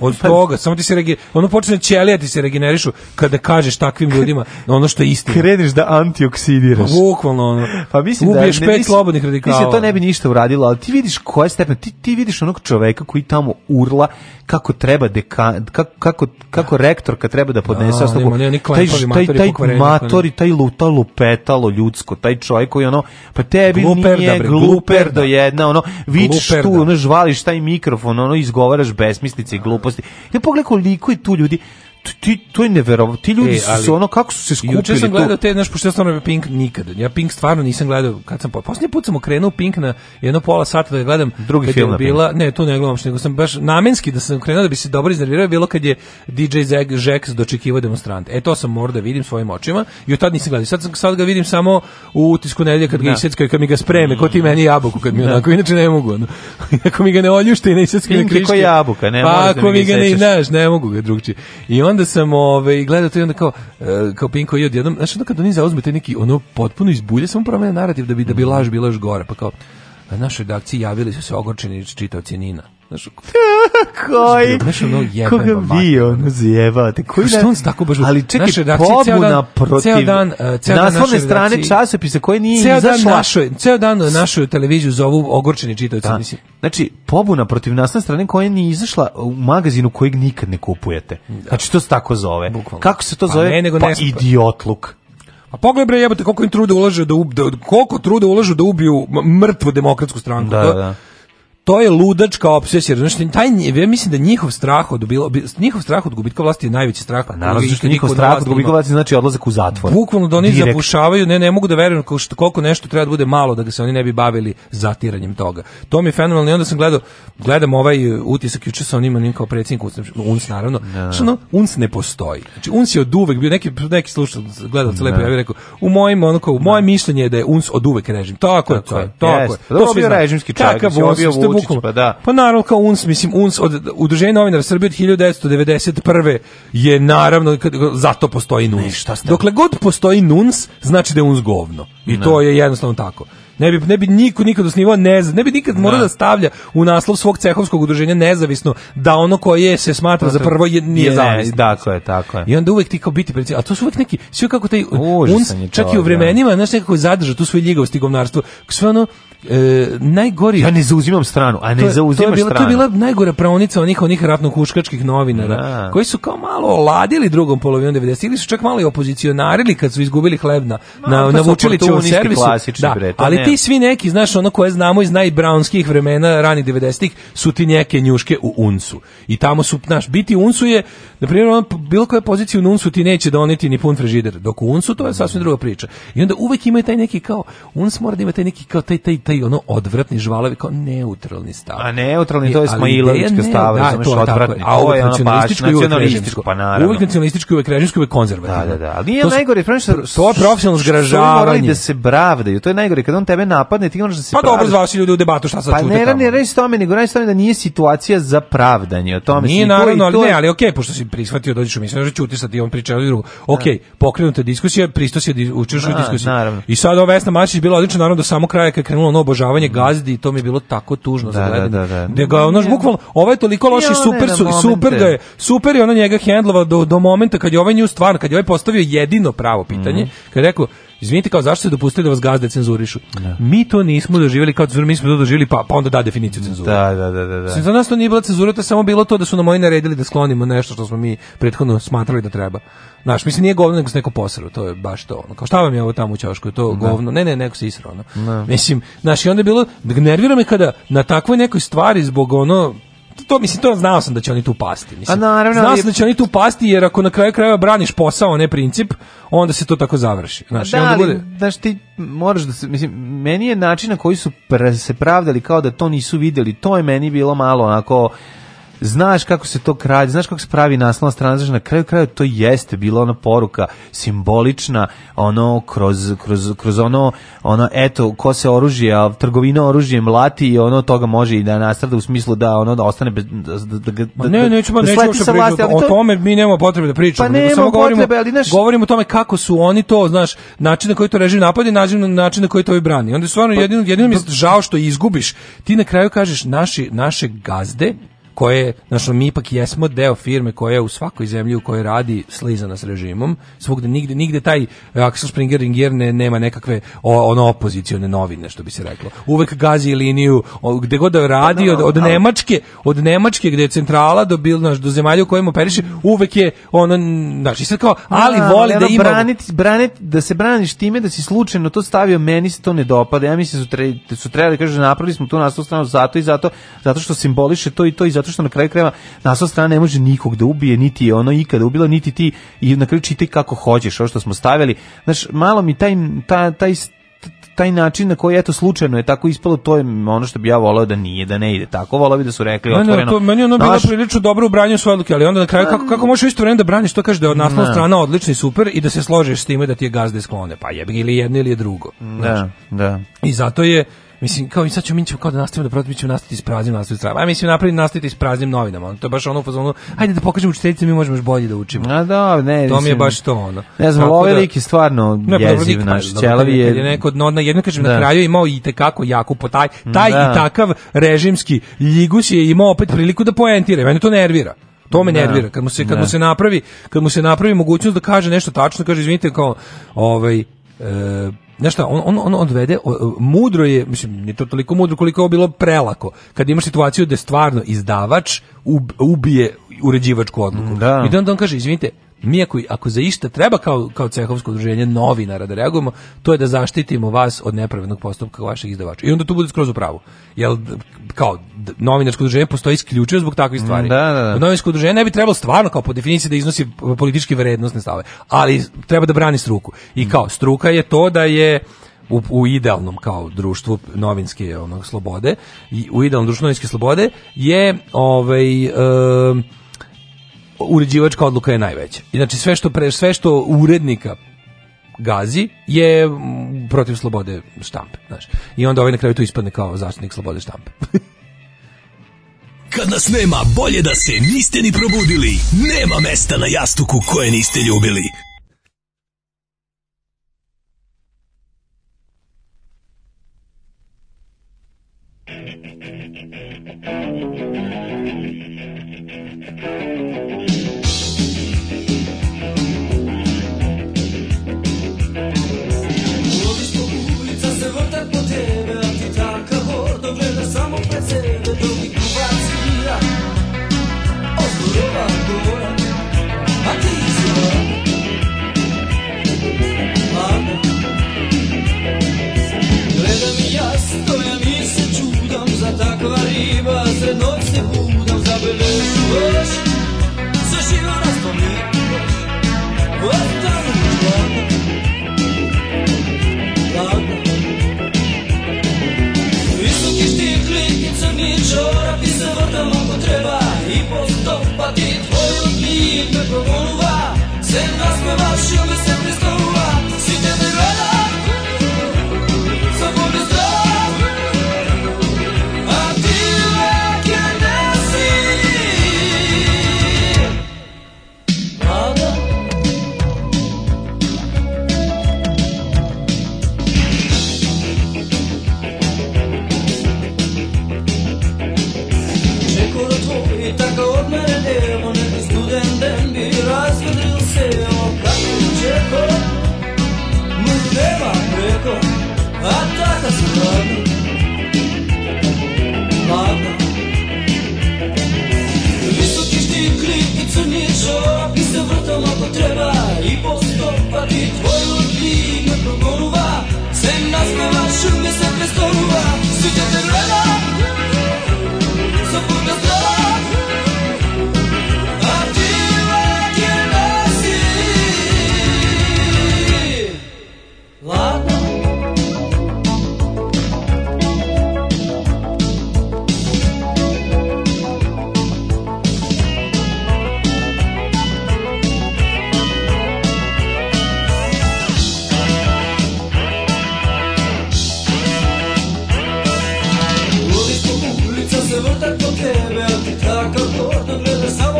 Od pa- toga, samo ti se rege, ono počne ćelijati se regenerišu kada kažeš takvim ljudima ono što je istina. Kreneš da antioksidiraš. Pa, bukvalno ono. Pa mislim da ne, pet slobodnih da radikala. Mislim, to ne bi ništa uradilo, ali ti vidiš koje stepen ti, ti vidiš onog čoveka koji tamo urla kako treba deka, kako, kako, kako rektor rektorka treba da podnese da, osnovu. Taj, taj, taj matori, taj luta lupetalo ljudsko, taj čovjek koji ono, pa tebi gluper, nije da, gluper do da. jedna, ono, vidiš tu, ono, žvališ taj mikrofon, ono, izgovaraš besmislice i glup postoji. Ja pogledaj koliko je tu ljudi ti to je neverovatno. Ti ljudi e, ali, su ono kako su se skupili. Juče sam gledao te naš pošto sam Pink nikad. Ja Pink stvarno nisam gledao kad sam poslednji put sam okrenuo Pink na jedno pola sata da ga gledam. Drugi film je bila, ne, to ne gledam uopšte, nego sam baš namenski da sam okrenuo da bi se dobro iznervirao bilo kad je DJ Zeg Jax dočekivao demonstrante. E to sam morao da vidim svojim očima i od tad nisam gledao. Sad sad ga vidim samo u utisku nedelje kad ga da. iseckaju, kad mi ga spreme, ko ti mm. meni jabuku kad mi da. onako inače ne mogu. Ono. ako mi ga ne oljušte i ne iseckaju, kako jabuka, ne pa, da ako mi ga ne, znaš, ne mogu ga drugčije. I on onda sam ovaj, gledao to i onda kao, e, kao Pinko i odjednom, znači onda kad oni zauzme taj neki ono potpuno izbulje, samo promene narativ da bi, da bi mhm. laž bila još gore, pa kao, na našoj redakciji javili su se ogorčeni čitaoci Nina. Znaš, koji? Znaš, ono jebeno Koga vi ono zjebate? Koji što on tako baš... Ali čekaj, znači, pobuna protiv... Ceo dan, uh, ceo dan naslovne strane časopisa koje nije ceo izašla. Dan našoj, ceo dan našu televiziju zovu ogorčeni čitavci. Da. Mislim. Znači, pobuna protiv naslovne strane koja nije izašla u magazinu kojeg nikad ne kupujete. Da. Znači, to se tako zove. Bukvalno. Kako se to pa zove? Pa, ne, nego pa ne pa- idiotluk. A pogledaj bre jebote koliko im truda ulaže da, ub, da koliko truda ulažu da ubiju mrtvu demokratsku stranku. Da, da. da to je ludačka opsesija. Znači, taj, ja mislim da njihov strah od, bilo, njihov strah od gubitka vlasti je najveći strah. Pa naravno, što njihov strah od gubitka vlasti znači odlazak u zatvor. Bukvalno da oni Direkt. zabušavaju, ne, ne mogu da verujem koliko nešto treba da bude malo da ga se oni ne bi bavili zatiranjem toga. To mi je fenomenalno i onda sam gledao, gledam ovaj uh, utisak juče sa onim, kao predsjednik UNS, naravno. Ja. Da. Što ono, UNS ne postoji. Znači, UNS je od uvek bio, neki, neki slušal, gledao se lepo, da. ja bih rekao, u mojim, onako, moje da. mišljenje je da je UNS od uvek režim. Tako, tako je, to je. Tako je. To, je. to, to, to, je. to, je. to, je. Vučić, bukalo. pa da. Pa naravno kao UNS, mislim UNS od Udruženja novinara Srbije od 1991. je naravno zato postoji NUNS. Ne, Dokle god postoji NUNS, znači da je UNS govno. I ne. to je jednostavno tako. Ne bi ne bi niko nikad osnivao nez, ne bi nikad morao da stavlja u naslov svog cehovskog udruženja nezavisno da ono koje se smatra za prvo je, nije je, zavisno. Tako je, tako je. I onda uvek ti kao biti preci, a to su uvek neki sve kako taj Užasan UNS čak i u da. vremenima, znaš nekako zadrža tu svoju ljigavost i govnarstvo. Sve ono e, najgori Ja ne zauzimam stranu, a ne to, zauzimaš to je bila, stranu. To je bila najgora praonica onih onih ratno-huškačkih novinara ja. Da. koji su kao malo oladili drugom polovinom 90 ili su čak malo i opozicionarili kad su izgubili hleb na na pa Vučilićevom pa servisu. Da, bre, ali ne. ti svi neki, znaš, ono koje znamo iz najbrownskih vremena ranih 90-ih su ti neke njuške u uncu. I tamo su naš biti uncu je na primjer on bilo koja pozicija u uncu ti neće doneti ni pun frižider, dok u uncu to je sasvim druga priča. I onda uvek ima taj neki kao uns mora da ima taj neki kao taj taj taj taj ono odvratni žvalavi kao neutralni stav. A neutralni to je Smailovićka stav, da, to je odvratni. A ovo je nacionalističko, nacionalističko, pa naravno. Uvijek nacionalističko, uvijek režimsko, uvijek konzervativno. Da, da, da. Ali nije to najgore, Franš, to je profesionalno zgražavanje. Morali da se bravdaju, to je najgore. Kad on tebe napadne, ti onda da se Pa dobro, zvao si ljudi u debatu, šta sad pa, čute tamo. Pa ne, ne, tome, nego radi tome da nije situacija za pravdanje. O tome nije, naravno, ali ne, ali okej, pošto si prihvatio, dođeš da u misle, znači ćuti sad i on priča o drugu. Da. Okej, pokrenuta diskusija, pristo si da učeš u I sad ova Vesna Mačić bila odlična, naravno, do samog kraja kad krenulo obožavanje gazdi i to mi je bilo tako tužno da, za da, gledanje. Da, da, da. je ono, bukvalno, ovaj je toliko loš i super, su, super ga je, super je ona njega hendlova do, do momenta kad je ovaj nju stvarno, kad je ovaj postavio jedino pravo pitanje, mm kad je rekao, Izvinite, kao zašto ste dopustili da vas gazde cenzurišu? Ne. Da. Mi to nismo doživeli kao cenzuru, mi smo to doživjeli, pa, pa onda da definiciju cenzure. Da, da, da. da, da. Za nas to nije bila cenzura, to je samo bilo to da su nam oni naredili da sklonimo nešto što smo mi prethodno smatrali da treba. Znaš, mislim, nije govno, nego se neko posrao, to je baš to. Ono. Kao šta vam je ovo tamo u Ćošku, to ne. Da. govno? Ne, ne, neko se israo. Ono. Da. Mislim, znaš, onda je bilo, nervira me kada na takvoj nekoj stvari zbog ono, to mislim to znao sam da će oni tu pasti mislim. A naravno, znao sam da će oni tu pasti jer ako na kraju krajeva braniš posao, ne princip, onda se to tako završi. Znaš, da, onda bude... da ti moraš da se mislim meni je način na koji su se pravdali kao da to nisu videli to je meni bilo malo onako znaš kako se to krađe, znaš kako se pravi naslovna strana, znaš na kraju kraju to jeste bila ona poruka simbolična, ono kroz, kroz, kroz ono, ono eto ko se oružje, a trgovina oružjem lati i ono toga može i da nastrada u smislu da ono da ostane bez, da, da, da, da ne, da nećemo, da nećemo što vlasti, o tome mi nemamo potrebe da pričamo, pa nego samo govorimo, ali naš... govorimo o tome kako su oni to, znaš, način na koji to režim napadi, način, način na koji to i brani. Onda je stvarno pa- jedino, jedino mi je pa- žao što izgubiš. Ti na kraju kažeš naši, naše gazde koje, znači mi ipak jesmo deo firme koja je u svakoj zemlji u kojoj radi slizana s režimom, svugde nigde, nigde taj e, Axel Springer Ringer ne, nema nekakve o, ono opozicione novine što bi se reklo. Uvek gazi liniju o, gde god da radi pa, od, da, od Nemačke, od Nemačke gde je centrala do bil, naš, do zemalja u kojima operiše, uvek je ono znači sve kao da, ali da, voli da ima braniti, braniti, da se braniš time da si slučajno to stavio meni se to ne dopada. Ja mislim da su tre, su trebali kažu napravili smo tu nastavnu stranu zato i zato zato što simboliše to i to i zato što na kraju krema na nasla strana ne može nikog da ubije, niti je ono ikada ubilo, niti ti i na kraju čitaj kako hođeš ovo što smo stavili. Znaš, malo mi taj, ta, taj taj način na koji eto slučajno je tako ispalo to je ono što bi ja voleo da nije da ne ide tako voleo bih da su rekli meni, otvoreno to, meni ono bilo naš... prilično dobro u branju svoje odluke ali onda na kraju kako, kako možeš isto vreme da braniš to kaže da je od naslovna da. strana odlični super i da se složiš s time da ti je gazde sklone pa jebi ili jedno ili je drugo da, znači. da. i zato je Mislim, kao i sad ću, mi ćemo kao da nastavimo da protiv, ćemo nastaviti s praznim, nastaviti s praznim. A mislim, napraviti nastaviti s praznim novinama. Ono, to je baš ono fazonu, Ajde da pokažemo učiteljicama, mi možemo još bolje da učimo. A da, ne, to mi je baš to ono. Ne znam, ovaj da- lik je stvarno pa jeziv naš, ćelavi je. je neko dno, na jedno kažem, da. na kraju imao i tekako jaku po taj, mm, taj da. i takav režimski ljigus je imao opet priliku da poentira. Mene to nervira. To me da. nervira kad mu se kad mu da. se napravi, kad mu se napravi mogućnost da kaže nešto tačno, kaže izvinite kao ovaj e, znaš šta, on, on, on odvede, mudro je, mislim, ne to toliko mudro koliko je bilo prelako, kad imaš situaciju da stvarno izdavač ubije uređivačku odluku. Da. I onda on kaže, izvinite, mi ako, ako za išta treba kao, kao cehovsko udruženje novinara da reagujemo, to je da zaštitimo vas od nepravednog postupka vaših izdavača. I onda tu bude skroz u pravu. Jel, kao, novinarsko udruženje postoji isključivo zbog takvih mm, stvari. Da, da, da. Novinarsko udruženje ne bi trebalo stvarno kao po definiciji da iznosi politički vrednostne stave, ali treba da brani struku. I kao, struka je to da je u, u idealnom kao društvu novinske onog, slobode, i u idealnom društvu novinske slobode je ovaj... E, uređivačka odluka je najveća. I znači sve što pre, sve što urednika gazi je protiv slobode štampe, znaš. I onda ovaj na kraju tu ispadne kao zaštitnik slobode štampe. Kad nas nema, bolje da se niste ni probudili. Nema mesta na jastuku koje niste ljubili. se noć se budam zabeležuješ Za živo razpomniješ Ostanu planu Planu Visoki štikli, crni čora Ti se vrtam ako treba I postop pa ti tvoju dljiv me progonuva Sem razpevaš i ome se vrtom ako treba I posljedom pa ti tvoju divno progoruva Sem nasmeva šuplje se prestoluva Sviđa te gleda Sa puta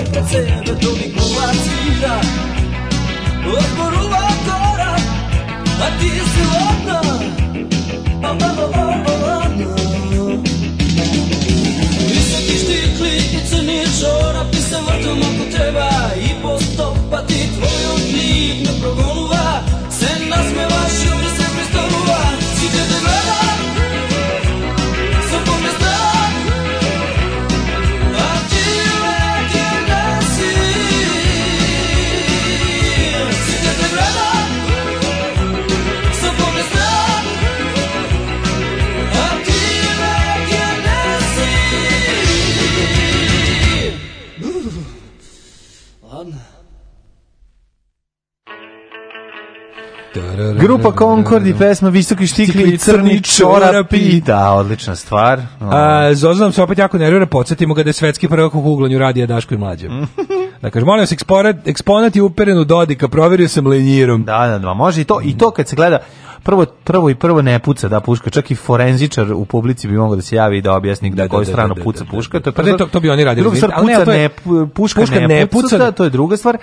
Sve pred sebe drugi kula cvira Odboruva korak A ti si ladna Pa malo vrlo ladna Visoki štikli i crni čorap I sa vrtom ako treba I postoji Grupa da, da, da, Concord i pesma Visoki štikli i crni čorapi. Da, odlična stvar. A, Zozo nam se opet jako nervira, podsjetimo ga da je svetski prvak u kuglanju radija Daško i Mlađe. Dakle, molim se, eksponat, eksponat je uperen u Dodika, proverio sam lenjirom. Da, da, da, može i to, i to kad se gleda, prvo prvo i prvo ne puca da puška, čak i forenzičar u publici bi mogao da se javi i da objasni da, na da, koju da, da, stranu puca puška. To je pa prvo, to, to bi oni radili. Druga stvar, puca ne, ne, puška, puška ne, ne puca, da, to je druga stvar.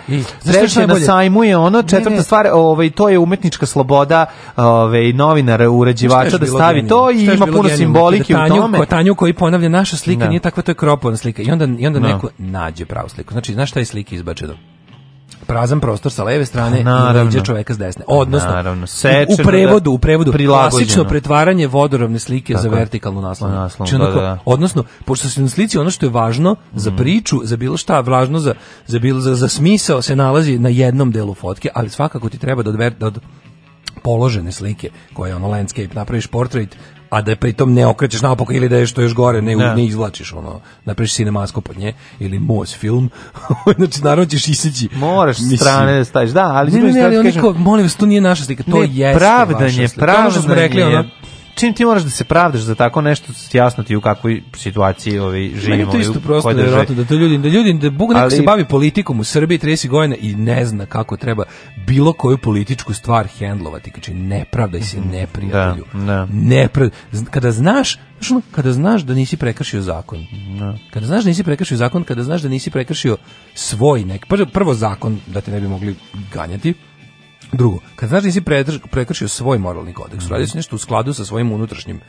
Treća na sajmu je ono, četvrta ne, ne. stvar, ovaj to je umetnička sloboda, ovaj novinara, uređivača da stavi to i ima puno simbolike u tome. Tanju koji ponavlja naša slika nije takva, to je kropon slika. I onda i onda neko nađe pravu sliku. Znači, znaš šta je slika izbačeno? prazan prostor sa leve strane naravno. i leđa čoveka s desne. Odnosno, naravno. u prevodu, u prevodu, klasično pretvaranje vodorovne slike Tako za vertikalnu naslovnu. naslovnu znači, da, da, da. Odnosno, pošto se na slici ono što je važno za mhm. priču, za bilo šta, važno za, za, bilo, za, za smisao se nalazi na jednom delu fotke, ali svakako ti treba da od, da od položene slike koje je ono landscape napraviš portrait a da pritom ne okrećeš napokon ili da je što još gore, ne, da. ne. izvlačiš ono, napraviš cinematsko pod nje ili mos film, znači naravno ćeš isići. Moraš Mislim. strane da staviš, da, ali... Ne, ne, ne, ali da kažem, niko, molim vas, to nije naša slika, to ne, jeste ne, vaša ne, Pravdanje, rekli, ono, čim ti moraš da se pravdaš za tako nešto, jasno ti u kakvoj situaciji ovaj, živimo. Meni to isto prosto nevjerojatno, da to ljudi, da ljudi, da Bog neko Ali... se bavi politikom u Srbiji 30 godina i ne zna kako treba bilo koju političku stvar hendlovati, znači ne pravdaj se mhm. neprijatelju. Da, da. Ne Kada znaš, kada znaš da nisi prekršio zakon, da. kada znaš da nisi prekršio zakon, kada znaš da nisi prekršio svoj nek, prvo zakon da te ne bi mogli ganjati, Drugo, kad znaš da nisi prekršio svoj moralni kodeks, mm radio si nešto u skladu sa svojim unutrašnjim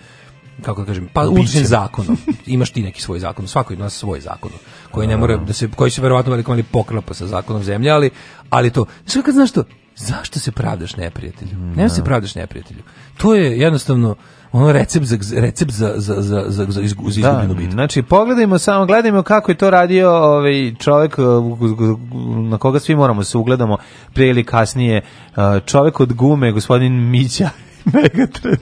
kako da kažem, pa unutrašnjim zakonom. Imaš ti neki svoj zakon, svako ima svoj zakon koji ne mora da se koji se verovatno veliko ali poklapa sa zakonom zemlje, ali ali to sve kad znaš to, Zašto se pravdaš neprijatelju? Mm, ne da se da. pravdaš neprijatelju. To je jednostavno ono recept za recept za za za za za da, izgubljenu bitku. Znači pogledajmo samo gledajmo kako je to radio ovaj čovjek uh, na koga svi moramo se ugledamo pre ili kasnije uh, čovjek od gume gospodin Mića Megatrend.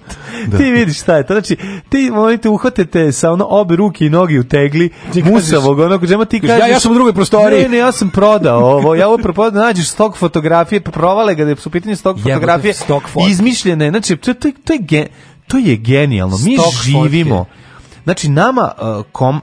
Da. Ti vidiš šta je to. Znači, ti oni te uhvatite sa ono obe ruke i noge u tegli, musavog, onako, džema ti kažeš... Ja, ja sam u drugoj prostoriji. Ne, ne, ja sam prodao ovo. Ja ovo propodam, nađeš stok fotografije, provale ga da su pitanje stok fotografije. Stok izmišljene. Znači, to, to, to, je, to je genijalno. Mi živimo. Fotke. Znači, nama, eh, kom,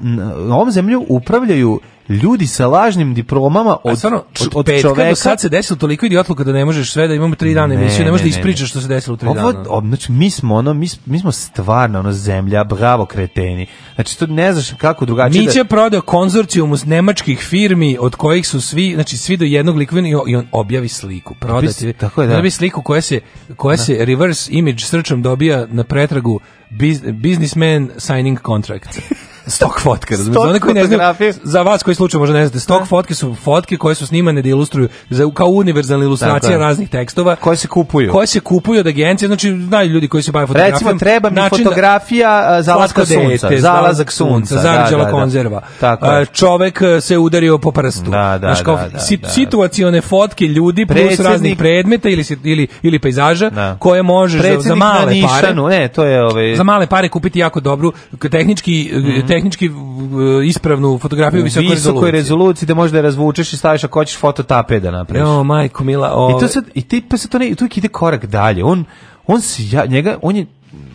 ovom zemlju upravljaju ljudi sa lažnim diplomama od, stvarno, od, petka čoveka... do sad se desilo toliko idiotluka da ne možeš sve da imamo tri dana emisiju, ne, možeš da ispričaš što se desilo u tri Ovo, dana. Ob, znači, mi smo ono, mi, mi, smo stvarno ono zemlja, bravo kreteni. Znači, to ne znaš kako drugačije... Miće da... prodao konzorcijum uz nemačkih firmi od kojih su svi, znači svi do jednog likvina i on objavi sliku. Prodati, tako je, da. Objavi sliku koja se, koja da. se reverse image srčom dobija na pretragu biz, businessman signing contract. stock fotke, razumiješ? One koji ne znaju, za vas koji slučaj možda ne znate, stok ne? Da. fotke su fotke koje su snimane da ilustruju za, kao univerzalne ilustracije dakle. raznih tekstova. Koje se kupuju. Koje se kupuju od agencije, znači znaju ljudi koji se bave fotografijom. Recimo, treba mi način, da- fotografija zalaska sunca, zalazak sunca, da, zarađala da, da, konzerva. Tako. A, čovek e, se udario po prstu. Da, da, kao, da, da, situacione fotke ljudi plus raznih predmeta ili, ili, ili pejzaža da. koje možeš za, za male pare. Ne, to je ovaj... Za male pare kupiti jako dobru tehnički, mm -hmm tehnički ispravnu fotografiju u visokoj, rezoluciji. rezoluciji da možda je razvučeš i staviš ako hoćeš fototape da napraviš. Jo, majko mila. Ove... I to sad, i ti, pa se to ne, tu ide korak dalje. On, on se, ja, njega, on je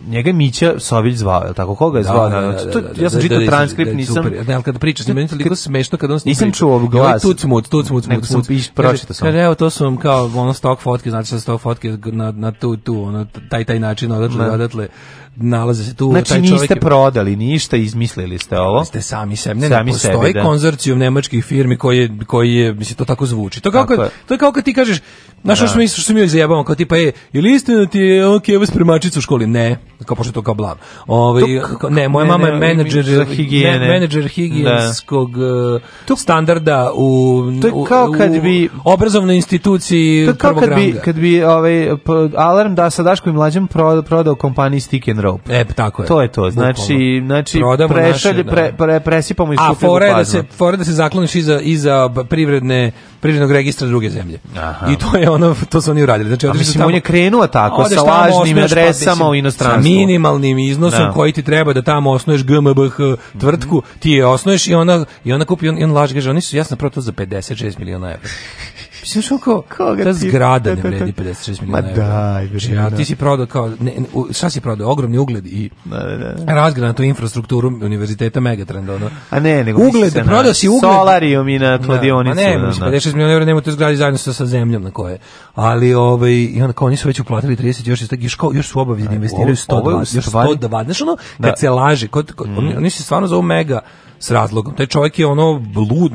njega Mića Sović zvao, je tako koga je zvao? Da, da, da, da, ja sam čitao transkript, nisam. Da, al kad pričaš, meni je toliko smešno kad on snima. Nisam čuo glas. Tuc mut, tuc mut, nego sam piš pročitao sam. Kaže, evo to su vam kao ono stok fotke, znači sa stok fotke na na tu tu, ono taj taj način odatle odatle nalaze se tu znači, taj čovjek. niste prodali ništa, izmislili ste ovo. Ste sami sebi, ne, sami ne postoji sebe, da. konzorcijum nemačkih firmi koji je, koji je, mislim, to tako zvuči. To, kao kad, to je kao kad ti kažeš, znaš da. što mi što mi zajebamo, kao tipa, e, je, ili li istina da ti je on okay, spremačicu u školi? Ne, kao pošto to kao blam. Ovaj, ne, moja mama je menadžer higijene. menadžer higijenskog da. Eh, standarda u, to je kao kad bi, obrazovnoj instituciji to je kao kad bi, kad bi ovaj, alarm da sa Daškom i mlađem prodao kompaniji stike rope. E, pa tako je. To je to. Znači, znači Prodamo prešalje, naše, da. pre, pre, presipamo i A fora da se, fora da se zakloniš iza, iza privredne, privrednog registra druge zemlje. Aha. I to je ono, to su oni uradili. Znači, A mislim, tamo, on je krenuo tako, sa lažnim pa, adresama u inostranstvu. Sa minimalnim iznosom no. Da. koji ti treba da tamo osnuješ GMBH tvrtku, mhm. ti je osnuješ i ona, i ona kupi, i on, i on laž, kaže, oni su jasno proto za 56 miliona evra. Mislim, što kao, Koga ta zgrada ne vredi 56 miliona evra. Ma daj, Ja, da. ti si prodao kao, ne, ne, šta si prodao? Ogromni ugled i da, da, da, razgranatu infrastrukturu univerziteta Megatrend. Ono. A ne, nego ugled, se prodao si ugled. Solarium i na kladionicu. Da, ma ne, 56 da, miliona evra nema te zgradi zajedno sa, sa zemljom na koje. Ali, ovaj, i onda kao, nisu već uplatili 30, još, još, kao, još su obavezni investiraju 120, još 120. Znaš ono, kad se laže, kod, kod, mm. oni, oni se stvarno zovu Mega, s razlogom. Taj čovjek je ono lud,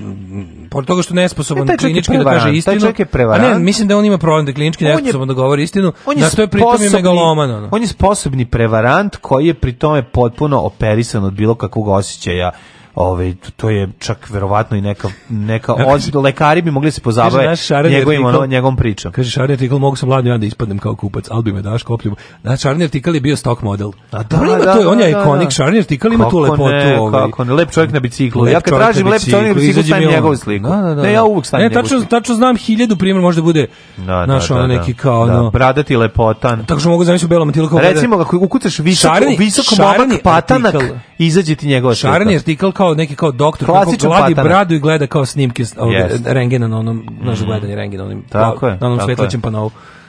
pored toga što je nesposoban ne, klinički je da kaže istinu. Taj čovjek je da prevarant. A ne, mislim da on ima problem da klinički on nesposoban je, da govori istinu, on je da to je pritom je megaloman. Ono. On je sposobni prevarant koji je pri tome potpuno operisan od bilo kakvog osjećaja ovaj to je čak verovatno i neka neka od lekari bi mogli da se pozabaviti njegovim ono njegovom pričom. Kaže šarni artikl mogu sam mladim ja da ispadnem kao kupac, al bi me daš kopljem. Da šarni artikl je bio stock model. A da, ima da, to, je on je da, da ikonik da. šarni artikl ima tu lepotu, ne, ovaj. Kako ne, lep čovjek na biciklu. Lep ja kad tražim lep čovjek na biciklu, stavim njegovu sliku. Da, da, da, ne, ja uvek stavim. Ne, tačno tačno znam 1000 primjer možda bude. Da, da naš da, neki kao ono bradati lepotan. Tako što mogu zamisliti u belom tilu kao. Recimo kako ukucaš visoko visoko momak patanak izađe ti njegova slika. Šaran je artikal kao neki kao doktor Klasičan kako gladi patana. bradu i gleda kao snimke yes. rengena na onom, mm. naš mhm. gledanje rengena na onom svetlaćem panovu.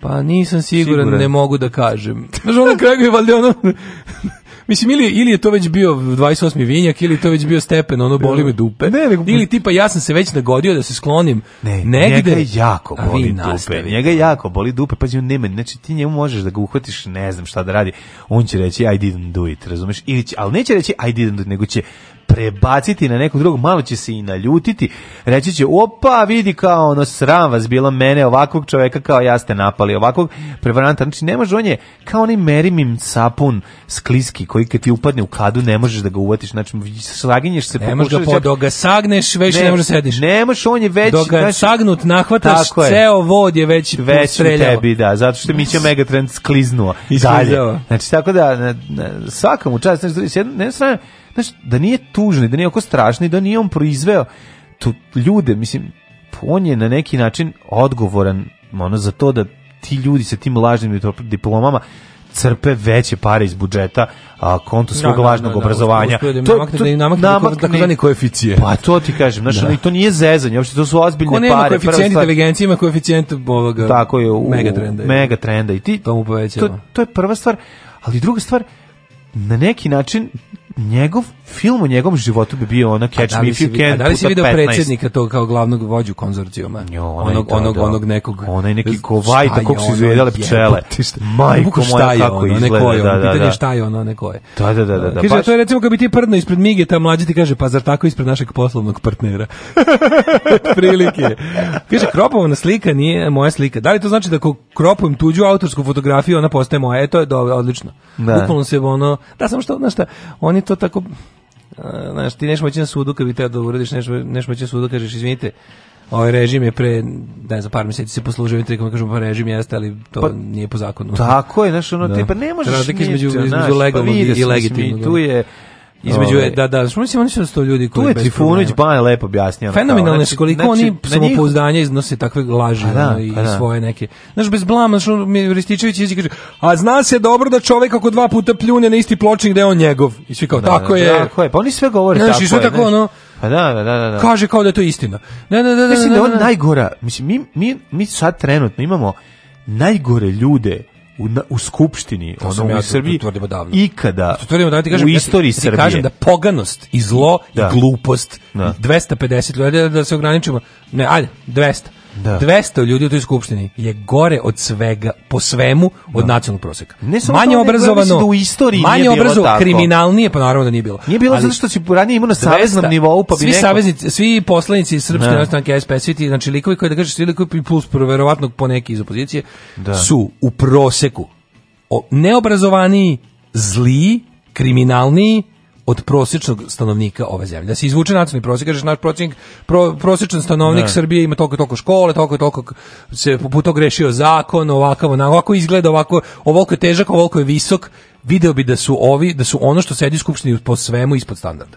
Pa nisam siguran, siguran. ne mogu da kažem. Znaš, ono kraju je valjda ono... Mislim, ili, ili je to već bio 28. vinjak, ili je to već bio stepen, ono, boli me dupe. Ne, ne, ili tipa, ja sam se već nagodio da se sklonim ne, negde. Njega je jako boli dupe. Nastavite. Njega je jako boli dupe, pazi, on nema. Znači, ti njemu možeš da ga uhvatiš, ne znam šta da radi. On će reći, I didn't do it, razumeš? Ili će, ali neće reći, I didn't do it, nego će prebaciti na nekog drugog, malo će se i naljutiti, reći će, opa, vidi kao ono, sram vas bilo mene, ovakvog čoveka kao ja ste napali, ovakvog prevaranta, znači ne može, on je kao onaj merimim sapun skliski, koji kad ti upadne u kadu, ne možeš da ga uvatiš, znači slaginješ se, ne možeš ga da po, dok ga sagneš, već ne, ne možeš da sediš. Ne možeš, on je već... Dok ga znači, sagnut nahvataš, ceo vod je već Već u tebi, da, zato što mi će Megatrend skliznuo. Dalje. Znači, tako da, na, na, svakom u čast, znači, s jedne strane, Znaš, da nije tužni, da nije oko strašni, da nije on proizveo tu ljude, mislim, on je na neki način odgovoran ono, za to da ti ljudi sa tim lažnim diplomama crpe veće pare iz budžeta a konto svog da, da, lažnog obrazovanja. Da, da, da to, namakne, to, da im namakne, namakne koeficijent. Pa to ti kažem, znači da. to nije zezanje, uopšte to su ozbiljne pare. Ko nema koeficijent inteligencije, ima koeficijent ovoga, tako je, u, megatrenda. megatrenda. I ti, to mu povećava. To, to je prva stvar, ali druga stvar, na neki način njegov film o njegovom životu bi bio ona Catch da Me If You Can. da li si video predsjednika tog kao glavnog vođu konzorcijuma? Jo, onog, da, onog, da. onog nekog. Onaj neki kovaj, tako kog su izvedale pčele. Majko moja kako ono, izgleda. je, da, da, pitanje da. šta je ono, neko je. Da, da, da. da, da kaže, baš... to je recimo kad bi ti prdno ispred Mige, mlađi ti kaže, pa zar tako ispred našeg poslovnog partnera? Prilike. Kaže, kropovana slika nije moja slika. Da li to znači da ako kropujem tuđu autorsku fotografiju, ona postaje moja? E, to je dobro, odlično. Da. Bukvalno se ono, da samo što, znaš šta, oni to tako znaš, ti nešto moći na sudu kad bi te da uradiš nešto, nešto moći na sudu, da kažeš izvinite ovaj režim je pre, ne znam, par meseci se poslužio i trikom, kažemo, pa režim jeste, ali to pa, nije po zakonu. Tako je, znaš, ono, da. ti pa ne možeš niče, između, između pa legalnog pa i legitimnog. Tu je Između ovaj. je, da, da, što mislim, oni da su to ljudi koji... Tu je Trifunović Bane lepo objasnio. Fenomenalno znači, koliko znači, oni samopouzdanja pouzdanje iznose takve laži da, ono, i da. svoje neke. Znaš, bez blama, znaš, Rističević izi kaže, a zna se dobro da čovjek ako dva puta pljune na isti pločnik gde da je on njegov. I sve kao, da, da tako da, je. Tako je, pa oni sve govore znaš, tako je. Znaš, tako, ono, pa da, da, da, da. Kaže kao da je to istina. ne ne ne da, mislim da je on najgora. Mislim, mi, mi, mi sad trenutno imamo najgore ljude u, na, u skupštini to ja u Srbiji ikada to tvrdimo da ti kažem, u istoriji ja ti, Srbije. Ti kažem da poganost i zlo da. i glupost da. 250 ljudi da se ograničimo ne ajde 200 da. 200 ljudi u toj skupštini je gore od svega, po svemu, od da. nacionalnog proseka. Ne samo manje to, obrazovano, da u istoriji manje nije bilo obrazovano, tako. kriminalnije, pa naravno da nije bilo. Nije bilo zato što si ranije imao na saveznom nivou, pa bi svi neko... saveznici, svi poslanici Srpske da. nastavnke SP, svi ti, znači likovi koji da kažeš, svi likovi plus verovatno poneki iz opozicije, da. su u proseku neobrazovaniji, zli, kriminalniji, od prosječnog stanovnika ove zemlje. Da se izvuče nacionalni prosjek, kažeš naš prosjek, pro, prosječan stanovnik ne. Da. Srbije ima toliko toliko škole, toliko toliko se poput grešio zakon, ovakav, ovako izgleda, ovako, ovoliko je težak, ovoliko je visok, video bi da su ovi, da su ono što sedi u skupštini po svemu ispod standarda.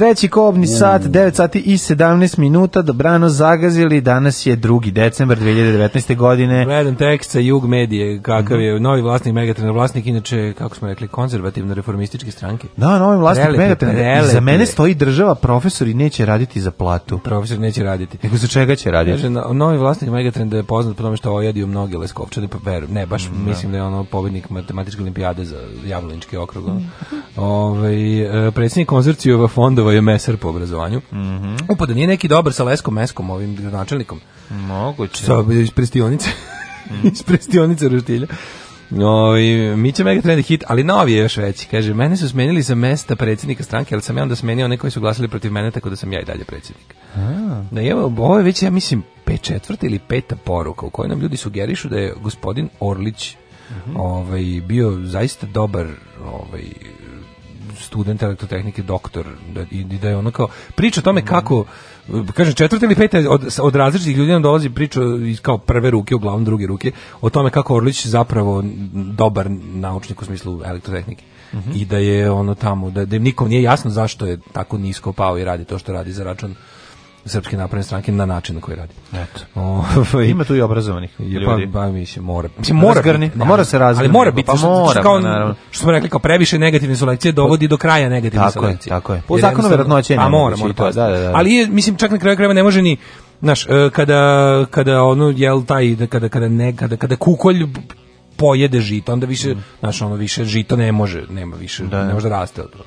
treći kobni mm. sat, 9 sati i 17 minuta, dobrano zagazili, danas je 2. decembar 2019. godine. Gledam tekst sa Jug Medije, kakav je novi vlasnik Megatrena, vlasnik inače, kako smo rekli, konzervativno reformističke stranke. Da, novi vlasnik prelepi, Megatrena. Prelepi. Za mene stoji država, profesor i neće raditi za platu. Profesor neće raditi. Nego za čega će raditi? Kaže, novi vlasnik Megatrenda je poznat po tome što ojadio mnoge leskovčane, pa verujem. Ne, baš mm, mislim da je ono pobednik matematičke olimpijade za Javlinički okrug. Mm. Ovaj e, predsjednik konzorcijova fondova Nego je mesar po obrazovanju. Mm -hmm. da nije neki dobar sa Leskom Meskom, ovim gradonačelnikom. Moguće. Sa, iz prestionice. Mhm. iz prestionice roštilja. No, i mi će mega trendy hit, ali novi je još veći. Kaže, mene su smenili za mesta predsjednika stranke, ali sam ja onda smenio one koji su glasili protiv mene, tako da sam ja i dalje predsjednik. A. Da je, ovo je već, ja mislim, pet četvrta ili peta poruka u kojoj nam ljudi sugerišu da je gospodin Orlić uh mhm. -huh. ovaj, bio zaista dobar ovaj, student elektrotehnike, doktor, da, i, da je ono kao, priča o tome kako, kažem, četvrta ili peta od, od različitih ljudi nam dolazi priča iz kao prve ruke, uglavnom druge ruke, o tome kako Orlić zapravo dobar naučnik u smislu elektrotehnike. Mm -hmm. i da je ono tamo, da, da nikom nije jasno zašto je tako nisko pao i radi to što radi za račun srpske napredne stranke na način na koji radi. Eto. Ovaj ima tu i obrazovanih pa, ljudi. Pa, ba, mislim, mora. Mislim mora biti, pa mora se razgrni. Ali mora pa biti pa mora, kao, naravno. Što smo rekli kao previše negativne selekcije dovodi do kraja negativne tako selekcije. Tako je, tako pa je. Po zakonu verovatnoće ne. A mora, mora to, da, da, da. Ali mislim čak na kraju krajeva ne može ni Znaš, e, kada, kada ono, jel, taj, da kada, kada, ne, kada, kada kukolj pojede žito, onda više, mm. znaš, ono, više žito ne može, nema više, da, da. ne može da raste od toga.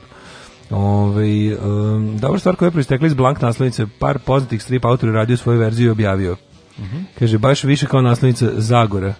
Ove, ovaj, um, dobra stvar koja je proistekla iz blank naslovnice, par poznatih strip autora radio svoju verziju i objavio. Mm -hmm. Kaže, baš više kao naslovnica Zagora.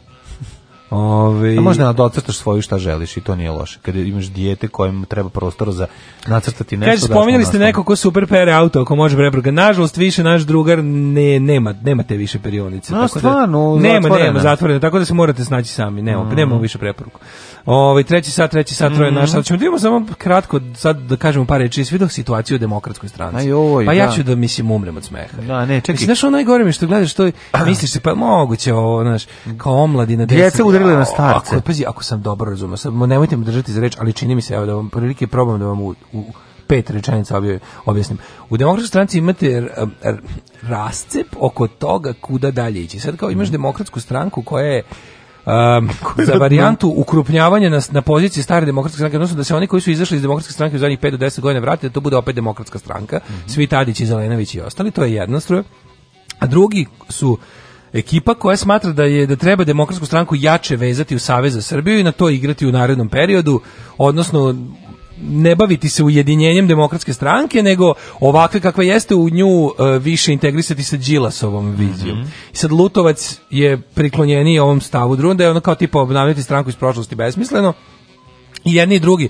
Ove... A možda nadocrtaš svoju šta želiš i to nije loše. Kada imaš dijete kojem treba prostor za nacrtati nešto. Kaže, da spominjali ste neko ko super pere auto, ako može prebrga. Nažalost, više naš drugar ne, nema, nema te više perionice. No, da stvarno, da, nema, zatvorena. nema, zatvoreno. Tako da se morate snaći sami. Nema, mm. nemamo više preporuku. Ovaj treći sat, treći sat, troje mm. naš sat. Ćemo da imamo samo kratko, sad da kažemo par reči. Svi situaciju u demokratskoj stranci. Aj, oj, pa ja da. ću da mislim umrem od smeha. Da, ne, čekaj. Mislim, znaš, ono najgore mi što gledaš, to misliš se, pa moguće ovo, znaš, kao omladina. Djeca grle na starce. Ako, pazi, ako sam dobro razumio, sad, nemojte me držati za reč, ali čini mi se, evo da vam prilike probam da vam u, u pet rečenica objasnim. U demokratskoj stranci imate rascep oko toga kuda dalje ići. Sad kao imaš mm. demokratsku stranku koja je Um, za varijantu ukrupnjavanja na, na poziciji stare demokratske stranke, odnosno da se oni koji su izašli iz demokratske stranke u zadnjih 5 do 10 godina vrate, da to bude opet demokratska stranka, mm -hmm. svi Tadić i Zelenović i ostali, to je jedna struja. A drugi su ekipa koja smatra da je da treba demokratsku stranku jače vezati u Savez za Srbiju i na to igrati u narednom periodu, odnosno ne baviti se ujedinjenjem demokratske stranke, nego ovakve kakve jeste u nju e, više integrisati sa Đilasovom vizijom. Mm -hmm. sad Lutovac je priklonjeniji ovom stavu drugom, da je ono kao tipa obnavljati stranku iz prošlosti besmisleno, i jedni i drugi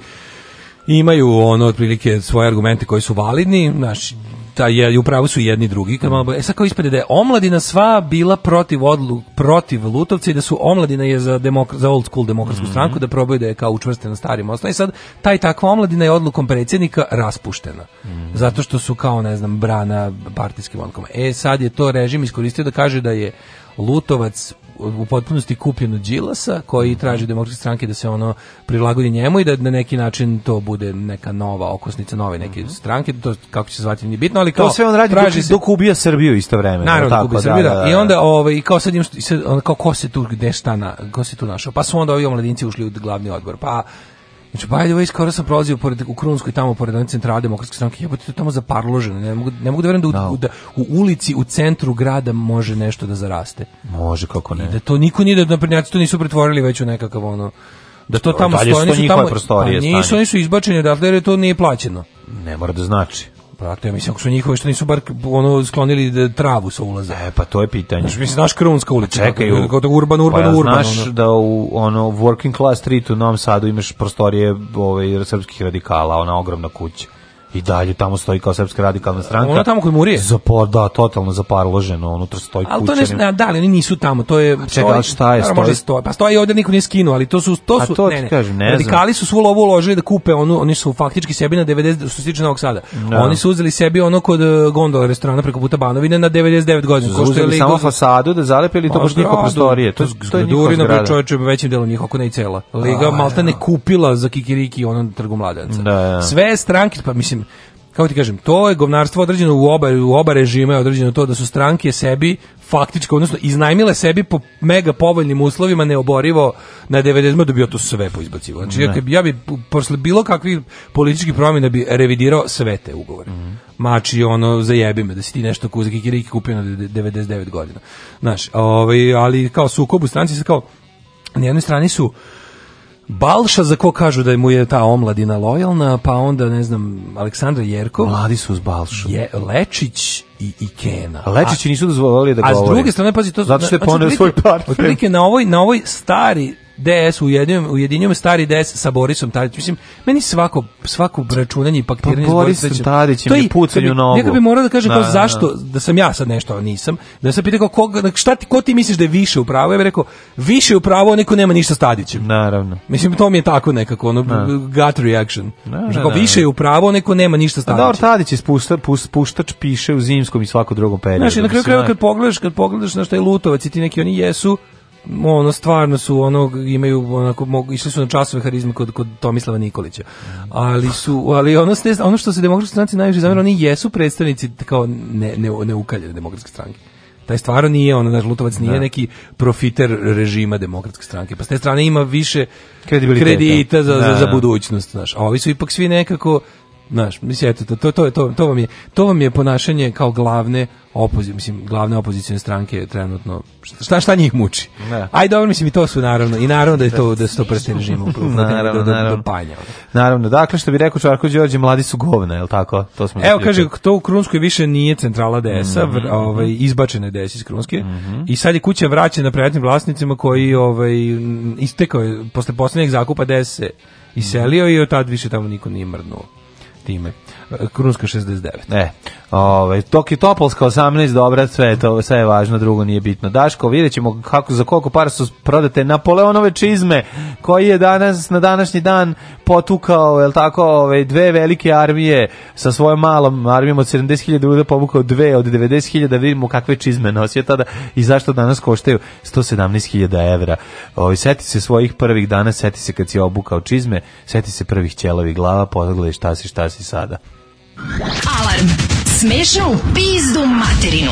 imaju ono otprilike svoje argumente koji su validni, znači ta je upravo su jedni drugi kad malo, e sad kao ispade da je omladina sva bila protiv odlu, protiv Lutovca i da su omladina je za demokra, za old school demokratsku mm -hmm. stranku da probaju da je kao učvrste na starim osnovama i sad taj takva omladina je odlukom predsjednika raspuštena mm -hmm. zato što su kao ne znam brana partijskim odlukama e sad je to režim iskoristio da kaže da je Lutovac u potpunosti kupljen od Đilasa koji traži demokratske stranke da se ono prilagodi njemu i da na neki način to bude neka nova okosnica nove neke mm -hmm. stranke to kako će se zvati nije bitno ali kao to sve on radi traži dok, se... dok ubija Srbiju istovremeno naravno tako, ubija da, Srbiju, da, da, da. i da. onda ovaj kao sad, im, sad on, kao ko se tu gde šta na, ko se tu našao pa su onda ovi omladinci ušli u glavni odbor pa Znači, by the way, skoro sam prolazio pored, u Krunskoj, tamo pored one centrale demokratske stranke, jebote, to tamo zaparloženo, ne mogu, ne mogu da verujem da, no. Da. da, u ulici, u centru grada može nešto da zaraste. Može, kako ne. I da to niko nije, da naprednjaci to nisu pretvorili već u nekakav ono, da to tamo stoje, nisu tamo, pa nisu, oni su izbačeni, dakle, jer to nije plaćeno. Ne mora da znači. Dakle, mislim, ako su njihovi što nisu bar ono, sklonili da travu sa ulaza. E, pa to je pitanje. Znaš, mislim, naš Krunska ulica. Pa čekaj, u, kao to urban, pa urban, pa ja znaš ono. da u ono, working class street u Novom Sadu imaš prostorije ove, ovaj, srpskih radikala, ona ogromna kuća i dalje tamo stoji kao srpska radikalna stranka. Ono tamo koji murije? Zapor, da, totalno zaparloženo, unutra stoji ali kućanin. to ne, da, ali oni nisu tamo, to je... A čega, šta je, naravno, stoji? stoji? Pa stoji ovdje, niko nije skinuo, ali to su... To su, A to ne, ne, kažem, ne Radikali znam. su svu lovu uložili da kupe onu, oni su faktički sebi na 90, što se tiče Novog Sada. No. Da. Oni su uzeli sebi ono kod e, gondola restorana preko puta Banovine na 99 godina. Uzeli, uzeli samo fasadu da zalepili to baš pa niko prostorije. To, to, to je njihova zgrada. čovječe većim delom njih, ako ne i cela. Liga Malta ne kupila za Kikiriki ono trgu mladenca. Da, Sve stranke, pa mislim, mislim, kako ti kažem, to je govnarstvo određeno u oba, u oba režima je određeno to da su stranke sebi faktičko, odnosno iznajmile sebi po mega povoljnim uslovima neoborivo na 90 da bi to sve poizbacivo. Znači, ne. ja bi posle bilo kakvih političkih promjena bi revidirao sve te ugovore. Mm -hmm. Mači, ono, zajebi me da si ti nešto kuza kikiriki kupio na 99 godina. Znaš, ovaj, ali kao sukob u stranci se kao, na jednoj strani su Balša za ko kažu da mu je ta omladina lojalna, pa onda ne znam Aleksandra Jerkov. Mladi su uz Balšu. Je Lečić i Ikena. A Lečići nisu dozvolili da govore. A s druge strane pazi to zato što je poneo svoj parfem. Otprilike na ovoj na ovoj stari DS ujedinjujem, ujedinjujem stari DS sa Borisom Tadićem. Mislim, meni svako, svako računanje i paktiranje pa, s Borisom Tadićem je pucanju bi, nogu. Neka bi morao da kažem na, kao, da, da, da. zašto, da sam ja sad nešto, a nisam. Da sam pitao koga, šta ti, ko ti misliš da je više u pravu? Ja bih rekao, više u pravu, neko nema ništa s Tadićem. Naravno. Mislim, to mi je tako nekako, ono, na. gut reaction. Na, znači, kao, više je u pravu, neko nema ništa s Tadićem. Da, Tadić je spušta, puštač piše u zimskom i svakom drugom periodu. Znaš, na kraju kraju kad pogledaš, kad pogledaš na šta je Lutovac i ti neki oni jesu, ono stvarno su onog imaju onako mogu išli su na časove harizme kod kod Tomislava Nikolića. Ali su ali ono ste, ono što se demokratski stranci najviše zamera oni jesu predstavnici kao ne ne ne ukaljene demokratske stranke. Taj stvarno nije ono naš Lutovac nije da. neki profiter režima demokratske stranke. Pa s te strane ima više kredita za, da. za, za da. budućnost, znaš. A ovi su ipak svi nekako Znaš, mislim, eto, to, to, to, to, vam je, to vam je ponašanje kao glavne opozicije, mislim, glavne opozicione stranke trenutno, šta, šta njih muči? Da. Aj, dobro, mislim, i to su naravno, i naravno da je to, da se to da. prsten režimu da, naravno, do, da, naravno. Do panja. Naravno, dakle, što bi rekao Čarko Đorđe, mladi su govna, je tako? To smo Evo, kaže, to u Krunskoj više nije centrala DS-a, mm -hmm. ovaj, izbačena je DS iz Krunske, mm -hmm. i sad je kuća vraćena privatnim vlasnicima koji, ovaj, istekao je, posle poslednjeg zakupa DS se iselio mm -hmm. i od tad više tamo niko nije mrnuo time. E, Krunska 69. E. Ovaj Toki Topolska 18 dobra sve to sve je važno drugo nije bitno. Daško videćemo kako za koliko para su prodate Napoleonove čizme koji je danas na današnji dan potukao je jel tako ove, ovaj, dve velike armije sa svojom malom armijom od 70.000 ljudi da povukao dve od 90.000 da vidimo kakve čizme nosio tada i zašto danas koštaju 117.000 evra. Ove, ovaj, seti se svojih prvih dana, seti se kad si obukao čizme, seti se prvih ćelovi glava, pogledaj šta si šta si sada. Alarm smešno u pizdu materinu.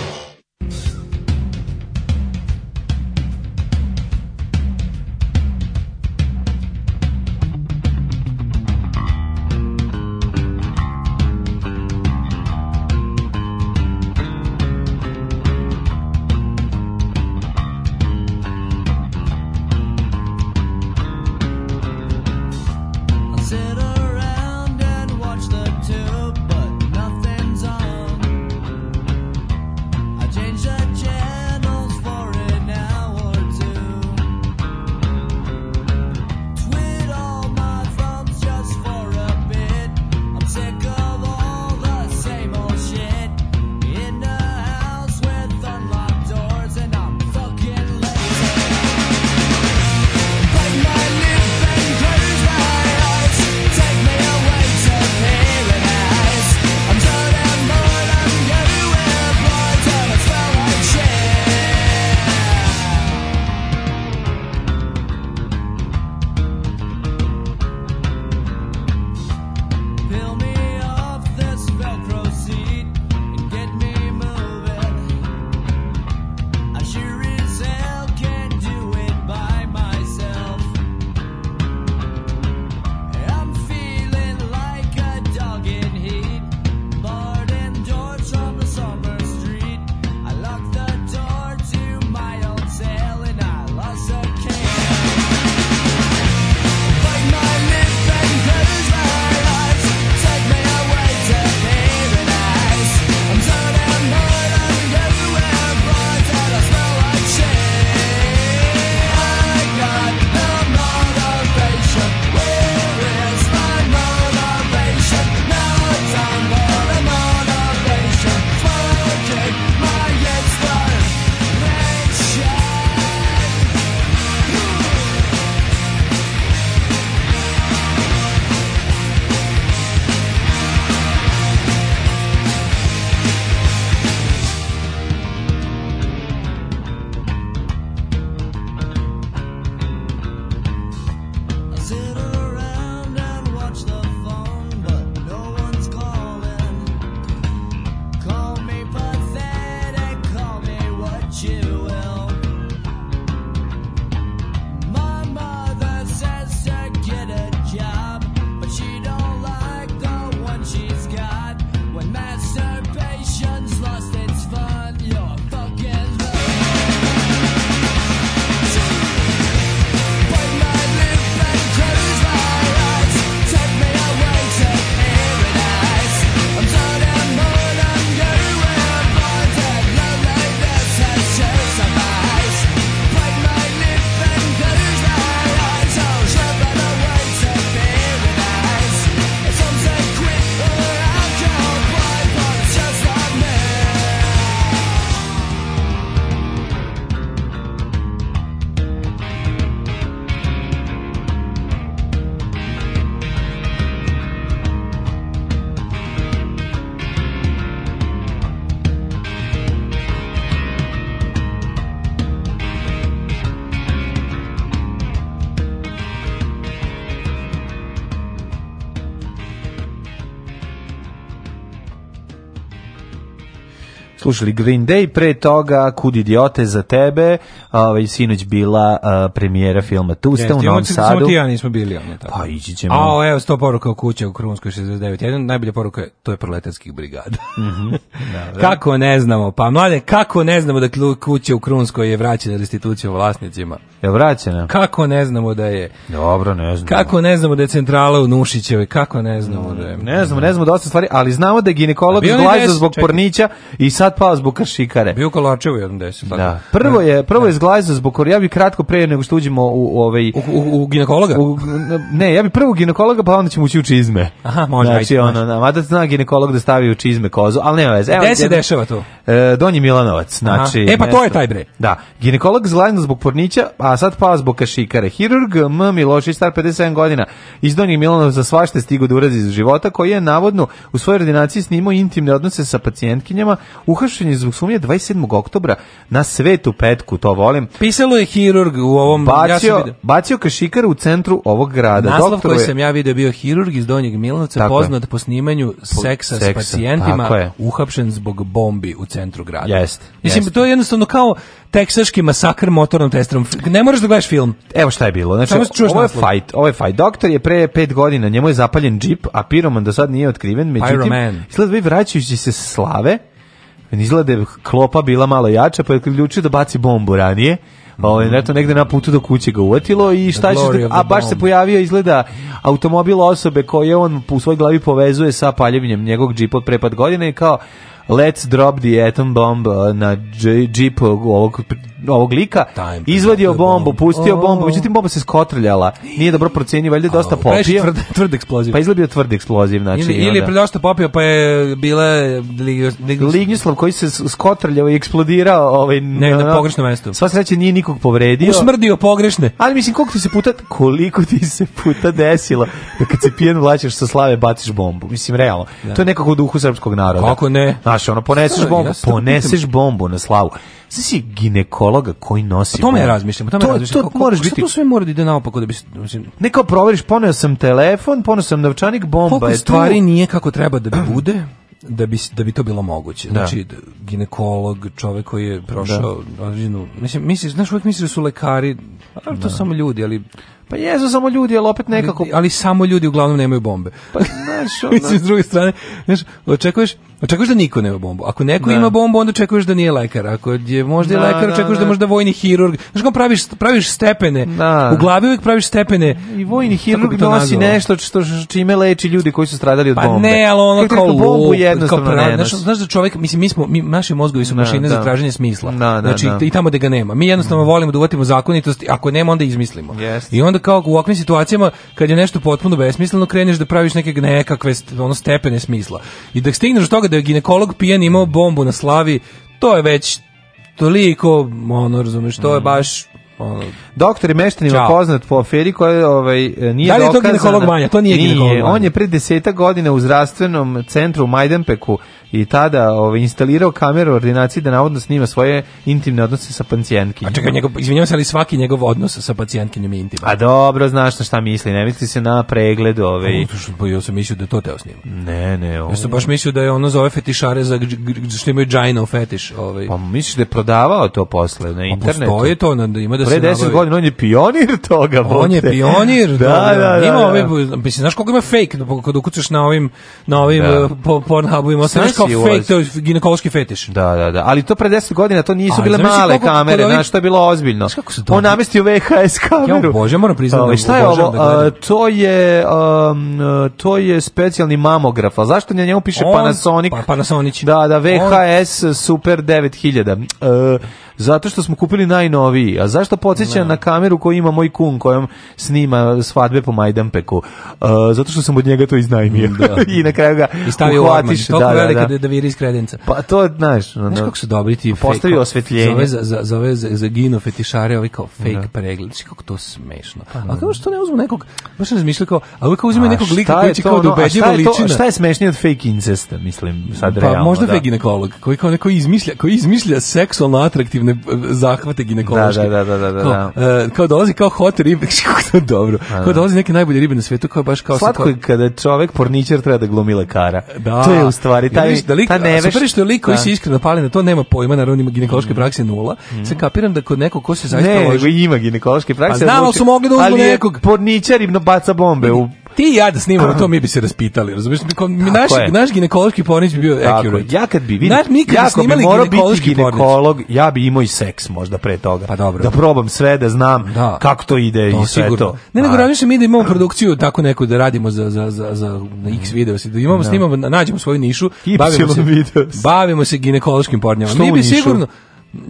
slušali Green Day, pre toga Kud idiote za tebe, ovaj, sinoć bila uh, premijera filma Tusta u Novom Sadu. Samo ti ja nismo bili. Ono, tako. Pa ići ćemo. A, evo, 100 poruka u kuće u Krunskoj 69. Jedna najbolja poruka je, to je proletarskih brigada. Mm Da, da, Kako ne znamo? Pa mlade, kako ne znamo da kuća u Krunskoj je vraćena restitucija vlasnicima? Je vraćena? Kako ne znamo da je? Dobro, ne znamo. Kako ne znamo da je centrala u Nušićevoj? Kako ne znamo da je? Ne znamo, ne znamo dosta stvari, ali znamo da je ginekolog izglajzao zbog čekaj. pornića i sad pao zbog kršikare. Bio Kolarčevu jednom deset. Tako. Da. Prvo da. je, prvo je izglajzao da. zbog, ja bih kratko pre nego što uđemo u, u ovaj... U, u, u ginekologa? U, ne, ja bih prvo ginekologa, pa onda ćemo ući u čizme. Aha, može. Znači, ono, mada zna ginekolog da stavi u čizme kozu, ali nema veze. Gde se dešava to? E, Donji Milanovac, znači. Aha. E pa to je taj bre. Da. Ginekolog zlajno zbog pornića, a sad pa zbog kašikare. Hirurg M Milošić star 57 godina iz Donjeg Milanovca svašta stigo da urazi iz života koji je navodno u svojoj ordinaciji snimao intimne odnose sa pacijentkinjama. Uhašen je zbog sumnje 27. oktobra na Svetu Petku, to volim. Pisalo je hirurg u ovom bacio, ja bacio kašikare u centru ovog grada. Naslov Doktor koji je... sam ja video bio hirurg iz Donjeg Milanovca poznat je. po snimanju seksa, seksa, s pacijentima, uhapšen tučen zbog bombi u centru grada. Jeste. Mislim, jest. to je jednostavno kao teksaški masakr motornom testerom. Ne moraš da gledaš film. Evo šta je bilo. Znači, ovo je fight, ovo je fight. Doktor je pre pet godina, njemu je zapaljen džip, a piroman do sad nije otkriven. Međutim, izgleda da vi vraćajući se slave, izgleda da je klopa bila malo jača, pa je ključio da baci bombu ranije Pa ovaj mhm. eto negde na putu do kuće ga uvatilo i šta će da, a baš se pojavio izgleda automobil osobe koje on u svojoj glavi povezuje sa paljenjem njegovog džipa od pet godina i kao Let's Drop the Atom Bomb na džip ovog, ovog lika, Time izvadio bombu, pustio oh. bombu, međutim bomba se skotrljala, nije dobro procenio, valjda dosta oh, popio. Tvrd, tvrd eksploziv. Pa izlabio tvrd eksploziv. Znači, ili, ili je predosta popio, pa je bile Lignjuslav koji se skotrljao i eksplodirao ovaj, ne, na pogrešnom mestu. Sva sreće nije nikog povredio. Usmrdio pogrešne. Ali mislim, koliko ti se puta, koliko ti se puta desilo da kad se pijen vlačeš sa slave baciš bombu. Mislim, realno. Da. To je nekako u duhu srpskog naroda. Kako ne? Znaš, znaš, ono, poneseš da, bombu, ja poneseš bombu na slavu. Znaš si ginekologa koji nosi... O tome ja razmišljam, to me razmišljam. To, to moraš biti... tu sve mora da ide naopako da bi... Ne kao proveriš, poneo sam telefon, poneo sam novčanik, bomba Koliko je tu. stvari nije kako treba da bi bude, da bi, da bi to bilo moguće. Da. Znači, ginekolog, čovjek koji je prošao da. određenu... Mislim, misliš, znaš, uvijek misliš da su lekari, ali pa to su da. samo ljudi, ali Pa jesu samo ljudi, ali opet nekako... Ali, ali samo ljudi uglavnom nemaju bombe. Pa, znaš, ono... Mislim, s druge strane, znaš, očekuješ, očekuješ da niko nema bombu. Ako neko da. ima bombu, onda očekuješ da nije lekar. Ako je možda da, je lekar, da, očekuješ da, da možda vojni hirurg. Znaš, kako praviš, praviš stepene. Da. U glavi uvijek praviš stepene. I vojni hirurg nosi nazvalo? nešto što, čime leči ljudi koji su stradali od pa bombe. Pa ne, ali ono kao, bombu jednostavno kao pra, znaš, znaš da čovjek, mislim, mi smo, mi, naši mozgovi su da, mašine za da. traženje smisla. znači, i tamo gde ga nema. Mi jednostavno volimo da uvatimo zakonitost, ako nema, onda izmislimo. I onda kao u ovakvim situacijama kad je nešto potpuno besmisleno kreneš da praviš neke nekakve ono stepene smisla. I da stigneš do toga da je ginekolog pijan imao bombu na slavi, to je već toliko, ono, razumeš, to je mm. baš ono. Doktor je meštanima poznat po aferi koja ovaj, e, nije dokazana. Da li je to ginekolog manja? To nije, nije ginekolog manja. On je pre deseta godina u zdravstvenom centru u Majdanpeku i tada ovaj, instalirao kameru u ordinaciji da navodno snima svoje intimne odnose sa pacijentkinjom. A čekaj, njegov, izvinjavam se, ali svaki njegov odnos sa pacijentkinjom je intiman. A dobro, znaš na šta misli, ne misli se na pregled ove. Ovaj. Ja sam mislio da to teo snima. Ne, ne. Ovo... Ja sam baš mislio da je ono zove fetišare za što imaju džajnov fetiš. Ovaj. Pa misliš da je prodavao to posle na internetu? Pa je to, na, ima da Pre se 10 godina on je pionir toga. Bote. On je pionir, da, da, da, ima da, da. Ove, mislim, znaš koliko ima fake kada ukucaš na ovim, na ovim da. po, Pornhubu ima kao znači, fake, to je ginekološki fetiš. Da, da, da. Ali to pre 10 godina to nisu A, bile male kako, kamere, znaš, to je bilo ozbiljno. Znaš kako se to? On namestio VHS kameru. Ja, bože, moram priznati. Ovaj, da, šta je ovo? Da to je um, to je specijalni mamograf. A zašto na njemu piše on, Panasonic? Pa, Panasonic. Da, da, VHS on, Super 9000. Uh, Zato što smo kupili najnoviji. A zašto podsjeća da. na kameru koju ima moj kun kojom snima svadbe po Majdanpeku? Uh, zato što sam od njega to iznajmio. Da. I na kraju ga I stavio uhvatiš. Orman. Da, Toliko da, da. velika da, da. da viri iz kredenca. Pa to, znaš... Znaš kako su dobri ti Postavi osvetljenje. Za, za, za za, za gino fetišare, ovi kao fake da. pregled. Znaš kako to smešno. Pa, a kao što ne uzmu nekog, baš ne razmišljaju kao, a uvijek uzimaju nekog lika koji će kao da ubedljivo liči Šta je smešnije od fake incesta, mislim, sad pa, realno. Pa možda da. fake ginekolog, koji kao neko izmišlja, koji izmišlja seksualno atraktivne neophodne zahvate ginekološke. Da, da, da, da, da. Kao, uh, kao dolazi kao hot ribe, kako dobro. Da, da, Kao dolazi neke najbolje ribe na svetu, kao baš kao Slatko je kada čovek porničar treba da glumi lekara. Da. To je u stvari taj da lik, ta neveš. Super što lik koji da. se iskreno pali na to nema pojma, naravno ima ginekološke mm. prakse nula. Mm. Se kapiram da kod nekog ko se zaista ne, loži. Ne, ima ginekološke prakse. Pa znamo su mogli da uzmu nekog porničar i baca bombe u Ti ja da snimamo to mi bi se raspitali, mi naš, je. naš ginekološki pornić bi bio accurate. Ja kad bi vidio, naš, mi kad ja bi morao biti ginekolog, pornić. ja bi imao i seks možda pre toga. Pa dobro. Da probam sve, da znam da. kako to ide to, i sve sigurno. to. Ne, nego razmišljam mi da imamo produkciju tako neku da radimo za, za, za, za na x video, da imamo, da. snimamo, nađemo svoju nišu, bavimo se, bavimo se ginekološkim pornjama. Mi bi sigurno,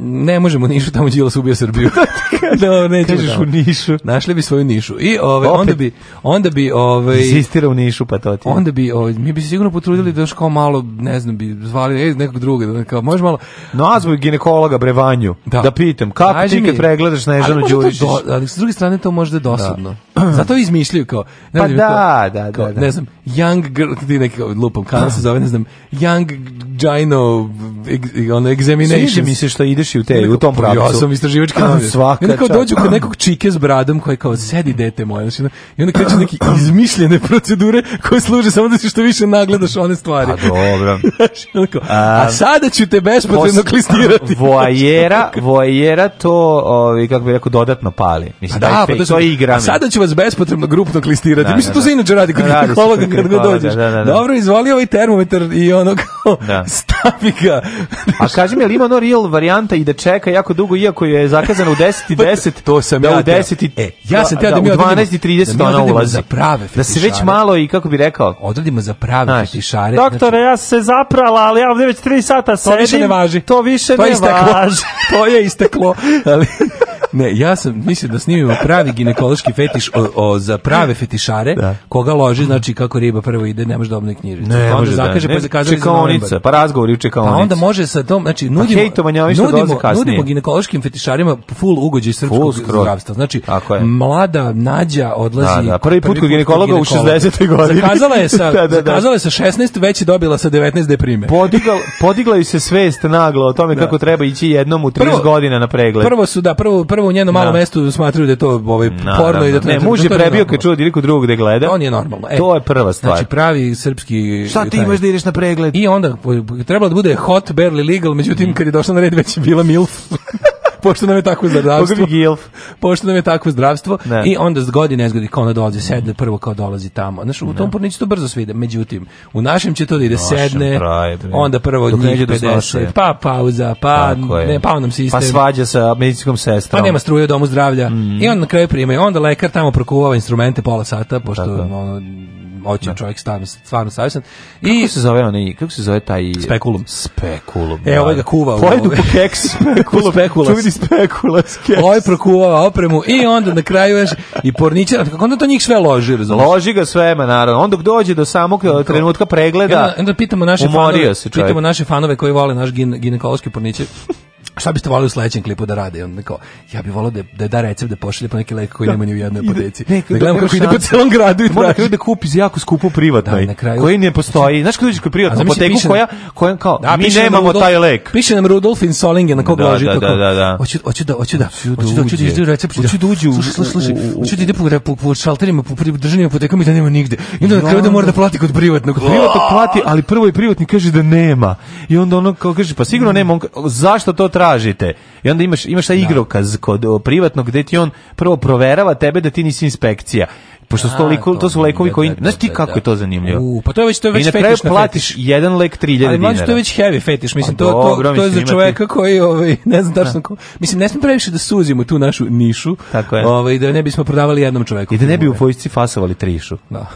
ne možemo Nišu, tamo Đilas ubio Srbiju. da, ne Kažeš u Nišu. Našli bi svoju Nišu. I ove, onda bi... Onda bi ove, Insistira u Nišu, pa to ti. Onda bi, ove, mi bi se sigurno potrudili da još kao malo, ne znam, bi zvali ej, nekog druga, da kao, može malo... Nazvu no, ginekologa Brevanju, da, da pitam, kako Kaži ti kad pregledaš na Nežanu Đurišić? Ali s druge strane to možda je da. dosadno. Da. Zato izmišljaju kao... Ne pa ne da, kao, da, da, kao, da, Ne znam, Young Girl, ti neki lupom, kada se zove, ne znam, Young Gino, ono, Examination. Sviđa mi se što ideš i u te, u tom pravcu. Ja sam istraživački novinar. Svaka onda dođu kod nekog čike s bradom koji kao sedi dete moje. Znači, I onda kreću neke izmišljene procedure koje služe samo da si što više nagledaš one stvari. A dobro. a, sada ću te bespotrebno klistirati. Vojera, vojera to, ovi, kako bih rekao, dodatno pali. Mislim, pa da, daj, pa to, to igram. A sada ću vas bespotrebno grupno klistirati. Da, Mislim, da, to se da. inače radi kod psihologa kad ga dođeš. Da, da, dobro, izvali ovaj termometar i ono kao stavi ga. A kaži mi, je li ima ono real varijant ambulanta i da čeka jako dugo, iako je zakazano u 10 pa, i 10. to sam da ja u 10 i, e, ja sam teo da, da, da mi u 12 i 30 da ona ulazi. Za prave da se već malo i, kako bi rekao, odradimo za prave Znaš, fetišare. Doktore, znači, ja se zaprala, ali ja ovde već 3 sata sedim. To više ne važi. To više to ne isteklo. važi. to je isteklo. Ali... Ne, ja sam mislim da snimimo pravi ginekološki fetiš o, o za prave fetišare, da. koga loži, znači kako riba prvo ide, ne može da obne knjižicu. Ne, pa onda može da- zakaže, pa Ne, pa zakazali za novembar. pa razgovori u čekaonici. Pa onda može sa tom, znači pa nudimo, pa nudimo, nudimo ginekološkim fetišarima full ugođaj srpskog full zdravstva. Znači, mlada Nađa odlazi... Da, da. Prvi put kod ginekologa u 60. godini. Zakazala je sa, da, da, da, zakazala je sa 16, već je dobila sa 19 deprime. Podigal, podigla ju se svest naglo o tome da. kako treba ići jednom u 30 prvo, godina na pregled. Prvo su, da, prvo, prvo u njenom da. malom mestu smatruju da je to ovaj, porno i da to ne, muž je prebio kad čuo diriku drugog da gleda. On je normalno. E, to je prva stvar. Znači pravi srpski Šta ti imaš da ideš na pregled? I onda trebalo da bude hot barely legal, međutim mm. kad je došla na red već bila MILF. pošto nam je tako zdravstvo. pošto nam je tako zdravstvo. Ne. I onda s godine zgodi kao ona dolazi, sedne prvo kao dolazi tamo. Znaš, u tom porniću to brzo sve ide. Međutim, u našem će to da ide našem sedne, traje, da onda prvo Dok njih 50, pa pauza, pa, ne, pa nam sistem. Pa svađa sa medicinskom sestrom. Pa nema struje u domu zdravlja. Mm. I onda na kraju primaju. Onda lekar tamo prokuva instrumente pola sata, pošto ono, moći da. čovjek stvarno, stvarno savjesan. I kako se zove onaj, kako se zove taj spekulum? Spekulum. E, ovaj da. ga kuva. Pojedu po keks, spekulum, spekulas. Čuvidi spekulas, keks. Ovaj prokuvava opremu i onda na kraju još i porniče. kako onda to njih sve loži, razumiješ? Loži ga svema, naravno. Onda dok dođe do samog trenutka pregleda, onda, onda pitamo naše fanove, pitamo naše fanove koji vole naš gine, ginekološki porničar šta biste volili u sledećem klipu da rade? On kao, ja bih volio da, da da recept da pošalje po neki lek koji da. nema ni u jednoj apoteci. da gledam kako ide po celom gradu i traži. mora da kupi za jako skupu privatnoj. Da, kraju... koji ne postoji. Znači- Znaš kad dođeš kod privatnu apoteku koja koja kao da, mi nemamo Rudolf, taj lek. Piše nam Rudolf Solingen na kog da, loži da, da, da, da. Hoću hoću da hoću da hoću da hoću da idu da recept. Hoću da uđu. Slušaj, slušaj, slušaj. Hoću da ide po po, po šalterima, po državnim apotekama i da nema nigde. I onda na kraju da mora da plati kod privatnog. Privatnog plati, ali prvo i privatni kaže da nema. I onda ono kao kaže pa sigurno nema. Zašto to tražite. I onda imaš, imaš taj da. igrokaz kod privatnog gde ti on prvo proverava tebe da ti nisi inspekcija pošto su to, liko, to su da, lekovi da, koji... Znaš ti kako je to zanimljivo? U, pa to je već, to je već I na kraju platiš jedan lek 3000 dinara. Ali mlađe to je već heavy fetiš, mislim, pa to, to, to, to je za čoveka koji, ovaj, ne znam tačno ko... Mislim, ne smo previše da suzimo tu našu nišu, Tako je. Ovaj, da ne bismo prodavali jednom čoveku. I da ne bi u vojsci fasovali trišu. Da.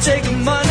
take money.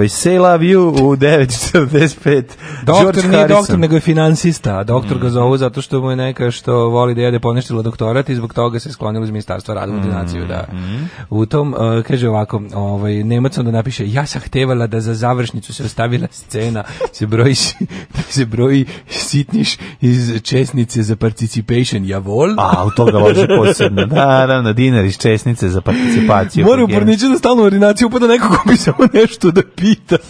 Ovaj, say love you u 9.45. doktor George nije doktor, nego je finansista. Doktor mm. ga zovu zato što mu je neka što voli da jede poništila doktorat i zbog toga se sklonilo iz ministarstva rada u mm, Da. Mm. U tom, uh, kaže ovako, ovaj, Nemac onda napiše, ja sam htevala da za završnicu se ostavila scena, da se broji, da se broji sitniš iz česnice za participation, ja vol. A, u toga loži posebno. Da, naravno, dinar iz česnice za participaciju. Moram u porniče pa da stalno urinaciju upada neko ko bi samo nešto da pita.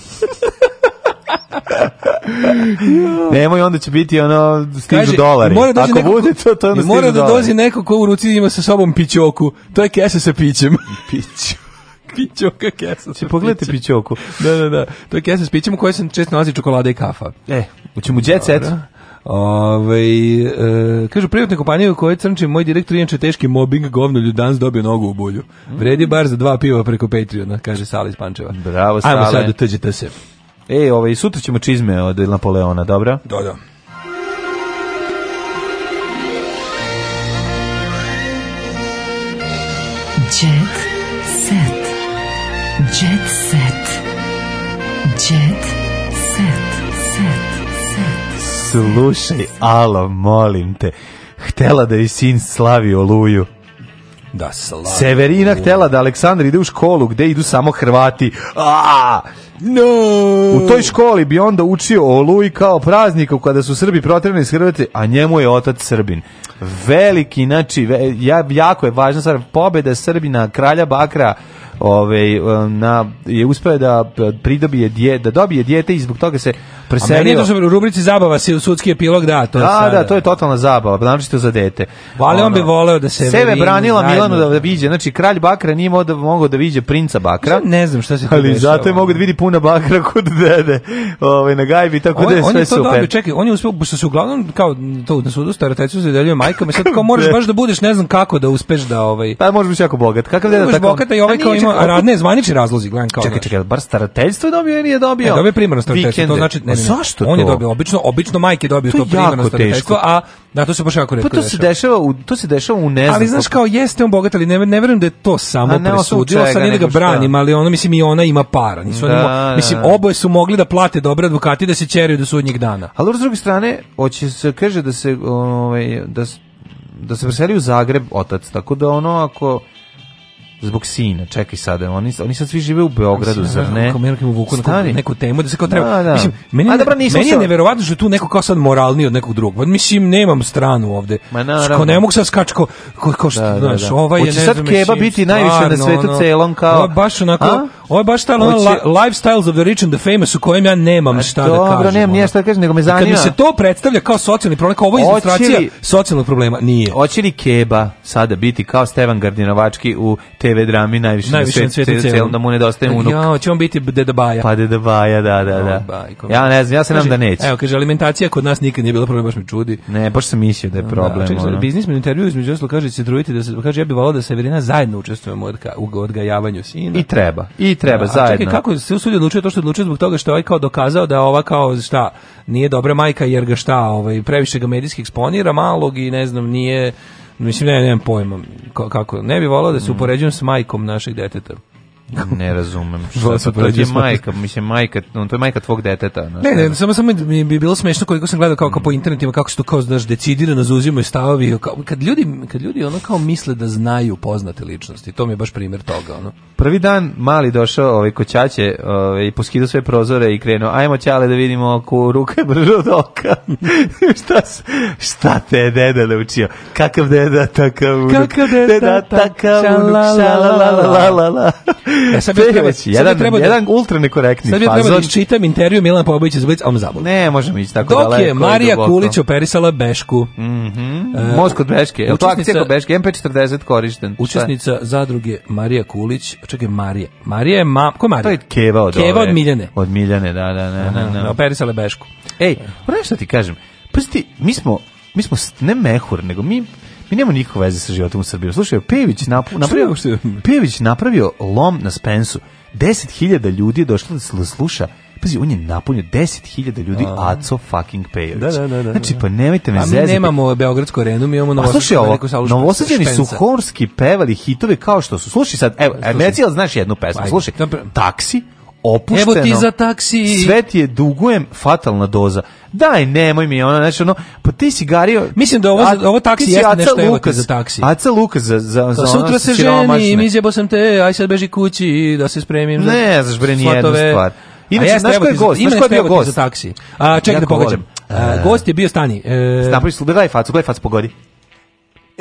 i onda će biti ono stižu Kaže, dolari. Mora dođe Ako bude to, to onda Mora da dođe neko ko u ruci ima sa sobom pićoku. To je kesa sa pićem. Piću. pićoka kesa. Če pogledajte pićoku. Da, da, da. To je kesa sa pićem u kojoj se često nalazi čokolada i kafa. E, ućemo u jet set. Ove, ovaj, e, kažu, privatne kompanije u kojoj crnči moj direktor inače teški mobbing govno ljudans dobio nogu u bulju. Vredi bar za dva piva preko Patreona, kaže Sali iz Pančeva. Bravo, Sale. Ajmo sad da tđete se. E, ovaj, sutra ćemo čizme od Napoleona, dobro? Da, da. Jet set. Jet set. Jet set. Set. Set. Slušaj, alo, molim te. Htela da je sin slavi oluju. Da, slavi. Severina htela da Aleksandar ide u školu gde idu samo Hrvati. Aaaa! No. U toj školi bi onda učio o Oluji kao prazniku kada su Srbi protirani iz Hrvate, a njemu je otac Srbin. Veliki, znači, ja, jako je važna stvar, pobeda Srbina, kralja Bakra, ove, ovaj, na, je uspeo da pridobije dje, da dobije dijete i zbog toga se preselio. A meni je to u rubrici zabava se sudski epilog, da, to je Da, da sada. da, to je totalna zabava, naročito za dete. Vale, ono, on bi voleo da se... Sebe branila zajedno. Milanu da, da viđe, znači kralj Bakra nije mogao da, mogao da viđe princa Bakra. Ne znam šta se to Ali zato je mogao da vidi pun mu na bakra kod dede, ovaj, na gajbi, tako da je sve on je to super. Dobio, čekaj, on je uspio, pošto se uglavnom, kao to na sudu, starotecu se deljuje majkama, sad kao moraš baš da budeš, ne znam kako da uspeš da... Ovaj, pa možeš biti jako bogat. Kakav deda tako? bogata i pa ovaj kao ima radne zvanični razlozi, gledam kao. Čekaj, čekaj, bar starateljstvo dobio ili nije dobio? Ne, pa dobio primarno starateljstvo, to znači... Ne, ne, zašto On je dobio, obično, obično majke dobiju to, primarno starateljstvo, a da, to se baš jako redko pa to se dešava. u, to se dešava u ne Ali znaš kao, jeste on bogat, ali ne, ne verujem da je to samo presudilo, sad nije da ga branim, ali ono, mislim, i ona ima para. Nisu da. Oni, Da, Mislim, da. oboje su mogli da plate dobre advokati da se ćeraju do sudnjih dana. Ali s druge strane, hoće se kaže da se ovaj da da se preseli u Zagreb otac, tako da ono ako zbog sina. Čekaj sad, oni oni sad svi žive u Beogradu, zar ne? Kao Amerika mu vuku neku, neku temu da se kao treba. Da, da. Mislim, meni, A, dobra, meni je sam... neverovatno što tu neko kao sad moralni od nekog drugog. Mislim, nemam stranu ovde. Ma naravno. Ko ne mogu sad skačko, ko, ko što, da, da znaš, da, da. ovaj Hoće je ne sad keba biti najviše stvarno, na svetu ono, celom kao... Ovo je baš onako, ovo je baš ta ono, Hoće... lifestyles of the rich and the famous u kojem ja nemam A, šta da dobro, da kažem. Dobro, nemam ništa da kažem, nego me zanima. Kad mi se to predstavlja kao socijalni problem, kao ovo je ilustracija socijalnog problema, nije. Hoće li keba sada biti kao Stevan Gardinovački u te TV drami najviše, najviše na svetu cel, da mu nedostaje unuk. Ja, će on biti deda Baja. Pa deda Baja, da, da, da. Ja ne znam, ja se nam da neće. Evo, kaže, alimentacija kod nas nikad nije bila problem, baš mi čudi. Ne, baš sam mislio da je da, problem. Da, čekaj, biznismen intervju između oslo kaže, se trujite da se, kaže, ja bih volao da Severina zajedno učestvujemo od, u odgajavanju sina. I treba, i treba, da, zajedno. Čekaj, kako se usudi odlučio to što odlučio zbog toga što je ovaj kao dokazao da ova kao, šta, nije dobra majka jer ga šta, ovaj, previše ga medijski eksponira malog i ne znam, nije Mislim, ne, nemam pojma kako. Ne bi volao da se mm. upoređujem s majkom našeg deteta. Ne razumem. Šta, to, to ti je majka, mislim, majka, on, to je majka tvog deteta. Na, ne, ne, samo, samo mi bi bilo smešno koliko sam gledao kao, kao po mhm. internetima, kako se to kao, znaš, decidirano i stavovi. Kao, kad, ljudi, kad ljudi ono kao misle da znaju poznate ličnosti, to mi je baš primer toga. Ono. Prvi dan mali došao ovaj, kočaće, ovaj, i poskidao sve prozore i krenuo, ajmo Ćale da vidimo ako ruke je od oka. šta, šta te je deda naučio? Kakav deda, takav Kakav deda, deda takav unuk. Šalalalala. E, sad treba, već, jedan, treba da, jedan ultra nekorektni sad da fazon. Sad treba da iščitam intervju Milana Pobovića za Blic, ali zaboravim. Ne, možemo ići tako Dok daleko. je Marija Kulić operisala Bešku. Mm -hmm. uh, Most kod Beške. Je to akcija kod Beške? MP40 korišten. Učesnica zadruge Marija Kulić. Čekaj, Marija. Marija je ma... Ko je Marija? To je Keva od Keva od Miljane. Od Miljane, da, da, da. da, da. Operisala Bešku. Ej, moram što ti kažem. Pa Pazi mi smo, mi smo ne mehur, nego mi Mi nemamo nikakve veze sa životom u Srbiji. Slušaj, Pević napravio, napravio, Pević napravio lom na Spensu. 10.000 ljudi je došlo da sluša Pazi, on je napunio 10.000 ljudi A. Aco fucking Pejović. Da, da, da, da. Znači, da. pa nemojte me zezati. A mi zezati. nemamo Beogradsku arenu, mi imamo pa Novosadžansku Novosadžani su horski pevali hitove kao što su. Slušaj sad, evo, Americija, znaš jednu pesmu, slušaj. Taksi, opušteno. Evo ti za taksi. Sve ti je dugujem fatalna doza. Daj, nemoj mi ona nešto, ono, pa ti si gario. Mislim da ovo, a, ovo taksi jeste nešto evo za taksi. Aca Luka za, za, za pa Sutra se ženim, izjebo sam te, aj sad beži kući da se spremim. Ne, znaš bre, nijednu stvar. Inače, znaš ko je gost? Znaš ko je bio gost? Za taksi. A, čekaj ja da pogađam. A, e, e. gost je bio Stani. E, Napravi se, daj facu, gledaj facu, pogodi.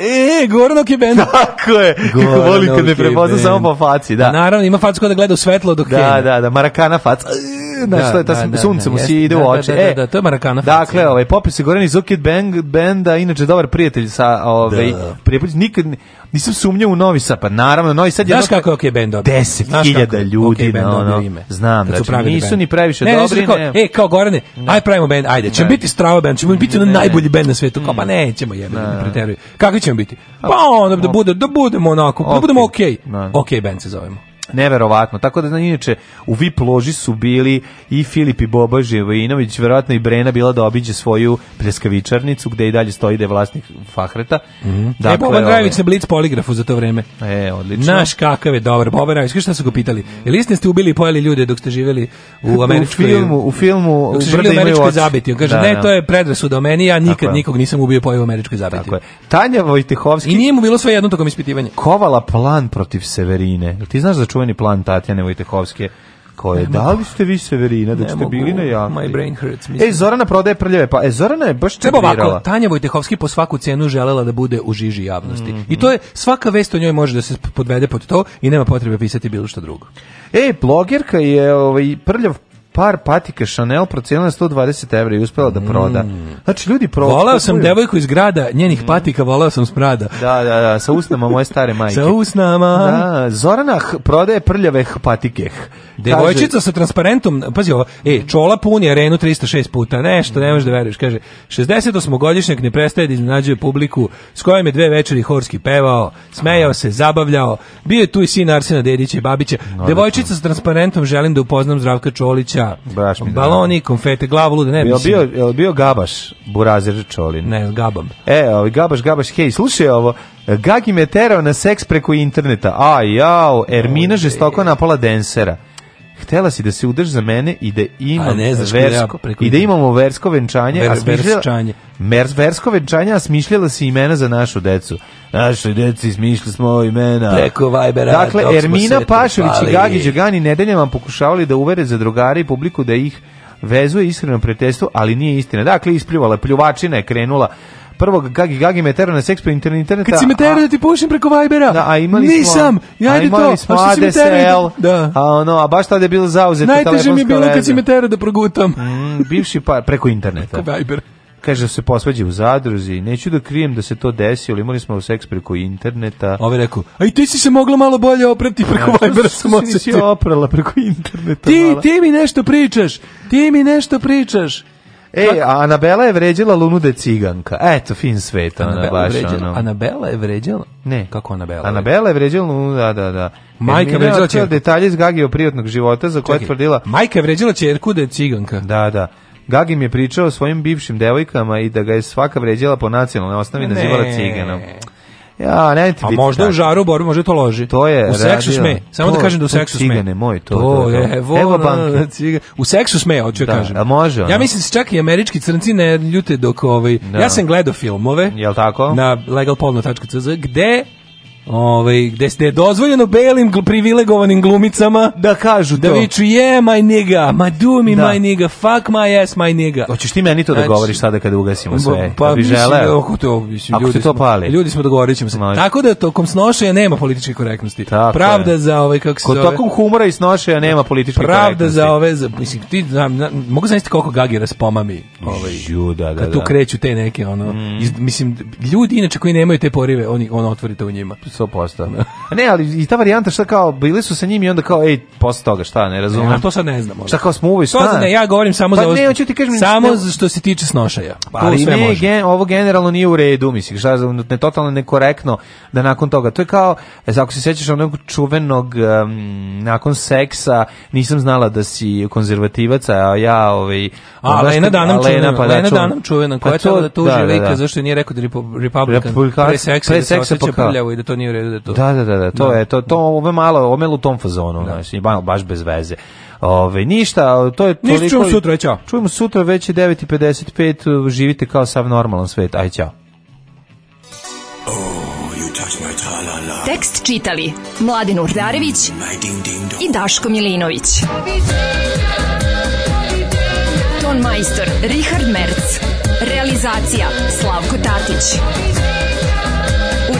E, e, Gornok je bend. Tako je. Gornok Kako volim kad da me prepozna samo po faci, da. Naravno, ima facu da gleda u svetlo dok je. Da, da, da, marakana faca. E, znači da, to je da, sunce mu si ide u oči. Da, da, to je Marakana. Dakle, ovaj Popis je Goreni Zukid Bang benda, inače dobar prijatelj sa ovaj prijatelj nikad nisam sumnjao u Novi Sad, pa naravno Novi Sad je Znaš kako je OK bend dobio? 10.000 ljudi, no, no, znam, znači nisu ni previše dobri, ne. E, kao Gorane, aj pravimo bend, ajde, ćemo biti strava bend, ćemo biti najbolji bend na svetu, kao pa mm. nećemo jebati, preteruj. Kako ćemo biti? Pa onda da bude, da budemo onako, da budemo okej. Okej bend se zovemo. neverovatno. Tako da znači inače u VIP loži su bili i Filip i Boba Živojinović, verovatno i Brena bila da obiđe svoju pljeskavičarnicu gde i dalje stoji da je vlasnik Fahreta. Mm -hmm. dakle, e, Boban Drajević ovaj- na Blitz poligrafu za to vreme. E, odlično. Naš kakav je dobar Boban Drajević. Šta su ga pitali? Je li ste ubili i pojeli ljude dok ste živjeli u američkoj... u filmu, u filmu... Dok ste živjeli u američkoj zabiti. Kaže, da, ne, da. to je predrasuda o meni, ja nikad Tako nikog nisam ubio pojeo u američkoj zabiti. Tako je. Tanja Vojtehovski... I nije mu bilo sve jedno tokom ispitivanja. Kovala plan protiv Severine. Ti znaš da ču čuveni plan Tatjane Vojtehovske koje da li ste vi Severina da ste bili na ja my brain hurts e, mislim. Ej Zorana prodaje prljave pa e Zorana je baš treba ovako Tanja Vojtehovski po svaku cenu želela da bude u žiži javnosti mm -hmm. i to je svaka vest o njoj može da se podvede pod to i nema potrebe pisati bilo što drugo E blogerka je ovaj prljav par patike Chanel procenila 120 evra i uspela da proda. Mm. Znači, ljudi proda. Volao sam devojku iz grada, njenih mm. patika, volao sam sprada. Da, da, da, sa usnama moje stare majke. sa usnama. Da, Zorana prodaje prljave patike. Devojčica kaže, sa transparentom, pazi ovo, e, čola puni arenu 306 puta, nešto, ne možeš da veruješ, kaže, 68-godišnjak ne prestaje da iznenađuje publiku, s kojom je dve večeri horski pevao, smejao se, zabavljao, bio je tu i sin Arsena Dedića i Babića. Devojčica sa transparentom, želim da upoznam Zdravka Čolića, pića, baloni, konfete, glavu lude, ne. Jel bio, jel bio Gabaš, Burazer Čolin? Ne, Gabam. E, ovaj Gabaš, Gabaš, hej, slušaj ovo, Gagi me terao na seks preko interneta. A, jao, Ermina žestoko napala densera htela si da se udrži za mene i da imam ne, znaš, versko, ja i da imamo versko venčanje, ver, a smišljala, mer, versko venčanje, a smišljala si imena za našu decu. Našoj deci smišljali smo imena. Preko Vibera. Dakle, Ermina Pašović i Gagi Đogani nedelje vam pokušavali da uvere za drugare i publiku da ih vezuje iskreno pretestu, ali nije istina. Dakle, ispljuvala, pljuvačina je krenula prvog Gagi Gagi me tera na seks pre interneta. interneta Kad si me tera da ti pušim preko Vibera. Da, a imali smo... Nisam, ja ajde to. Smo da- a imali smo ADSL. Da. A ono, a baš tada je bilo zauzeto telefonsko Najteže mi je bilo kad si me tera da progutam. Mm, bivši par, preko interneta. Preko Vibera kaže da se posvađa u zadruzi, neću da krijem da se to desi, ali imali smo seks preko interneta. Ove rekao, a i ti si se mogla malo bolje oprati preko ja, Vibera sam osetio. Ti si oprala preko interneta. Ti, ti mi nešto pričaš, ti mi nešto pričaš. Ej, a Anabela je vređala Lunu de ciganka. Eto, fin sveta. Anabela, je vređala, Anabela je vređala? Ne. Kako Anabela? Anabela je vređala Lunu, da, da, da. Majka je vređala čerku. detalje iz Gagi o prijatnog života za koje tvrdila... Majka je vređala čerku de da ciganka. Da, da. Gagi mi je pričao o svojim bivšim devojkama i da ga je svaka vređala po nacionalnoj osnovi nazivala ciganom. Ja, ne ti A možda u žaru boru, možda to loži. To je u seksu sme. Samo da kažem da u seksu sme. Cigane moj to. To, to je, evo, evo na, U seksu sme, hoću da, kažem. A može. Ja mislim da se čak i američki crnci ne ljute dok ovaj. No. Da. Ja sam gledao filmove. Jel tako? Na legalpolno.cz, gde Ovaj gde ste dozvoljeno belim privilegovanim glumicama da kažu da to. Da viču je yeah, my nigga, ma do me da. my nigga, fuck my ass my nigga. Hoćeš ti meni to da znači, da govoriš sada kada ugasimo sve? Pa, da bi želeo. oko to, mislim, ako ljudi, to pali. ljudi smo dogovorit ćemo se. No. Tako da tokom snošaja nema političke korektnosti. Tako pravda je. za ove kako se Kod tokom humora i snošaja nema političke pravda korektnosti. Pravda za ove, za, mislim ti znam, na, mogu zamisliti koliko gagira spomami. Ovaj Juda, da, kad tu da. kreću te neke ono, mm. iz, mislim ljudi inače koji nemaju te porive, oni on otvorite u njima. 100%. Da. ne, ali i ta varijanta što kao, bili su sa njim i onda kao, ej, posle toga, šta, ne razumem. Ne, to sad ne znam. Šta kao smo uvi, šta? Ne, ja govorim samo pa, za... Ne, ti kažem, samo ne, što se tiče snošaja. Pa, ali ne, Gen, ovo generalno nije u redu, mislim, šta, ne, totalno nekorektno da nakon toga. To je kao, e, ako se sećaš onog čuvenog um, nakon seksa, nisam znala da si konzervativac, a ja, ovaj... A, Lena Danam čuvena, pa, da, Lena Danam čuvena, pa koja je da tuži da, da, da. zašto nije rekao da Republikan pre seksa, pre seksa da pa se osjeća prljavo i da to nije u redu da to. Da, da, da, da to da. je to to ove malo omelu tom fazonu, da. znači baš baš bez veze. Ove, ništa, to je toliko... Ništa, čujemo sutra, ćao. Čujemo sutra, već 9.55, živite kao sav normalan svet, aj ćao. Oh, Tekst čitali Mladin Urdarević mm, i Daško Milinović. Ton majstor, Richard Merc. Realizacija, Slavko Tatić